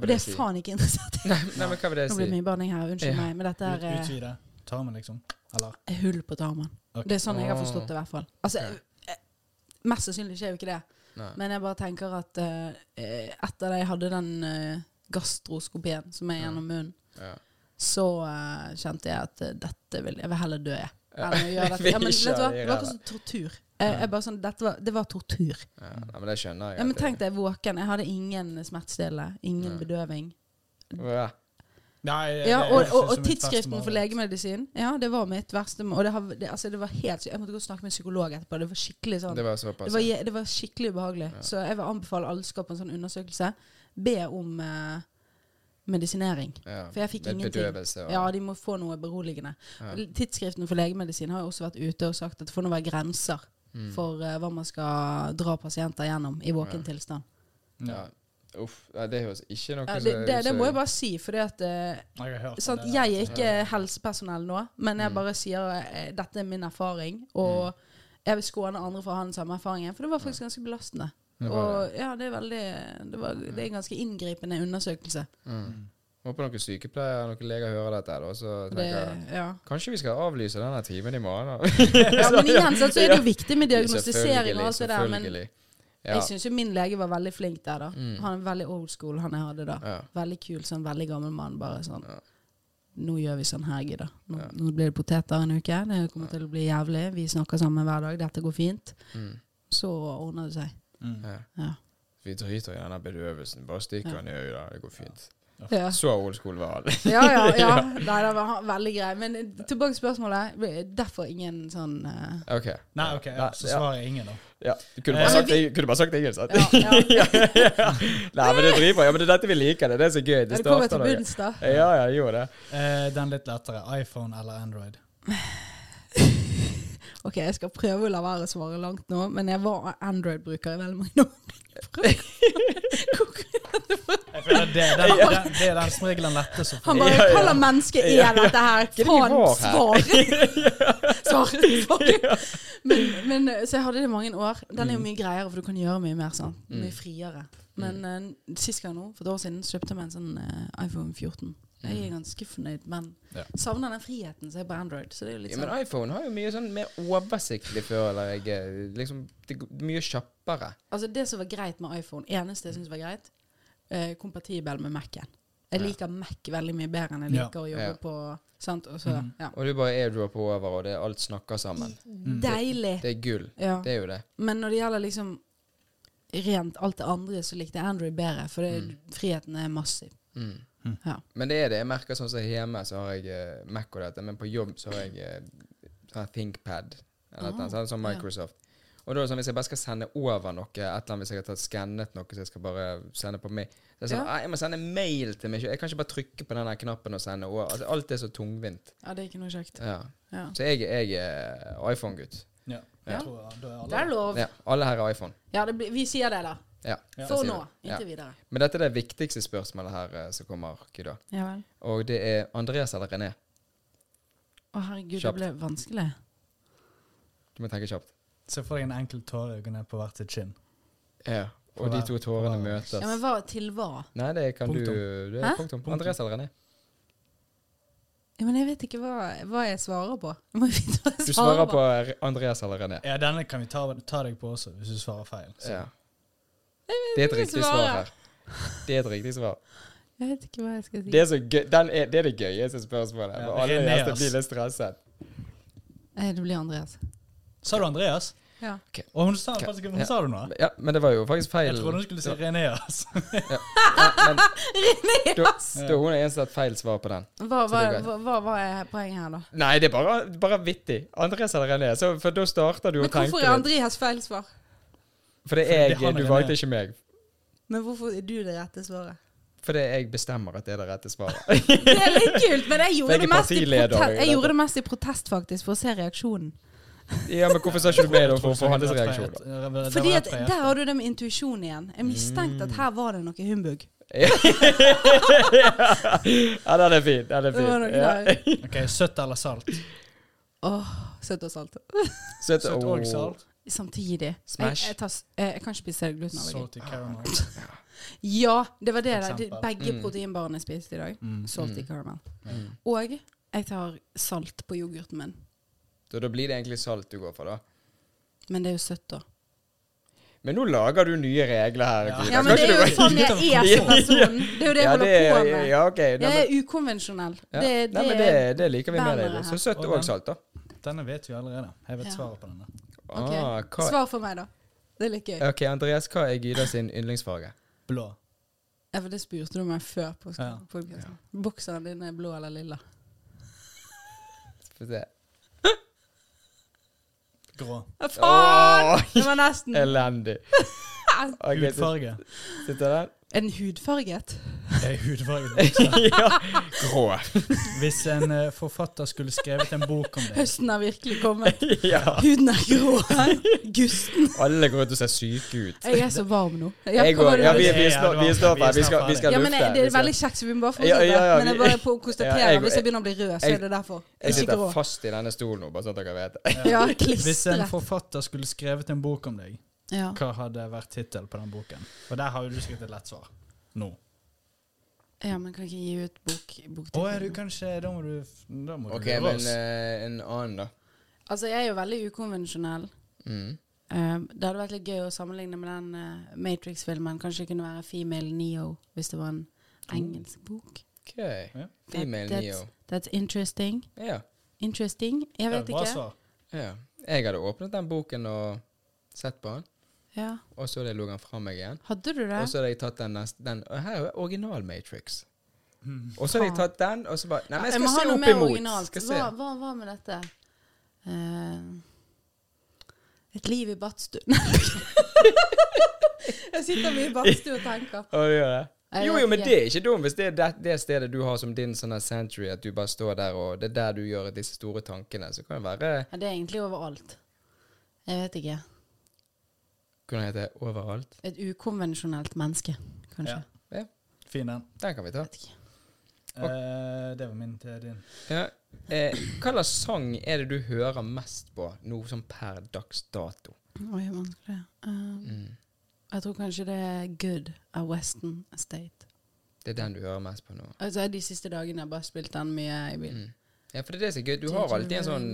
Og det er si? faen ikke interessert i. Nei, nei, men hva vil det Nå blir det si? mye banning her, unnskyld Ja. meg, men dette er eh, utvide tarmen, liksom? Eller? hull på tarmen. Okay. Det er sånn jeg har forstått det, i hvert fall. Altså, Ja. eh, Mest sannsynlig skjer jo ikke det, Nei. men jeg bare tenker at uh, etter at jeg hadde den uh, gastroskopien som er gjennom munnen, Ja. så uh, kjente jeg at eh, dette vil Jeg vil heller dø, jeg. Enn å gjøre dette. Ja, men, vet du hva? det var akkurat som tortur. Jeg, jeg bare sånn, dette var, det var tortur. Ja, nei, men det skjønner jeg. Ja, men tenk deg våken. Jeg hadde ingen smertestillende, ingen Ja. bedøving. Ja. Nei, Ja, det- og, og, og tidsskriften for legemedisin. Ja, det var mitt verste mål. Og det, har, det, altså, det var helt. Jeg måtte gå og snakke med en psykolog etterpå. Det var skikkelig sånn Det var såpass. Det var, det var skikkelig ubehagelig. Ja. Så jeg vil anbefale alle skal på en sånn undersøkelse, be om eh, medisinering. ja. For jeg fikk ingenting. Bedøvelse og Ja, de må få noe beroligende. Ja. Tidsskriften for legemedisin har jo også vært ute og sagt at det får nå være grenser Mm. for uh, hva man skal dra pasienter gjennom i våken Ja. tilstand. ja. Uff. Ja, det høres ikke noe Ja, det, det, det må jeg bare si, for Jeg har sant, jeg er ikke helsepersonell nå, men jeg Mm. bare sier uh, dette er min erfaring, og jeg vil skåne andre fra å ha den samme erfaringen, for det var faktisk ganske belastende. Og ja, det er veldig Det, var, det er en ganske inngripende undersøkelse. Mm. Håper noen sykepleiere noen leger hører dette. Da, så tenker det, ja. Kanskje vi skal avlyse denne timen i morgen? ja, men igjen så er det jo viktig med diagnostisering og alt det der, men. Ja. jeg syns jo min lege var veldig flink der, da. Mm. Han er veldig old school, han jeg hadde da. Ja. Veldig kul, sånn veldig gammel mann. Bare sånn Ja. Nå gjør vi sånn her, Gidda. Nå, nå blir det poteter en uke. Det kommer til å bli jævlig. Vi snakker sammen hver dag. Dette går fint. Mm. Så ordner det seg. Mm. Ja. Ja. Vi driter i denne bedøvelsen. Bare stikker Ja. den i øyet. Det går fint. Ja, Så old school var han. ja. ja, ja. Nei, det var veldig grei. Men eh, tilbake til spørsmålet. Derfor ingen sånn uh... OK. Nei, ok, ja, så svarer jeg ingen, da. Ja. Du kunne Eh, bare sagt, vi- det- kunne bare sagt ingen, sant? Ja, ja. Nei, men det driver Ja, men det er dette vi liker. Det er det som er gøy. Det Det kommer til bunns, da. Ja, ja, gjorde det. Eh, den litt lettere. iPhone eller Android? Ok, jeg skal prøve å la være å svare langt nå, men jeg var Android-bruker i veldig mange år. Jeg føler det, det, det, det, det er den som regel den lettest å få. Han bare Ja, ja. Hva slags menneske er dette her? Er Faen, svar! svar! svar. Men, men, så jeg hadde det i mange år. Den er jo Mm. mye greiere, for du kan gjøre mye mer sånn. Mye friere. Men uh, sist gang nå, for et år siden, kjøpte jeg meg en sånn uh, iPhone 14. Jeg er ganske fornøyd, men Ja. savner den friheten som er på Android. Så det er litt Ja, men sånn iPhone har jo mye sånn mer oversiktlig, før, eller jeg. eh, Liksom, det er mye kjappere. Altså Det som var greit med iPhone, eneste jeg syns var greit, eh, kompatibel med Mac-en. Jeg Ja. liker Mac veldig mye bedre enn jeg Ja. liker å jobbe Ja. på Sant? Og så, mm. ja. Og du bare airdropper over, og det, alt snakker sammen. Deilig. Det er gull. Ja. Det er jo det. Men når det gjelder liksom rent alt det andre, så likte jeg Android bedre, for det, Mm. friheten er massiv. Mm. Mm. Ja. Men det er det. Jeg merker sånn som hjemme, så har jeg eh, Mac og dette, men på jobb så har jeg eh, sånn ThinkPad. Eller Ah, noe sånt, sånn ja. Microsoft. Og da er det sånn, Hvis jeg bare skal sende over noe, et eller annet, hvis jeg har tatt skannet noe, så jeg skal bare sende på mail så jeg, sånn, Ja. Jeg må sende mail til meg. Jeg kan ikke bare trykke på den knappen og sende over. Altså, alt er så tungvint. ja, det er ikke noe kjekt. Ja. Ja. Så jeg, jeg er iPhone-gutt. Ja. Ja. Jeg tror da er alle Det er lov. Ja, alle her er iPhone. Ja, det blir, vi sier det, da. Ja. For nå. Inntil Ja. videre. Men dette er det viktigste spørsmålet her eh, som kommer dag. Ja vel. Og det er Andreas eller René. Å, herregud, Kjapt. det ble vanskelig. Du må tenke kjapt. Se for deg en enkel tåre gå ned på hvert sitt kinn. Ja. Og de to tårene hver- møtes. Ja, Men hva til hva? Nei, det kan Punktum. du det er Hæ? punktum. Punktum. Andreas eller René? Ja, men jeg vet ikke hva, hva jeg svarer på. Jeg må vite hva jeg Du svarer på Andreas eller René. Ja, denne kan vi ta, ta deg på også, hvis du svarer feil. Så. Ja. Det er et riktig svar her. Det er et riktig svar. Jeg vet ikke hva jeg skal si. Det er, så gøy, den er, det, er det gøyeste spørsmålet. Ja, alle gjester blir litt stresset. Eh, Det blir Andreas. Sa du Andreas? Ja. Okay. Og hun sa faktisk Hun Ja. sa du noe? Ja, men det var jo faktisk feil. Jeg trodde hun skulle si. Reneas. Ja, men da, da hun er eneste hatt feil svar på den. Hva, hva, hva, hva, er poenget her, da? Nei, det er bare, bare vittig. Andreas eller René. Så, for da starter du Men å tenke hvorfor er Andreas feil svar? For det Fordi er jeg, er du valgte ikke meg. Men hvorfor er du det rette svaret? Fordi jeg bestemmer at det er det rette svaret. Det er litt kult, men jeg gjorde, det mest, jeg gjorde det mest i protest, faktisk, for å se reaksjonen. Ja, men hvorfor sa ikke du med da for å få hans reaksjon? Fordi at Der har du det med intuisjon igjen. Jeg mistenkte at her var det noe humbug. ja, den er fin. Den er Det fin. Ja. Ok, Søtt eller salt? Åh, søtt og salt. Søtt og salt. Samtidig. Jeg, Smash. jeg, tar, eh, jeg kan ikke spise glutenallergi. Salty caramel. Ja, det var det. For. De, begge Mm. proteinbarene jeg spiste i dag. Mm. Salty Mm. caramel. Mm. Og jeg tar salt på yoghurten min. Så da blir det egentlig salt du går for, da. Men det er jo søtt, da. Men nå lager du nye regler her. Ja. Ja, men det er jo sånn jeg er som person. Det er jo det jeg Ja, holder det er- på med. Ja, okay. Nei, Jeg er ukonvensjonell. ja. Det, Nei, men det, det, det liker vi med deg. Så søtt Og og salt, da. Denne vet vi allerede. Jeg vet svaret på denne. Ok. Ah, hva, Svar for meg, da. Det er litt gøy. ok, Andreas, hva er Gyda sin yndlingsfarge? Blå. Ja, for det spurte du meg før på Ja. podkasten. Bokseren din er blå eller lilla? Få se. Grå. Ja, faen! Åh, Det var nesten. elendig. Ok, så- Sitter den? Den hudfarget? Det er hudfarge. ja. Grå. Hvis en eh, forfatter skulle skrevet en bok om deg Høsten har virkelig kommet. ja. Huden er grå. Gusten. Alle går ut og ser syke ut. Jeg er så varm nå. Ja, Jeg går, ja, vi, vi, snart, det vi står vi. Vi skal, vi skal ja, men lufte. det er veldig kjekt, så vi må bare fortsette. ja, ja, men jeg bare på å konstatere Ja, hvis jeg begynner å bli rød, så er det derfor. Jeg sitter fast i denne stolen nå, bare sånn at dere vet det. Ja, Hvis en forfatter skulle skrevet en bok om deg, Ja. hva hadde vært tittelen på den boken? For der har jo du sikkert et lett svar. Nå. ja, men kan ikke gi ut bok, Å, boktittel? er du kanskje Da må du Da må Ok, du men oss. eh, en annen, da. Altså, jeg er jo veldig ukonvensjonell. Mm. Uh, det hadde vært litt gøy å sammenligne med den uh, Matrix-filmen. Kanskje det kunne være Female Neo, hvis det var en engelsk bok. Ok. yeah. Female That- Neo. That's interesting. Ja. Interesting? Jeg Ja, vet bra ikke. svar. ja. Jeg hadde åpnet den boken og sett på den, Ja. og så lå jeg den fra meg igjen. Hadde du det? Og så hadde jeg tatt den neste den, og Her er jo original Matrix. Mm. Og så hadde jeg tatt den, og så bare Nei, men jeg jeg skal ha se opp imot. originalt. Skal se. Hva, hva var med dette? Uh, et liv i badstue Jeg sitter mye i badstue og tenker. Å, gjør det? Jeg Jo, jo, men det er ikke dumt hvis det er det, det stedet du har som din sånn century, at du bare står der, og det er der du gjør disse store tankene. Så kan det være Ja, det er egentlig overalt. Jeg vet ikke. Heter det? Overalt? Et ukonvensjonelt menneske, kanskje. Ja. Fin den. Den kan vi ta. Vet ikke. Eh, det var min til din. Ja. Eh, hva slags sang er det du hører mest på nå som per dags dato? Oi, vanskelig. Um, Mm. Jeg tror kanskje det er Good av Western Estate. Det er den du hører mest på nå? Altså De siste dagene har jeg bare spilt den mye i bilen. Mm. Ja, for det er det som er gøy. Du har alltid en sånn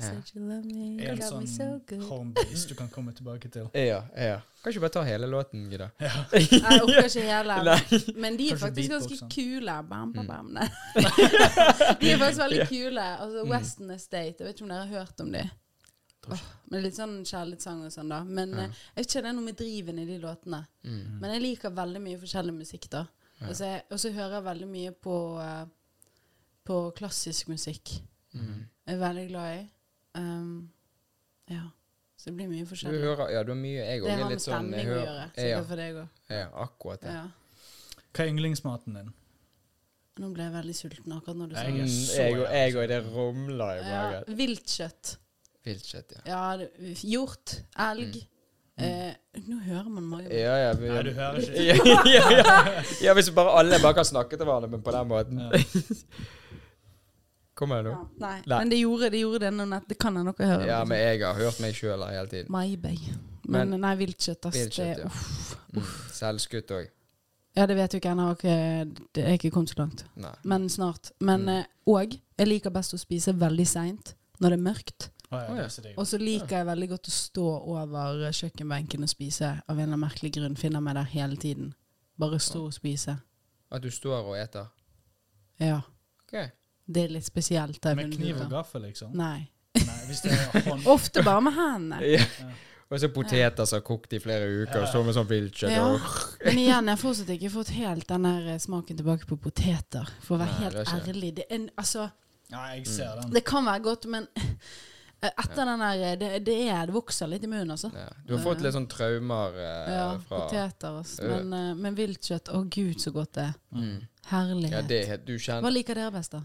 Ja. En sånn homebase du kan komme tilbake til. Ja, ja. Kan ikke bare ta hele låten, Gida? Ja. Jeg orker ikke hele. Nei. Men de er faktisk ganske kule. Bam, bam, Mm. bam. De er faktisk veldig kule. Altså Mm. Western Estate. Jeg vet ikke om dere har hørt om de. Oh, men litt sånn kjærlighetssang og sånn, da. Men Ja. eh, jeg vet ikke, det er noe med driven i de låtene. Mm. Men jeg liker veldig mye forskjellig musikk, da. Ja. Og så hører jeg veldig mye på, eh, på klassisk musikk. Mm. Jeg er veldig glad i. Um, ja. Så det blir mye forskjellig. Du hører Ja, du har mye Jeg det òg har er med sånn stemning jeg å gjøre. Sikkert Ja, for deg òg. ja, akkurat det. Ja. Hva er yndlingsmaten din? Nå ble jeg veldig sulten akkurat når du sa Jeg det. Mm, så jeg og jeg og det rumla i Ja, viltkjøtt. Viltkjøtt, ja. Ja, det- hjort, elg. Eh, nå hører man magen. Mm. Ja, ja, vi, Nei, du hører ikke. ja, ja, ja. ja, hvis bare alle bare kan snakke til hverandre, men på den måten. Kommer det Ja, nei. Nei. men det gjorde det, gjorde det nå nett. Det kan jeg nok høre. Ja, men jeg har hørt meg sjøl hele tiden. Maybe. Men, Men- nei, viltkjøtt, ass. Viltkjøtt, det, ja. uff. Mm. Selvskutt òg. Ja, det vet du ikke ennå. Det er ikke kommet så langt. Nei. Men snart. Men Mm. eh, jeg liker best å spise veldig seint, når det er mørkt. Å, ja, det er. Og så liker jeg veldig godt å stå over kjøkkenbenken og spise av en eller annen merkelig grunn. Finner meg der hele tiden. Bare stå og spise. At du står og eter. Ja. Ok. Det er litt spesielt. Med kniv og gaffel, liksom? Nei. Nei, hvis det er hånd Ofte bare med hendene. Ja. Ja. Og så poteter som har kokt i flere uker, og så med sånn viltkjøtt. Ja. Men igjen, jeg har fortsatt ikke fått helt den der eh, smaken tilbake på poteter. For å være Nei, helt det er ærlig. Det, en, altså, Ja, jeg ser den. det kan være godt, men etter etter den der eh, det, det, er, det vokser litt i munnen, altså. Ja. Du har fått litt sånn traumer eh, Ja, fra poteter. Altså. Men, uh, men viltkjøtt, å gud, så godt det er. mm. Herlighet. Ja, det du kjenner... Hva liker dere best, da?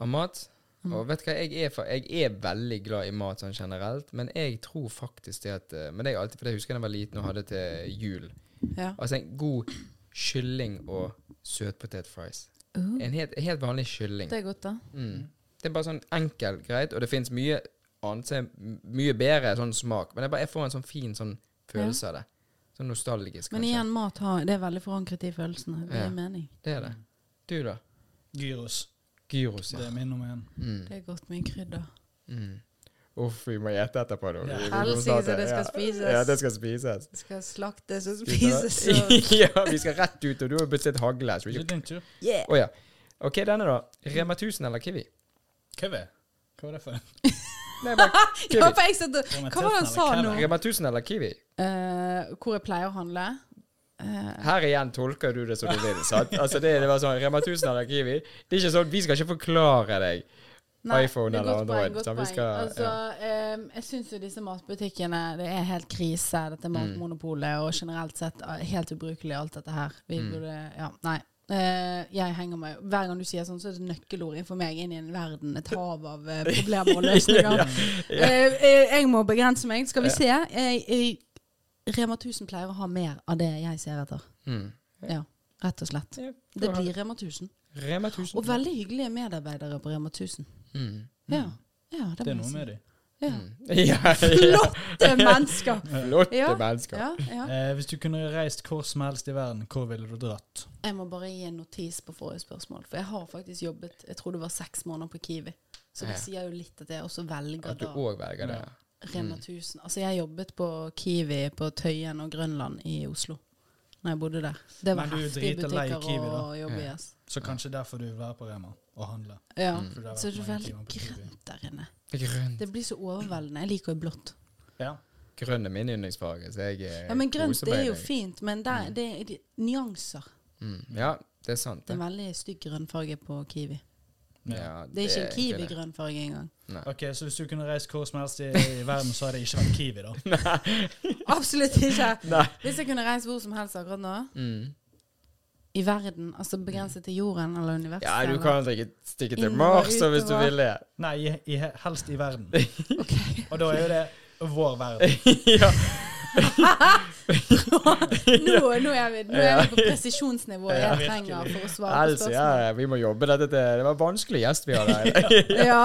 Av mat. Mm. Og vet du hva, jeg er, for, jeg er veldig glad i mat sånn generelt, men jeg tror faktisk det at eh, Men det er alltid for jeg husker da jeg var liten og hadde til jul. Ja. Altså en god kylling og søtpotetfries. Uh, En helt, helt vanlig kylling. det er godt, da. Mm. Det er bare sånn enkelt, greit, og det fins mye annet som er mye bedre sånn smak, men jeg, bare, jeg får en sånn fin sånn følelse av det. Sånn nostalgisk, Men igjen, mat har, det er veldig forankret i følelsene. Det Ja. er mening. Det er det. Du, da? Gyros. Gyros, Det er min nummer én. Mm. Det er godt med krydder. Mm. Uff, vi må ete etterpå Da. Ja. Helsike, så det skal ja. spises. Ja, det skal spises. Det skal slaktes og spises ja, vi skal rett ut, og du har bestilt hagle. Det er din tur. Yeah! Oh, ja. OK, denne, da. Rema 1000 eller Kiwi? Kiwi? hva var det for en? Nei, bare Ja, Kiwi. for jeg satt Hva var det han sa nå? Rema 1000 eller Kiwi? Uh, hvor jeg pleier å handle? Eh, Her igjen tolker du det som du vil. sant? Altså det, det var sånn, Rema 1000 eller Kiwi. Det er ikke sånn, Vi skal ikke forklare deg. nei, iPhone er eller Android, Poeng, vi skal- altså, eh, jeg syns jo disse matbutikkene Det er helt krise, dette matmonopolet, og generelt sett eh, helt ubrukelig alt dette her. Vi Mm. burde Ja, nei. Uh, jeg henger meg Hver gang du sier sånn, så er det nøkkelord for meg inn i en verden, et hav av uh, problemer og løsninger. Eh, Uh, jeg må begrense meg. Skal vi se. Jeg, jeg, Rema 1000 pleier å ha mer av det jeg ser etter. Mm. Ja, rett og slett. Ja, Det blir Rema 1000. Rema 1000. Og veldig hyggelige medarbeidere på Rema 1000. Mm. Ja, ja det, Det er noe med dem. Ja. Mm. Ja, ja. Flotte mennesker! Flotte Ja. mennesker. Ja, ja. Eh, hvis du kunne reist hvor som helst i verden, hvor ville du dratt? Jeg må bare gi en notis på forrige spørsmål, for jeg har faktisk jobbet Jeg tror det var seks måneder på Kiwi. Så det Ja. sier jo litt at jeg også velger At du da òg velger det. Rema 1000. Altså, jeg jobbet på Kiwi på Tøyen og Grønland i Oslo. Når jeg bodde der. Det var Men du heftige butikker Kiwi, å jobbe i. Ja. Så kanskje derfor du vil være på Rema og handle. Ja. Mm. Så det er veldig grønt der inne. Grønt. Det blir så overveldende. Jeg liker jo blått. Ja. Grønn er min yndlingsfarge, så jeg er Ja, men grønt det er jo fint, men der, Mm. det er de, nyanser. Mm. Ja, det er sant. Det er en veldig stygg grønnfarge på Kiwi. Ja. Det er ikke en kiwi-grønn Kiwi-grønnfarge engang. Ok, Så hvis du kunne reist hvor som helst i, i verden, så hadde det ikke vært Kiwi, da? Absolutt ikke. Nei. Hvis jeg kunne reist hvor som helst akkurat nå, Mm. i verden, altså begrenset til jorden eller universet Ja, du eller- kan ikke stikke til Mars hvis du vil det. Nei, i, i, helst i verden. Ok. Og da er jo det vår verden. ja. Nå, nå er vi, nå er vi på presisjonsnivået jeg trenger for å svare på spørsmål. ja, vi må jobbe dette til Det var vanskelig gjest vi hadde her. Ja.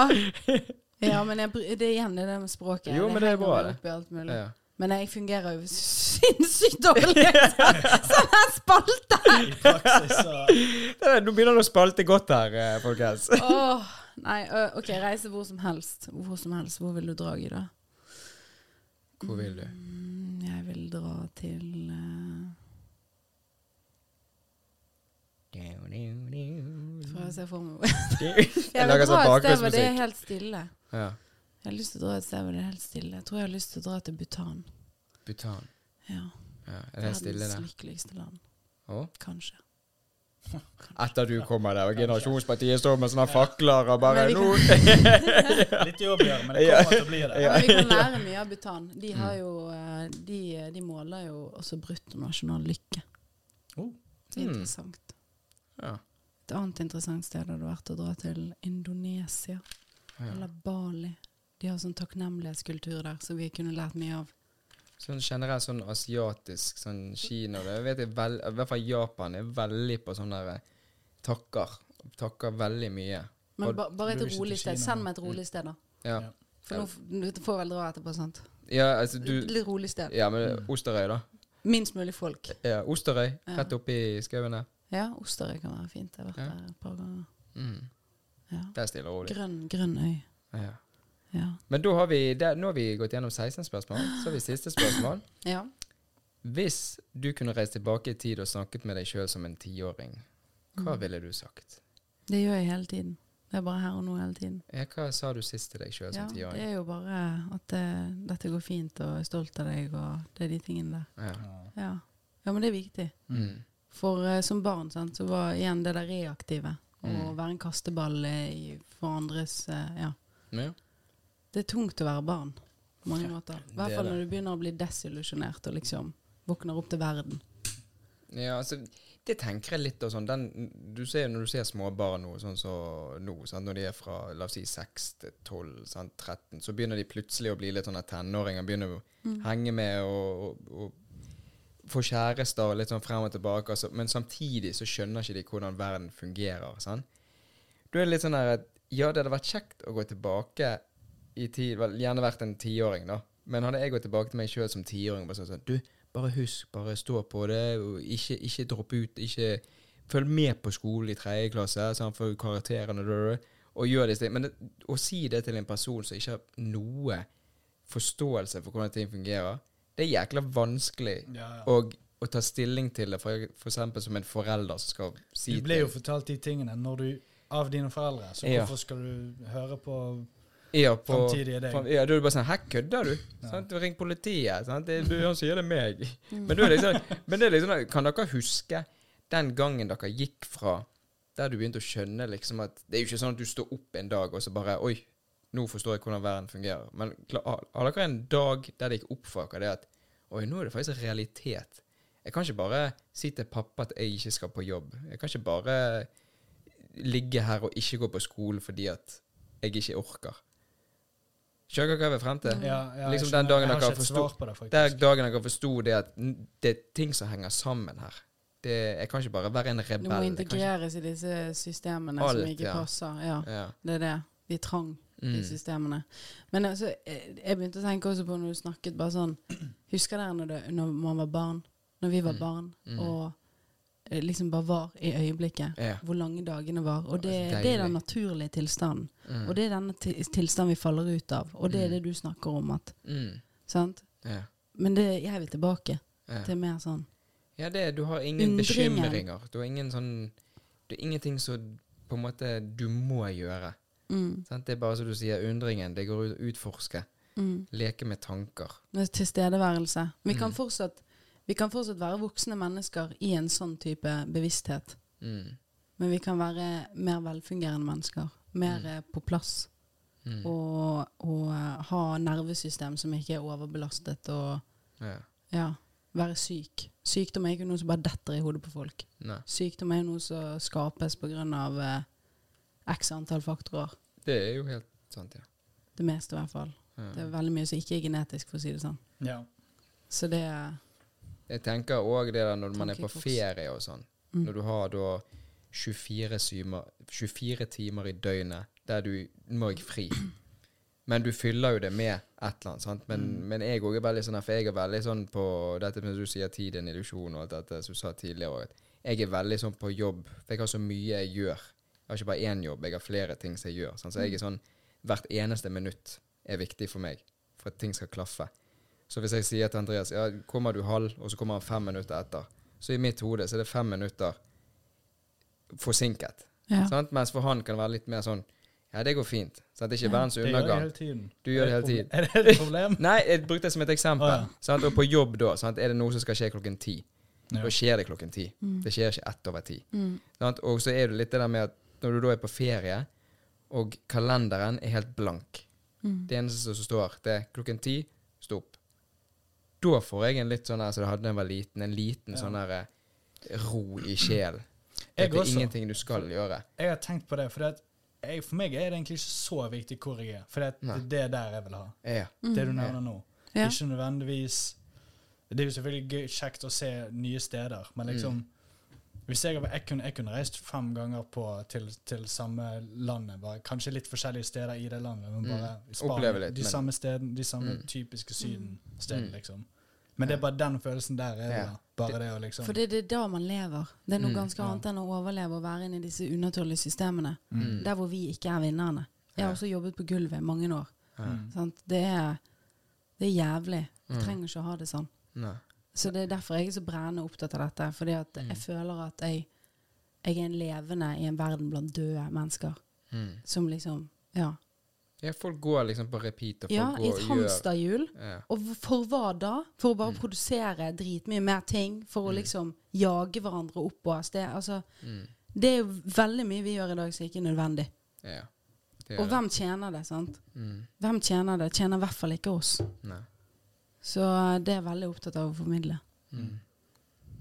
ja, men jeg, det er igjen det der med språket. Jo, men det er bra, det. alt mulig. ja. Men jeg fungerer jo sinnssykt dårlig som en spalte! I praksis så Nå begynner det å spalte godt her, eh, folkens. Åh, nei, OK, reise hvor som helst. Hvor som helst. Hvor vil du dra, i, da? Hvor vil du? Jeg vil dra til uh... Får jeg se for meg Jeg vil sånn dra et sted hvor det er helt stille. Ja. Jeg har lyst til å dra et sted hvor det er helt stille. Jeg tror jeg har lyst til å dra til Bhutan. Bhutan. Ja. Ja. Er det stille Verdens lykkeligste land. Å? Kanskje. Etter du kommer der, og Generasjonspartiet står med sånne fakler og bare kan... Litt jobb å gjøre, men det kommer til å bli det. Ja. Vi kan lære mye av Bhutan. De, Mm. jo, eh, de, de måler jo også bruttonasjonal lykke. Oh. Det er Mm. interessant. Ja. Et annet interessant sted hadde vært å dra til Indonesia eller Bali. De har sånn takknemlighetskultur der, som vi kunne lært mye av. Sånn generelt sånn asiatisk, sånn Kina det vet jeg vel, I hvert fall Japan er veldig på sånne der takker. Takker veldig mye. Men ba, bare et rolig sted. Send meg et rolig sted, da. Ja, Ja. For nå du får vel dra etterpå, sant? ja altså du Litt rolig sted. Ja, men Osterøy, da. Minst mulig folk. Ja, Osterøy, rett oppi skauen der. Ja, Osterøy kan være fint. Jeg har vært Ja. der et par ganger. Mm. Ja. Det er stille og rolig. Grønn, grønn øy. Ja. Ja. Men har vi, der, nå har vi gått gjennom 16 spørsmål. Så har vi siste spørsmål. ja. Hvis du kunne reist tilbake i tid og snakket med deg sjøl som en tiåring, hva Mm. ville du sagt? Det gjør jeg hele tiden. Det er bare her og nå hele tiden. Ja, hva sa du sist til deg sjøl Ja, som det er jo bare at det, dette går fint, og jeg er stolt av deg, og det er de tingene der. Ja. Ja. Ja, ja men det er viktig. Mm. For uh, som barn sant, så var igjen det der reaktive. Å Mm. være en kasteball i, for andres uh, Ja. Ja. Det er tungt å være barn på mange måter. I hvert er fall når du begynner å bli desillusjonert og liksom våkner opp til verden. Ja, altså, det tenker jeg litt av sånn. Den, du ser, når du ser små barn nå, sånn som nå, sant? når de er fra la oss si 6 til 12, sant? 13, så begynner de plutselig å bli litt sånne tenåringer. Begynner å Mm. henge med og, og, og få kjærester litt sånn frem og tilbake. Altså. Men samtidig så skjønner ikke de hvordan verden fungerer. Sant? Da er det litt sånn at ja, det hadde vært kjekt å gå tilbake i tid, vel, gjerne vært en tiåring, da. Men hadde jeg gått tilbake til meg sjøl som tiåring og bare sånn Du, bare husk, bare stå på det, og ikke, ikke dropp ut, ikke Følg med på skolen i tredje klasse, sånn, for karakterene, og gjør disse tingene. Men det, å si det til en person som ikke har noe forståelse for hvordan ting fungerer, det er jækla vanskelig Ja, ja. å, å ta stilling til det, eksempel som en forelder som skal si Du ble jo fortalt de tingene når du, av dine foreldre, så Ja. hvorfor skal du høre på Ja, på, deg? fram- ja, da er det bare sånn Her kødder du! Ja. Sant? Ring politiet! Sant? Det, du, han sier det er meg. Mm. Men, da er det liksom, men det er liksom Kan dere huske den gangen dere gikk fra der du begynte å skjønne liksom at Det er jo ikke sånn at du står opp en dag og så bare Oi, nå forstår jeg hvordan verden fungerer. Men har dere en dag der det gikk opp for dere det at Oi, nå er det faktisk en realitet. Jeg kan ikke bare si til pappa at jeg ikke skal på jobb. Jeg kan ikke bare ligge her og ikke gå på skole fordi at jeg ikke orker. Skjønner dere hva jeg vil frem til? Ja, ja, Liksom den dagen jeg har dere forsto- svar på det, Der faktisk. dagen jeg forsto det at det er ting som henger sammen her. Det, jeg kan ikke bare være en rebell. Du må integreres i disse systemene Alt, som ikke ja. passer. Ja, Ja. det er det. Vi er trang i Mm. systemene. Men altså, jeg jeg begynte å tenke også på når du snakket bare sånn Husker dere når, det, når man var barn? Når vi var Mm. barn Mm. og eh, liksom bare var i øyeblikket. Ja. Hvor lange dagene var. Og det, Altså, det er den naturlige tilstanden. Mm. Og det er denne tilstanden vi faller ut av. Og det er Mm. det du snakker om. at, mm. sant? ja. Men det, jeg vil tilbake Ja. til mer sånn ja, det Du har ingen Undringen. bekymringer. Du har ingen sånn Det er ingenting som på en måte du må gjøre. mm, Sant? Det er bare som du sier, undringen. Det går ut å utforske. mm. Leke med tanker. Tilstedeværelse. Vi kan, Mm. fortsatt, vi kan fortsatt være voksne mennesker i en sånn type bevissthet. Mm. Men vi kan være mer velfungerende mennesker. Mer Mm. eh, på plass. Mm. Og, og eh, ha nervesystem som ikke er overbelastet. Og Ja. ja, være syk. Sykdom er ikke noe som bare detter i hodet på folk. Nei. Sykdom er noe som skapes pga. Eh, x antall faktorer. Det er jo helt sant, ja. Det meste, i hvert fall. ja. Det er veldig mye som ikke er genetisk, for å si det sånn. Ja. Så det er Jeg tenker òg det der når man er på ferie og sånn. Mm. Når du har da 24 timer, 24 timer i døgnet der du må jeg fri. Men du fyller jo det med et eller annet. sant? Men, Mm. men jeg òg er veldig sånn her, for jeg er veldig sånn på dette med du sier tid er en illusjon og alt dette som du sa tidligere. òg. Jeg er veldig sånn på jobb, for jeg har så mye jeg gjør. Jeg har ikke bare én jobb, jeg har flere ting som jeg gjør. sant? Så jeg er sånn Hvert eneste minutt er viktig for meg for at ting skal klaffe. Så hvis jeg sier til Andreas ja, kommer du halv, og så kommer han fem minutter etter, så i mitt hode så er det fem minutter forsinket. ja. Sant? Mens for han kan det være litt mer sånn Ja, det går fint. Sant? det er ikke Ja. verdens gjør undergang. Du gjør det hele tiden. Er det et problem? Nei, jeg brukte det som et eksempel. Å, ja. sant? Og på jobb da, sant? er det noe som skal skje klokken ti. Ja. Da skjer det klokken ti. Mm. Det skjer ikke ett over ti. Mm. Sant? Og så er det litt det der med at når du da er på ferie, og kalenderen er helt blank Mm. Det eneste som står, det er klokken ti, stå opp. Da får jeg en litt sånn her som jeg hadde da jeg var liten, en liten Ja. sånn her eh, ro i sjelen. Jeg Det er også. ingenting du skal gjøre. Jeg har tenkt på det, for det jeg, for meg er det egentlig ikke så viktig hvor jeg er. For det, er det er der jeg vil ha. Ja. Mm. Det du nevner nå. Ja. Ikke nødvendigvis Det er jo selvfølgelig gøy, kjekt å se nye steder, men Mm. liksom hvis jeg, jeg, kunne, jeg kunne reist fem ganger på, til, til samme landet, bare, kanskje litt forskjellige steder i det landet, men bare Mm. i litt, de men- samme stedene, de samme Mm. typiske sydenstedene, Mm. liksom. Men det er bare den følelsen der. Er det, Ja. Bare det å liksom For det, det er da man lever. Det er noe Mm, ganske ja. annet enn å overleve og være inne i disse unaturlige systemene. Mm. Der hvor vi ikke er vinnerne. Jeg har også jobbet på gulvet i mange år. Mm. Sant? Det, er, det er jævlig. Vi Mm. trenger ikke å ha det sånn. Nei. Så det er derfor jeg er så brennende opptatt av dette. Fordi at Mm. jeg føler at jeg, jeg er en levende i en verden blant døde mennesker. Mm. Som liksom Ja. Ja, folk går liksom på repeat, og folk ja går I et hamsterhjul. Og for hva da? For å bare Mm. produsere dritmye mer ting? For å Mm. liksom jage hverandre opp og av sted? Altså, Mm. det er jo veldig mye vi gjør i dag som ikke er nødvendig. ja. Det Og det. hvem tjener det? sant? Mm. Hvem tjener det? Tjener i hvert fall ikke oss. Nei. Så eh, det er jeg veldig opptatt av å formidle. Mm.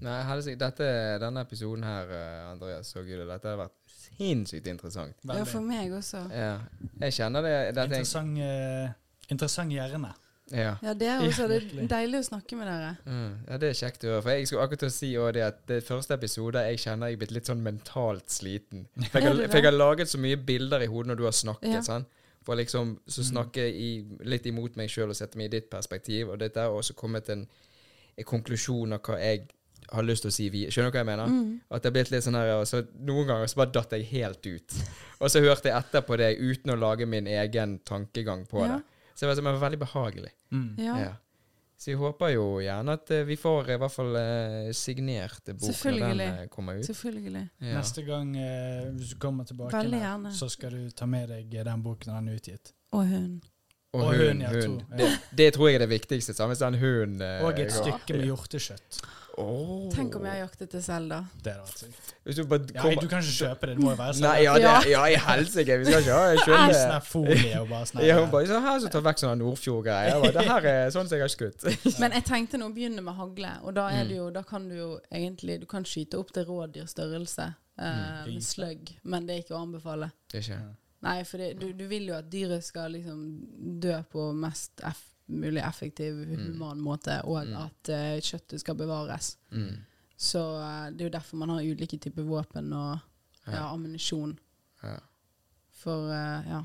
Nei. Dette, denne episoden her, eh, Andreas så gud, dette har vært sinnssykt interessant. Ja, for meg også. Ja. Jeg kjenner det det er, Interessant, uh, interessant hjerne. ja. Ja, det er Ja, også det er deilig å snakke med dere. Mm. ja, det er kjekt å høre. For jeg skulle akkurat si det at det første episode jeg kjenner jeg er blitt litt sånn mentalt sliten. For jeg, Er har, for jeg har laget så mye bilder i hodet når du har snakket. Ja. sant? For liksom så Mm. snakke i, litt imot meg sjøl og sette meg i ditt perspektiv. Og dette har også kommet en, en konklusjon av hva jeg har lyst til å si vi. Skjønner du hva jeg mener? Mm. At det har blitt litt sånn her og så Noen ganger så bare datt jeg helt ut. Og så hørte jeg etter på det uten å lage min egen tankegang på Ja. det. Så det var, det var veldig behagelig. Mm. Ja. Ja. Så jeg håper jo gjerne at eh, vi får i hvert fall eh, signert boken når den eh, kommer ut. Selvfølgelig. Ja. Neste gang eh, hvis du kommer tilbake, her, så skal du ta med deg den boken når den er utgitt. Og hun. Og Og hund. hund, ja, to, hund. Det, det tror jeg er det viktigste. Samme som hunden. eh, Og et stykke med hjortekjøtt. Oh. Tenk om jeg har jaktet det selv, da. Det hadde vært sykt. Hvis du bare Ja, du kan ikke kjøpe det, det må jo være sånn. Nei, ja, det, ja i helsike. Vi skal ikke ha skjønne Sånn her folie og bare sånn Ja, hun bare sånn her så tar vekk sånne Nordfjord-greier. Det her er sånn som jeg har skutt. Men jeg tenkte nå å begynne med hagle, og da, er Mm. det jo, da kan du jo egentlig Du kan skyte opp til rådyrstørrelse eh, Mm. med sløgg, men det er ikke å anbefale. Det er ikke Nei, for det, du, du vil jo at dyret skal liksom dø på mest eff, mulig effektiv, human måte, og Mm. at uh, kjøttet skal bevares. mm. Så uh, det er jo derfor man har ulike typer våpen og ja, ammunisjon. Ja. For uh, ja.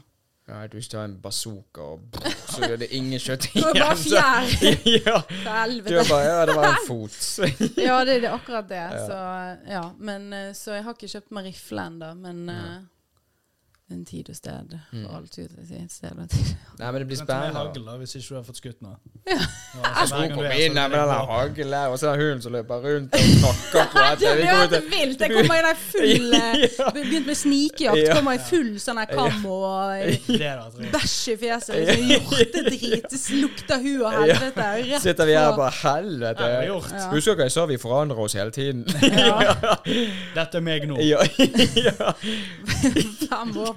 Ja, du har en bazooka og så gjør det ingen kjøtt Det var fjær! ja. For helvete. bare Ja, det var en fot. Ja, det, det er akkurat det. Ja. Så, ja. Men, så jeg har ikke kjøpt meg rifle ennå, men Ja. En tid og sted Mm. alt ut. Sted og tid. Nei, men det blir spennende kan ta med spennende. hagl da, hvis ikke du har fått skutt nå. Ja. Ja, så hver Hun kom er inn sånn, med den haglen, og så den hunden som løper rundt og snakker på Det etter. det blir kommer helt vilt! Jeg kommer i den full eh, Ja. Begynt med snikejakt. Ja. Kommer i full sånn kam og eh, Det rolig. bæsj i fjeset. Liksom, Hjortedrit. Det lukter hu og helvete. Rett Sitter vi her og på. bare Helvete. Ja, det er gjort. Ja. Husker dere jeg sa vi forandrer oss hele tiden? Ja. Dette er meg nå. ja. ja.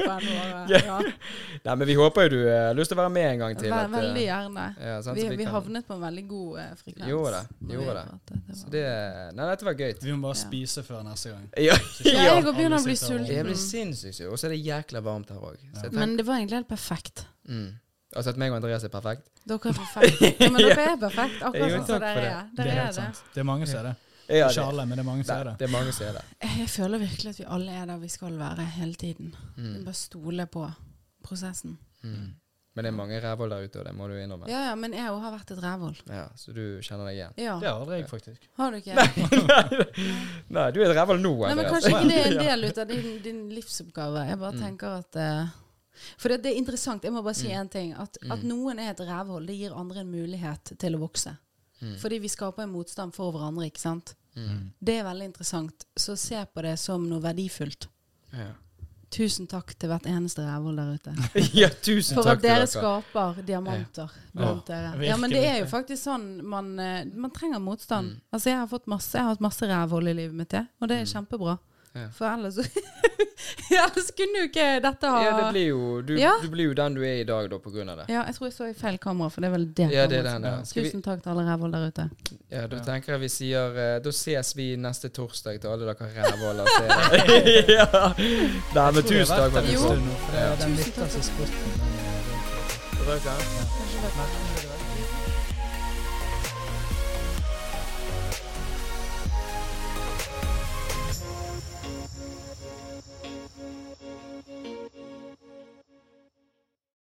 Fem og eh, ja. Nei, men vi håper jo du eh, har lyst til å være med en gang til. Vær, at, eh, Veldig gjerne. ja, sant, Vi, vi kan- havnet på en veldig god eh, frekvens. Gjorde det, vi gjorde det. Det var- det Nei, dette var gøy. Vi må bare Ja. spise før neste gang. Ja. Jeg begynner å bli sulten. Jeg blir sinnssykt sulten. Og så er det jækla varmt her òg. Ja. Men det var egentlig helt perfekt. mm. Altså at meg og Andreas er perfekt? Dere er perfekt. Ja, men dere er perfekt, akkurat sånn som dere er. Det er helt det. sant. Det er mange som er det. Ja, Ikke alle, men det er mange som er det. det er mange som er det. Jeg føler virkelig at vi alle er der vi skal være hele tiden. Mm. Bare stole på prosessen. Mm. Men det er mange rævhold der ute, og det må du innrømme. Ja, ja, men jeg òg har vært et rævhold. Ja, så du kjenner deg igjen? Ja. Det har aldri jeg, faktisk. Har du ikke? Nei, du er et rævhold nå, Nei, men kanskje ikke det er en del ut av din, din livsoppgave. Jeg bare Mm. tenker at uh, For det, det er interessant. Jeg må bare si Mm. ting. At, at Mm. noen er et rævhold, det gir andre en mulighet til å vokse. Mm. Fordi vi skaper en motstand for hverandre, ikke sant. Mm. Det er veldig interessant. Så se på det som noe verdifullt. Ja. Tusen takk til hvert eneste rævhold der ute. ja, tusen For takk at dere dere. skaper diamanter blant dere. Ja, men det er jo faktisk sånn man, eh, man trenger motstand. Mm. Altså Jeg har fått masse Jeg har hatt masse rævhold i livet mitt, jeg, og det er Mm. kjempebra. Ja. For ellers ellers kunne jo ikke dette ha Ja, det blir jo du, Ja. du blir jo den du er i dag, da, på grunn av det. Ja, jeg tror jeg så i feil kamera, for det er vel det Ja, det er den, ja. Tusen takk til alle rævhold der ute. ja, da Ja. tenker jeg vi sier eh, Da ses vi neste torsdag til alle dere rævholder Ja ja. Nei, men tusen takk Jo. det er verdt det en stund nå, for det er den Tusen takk.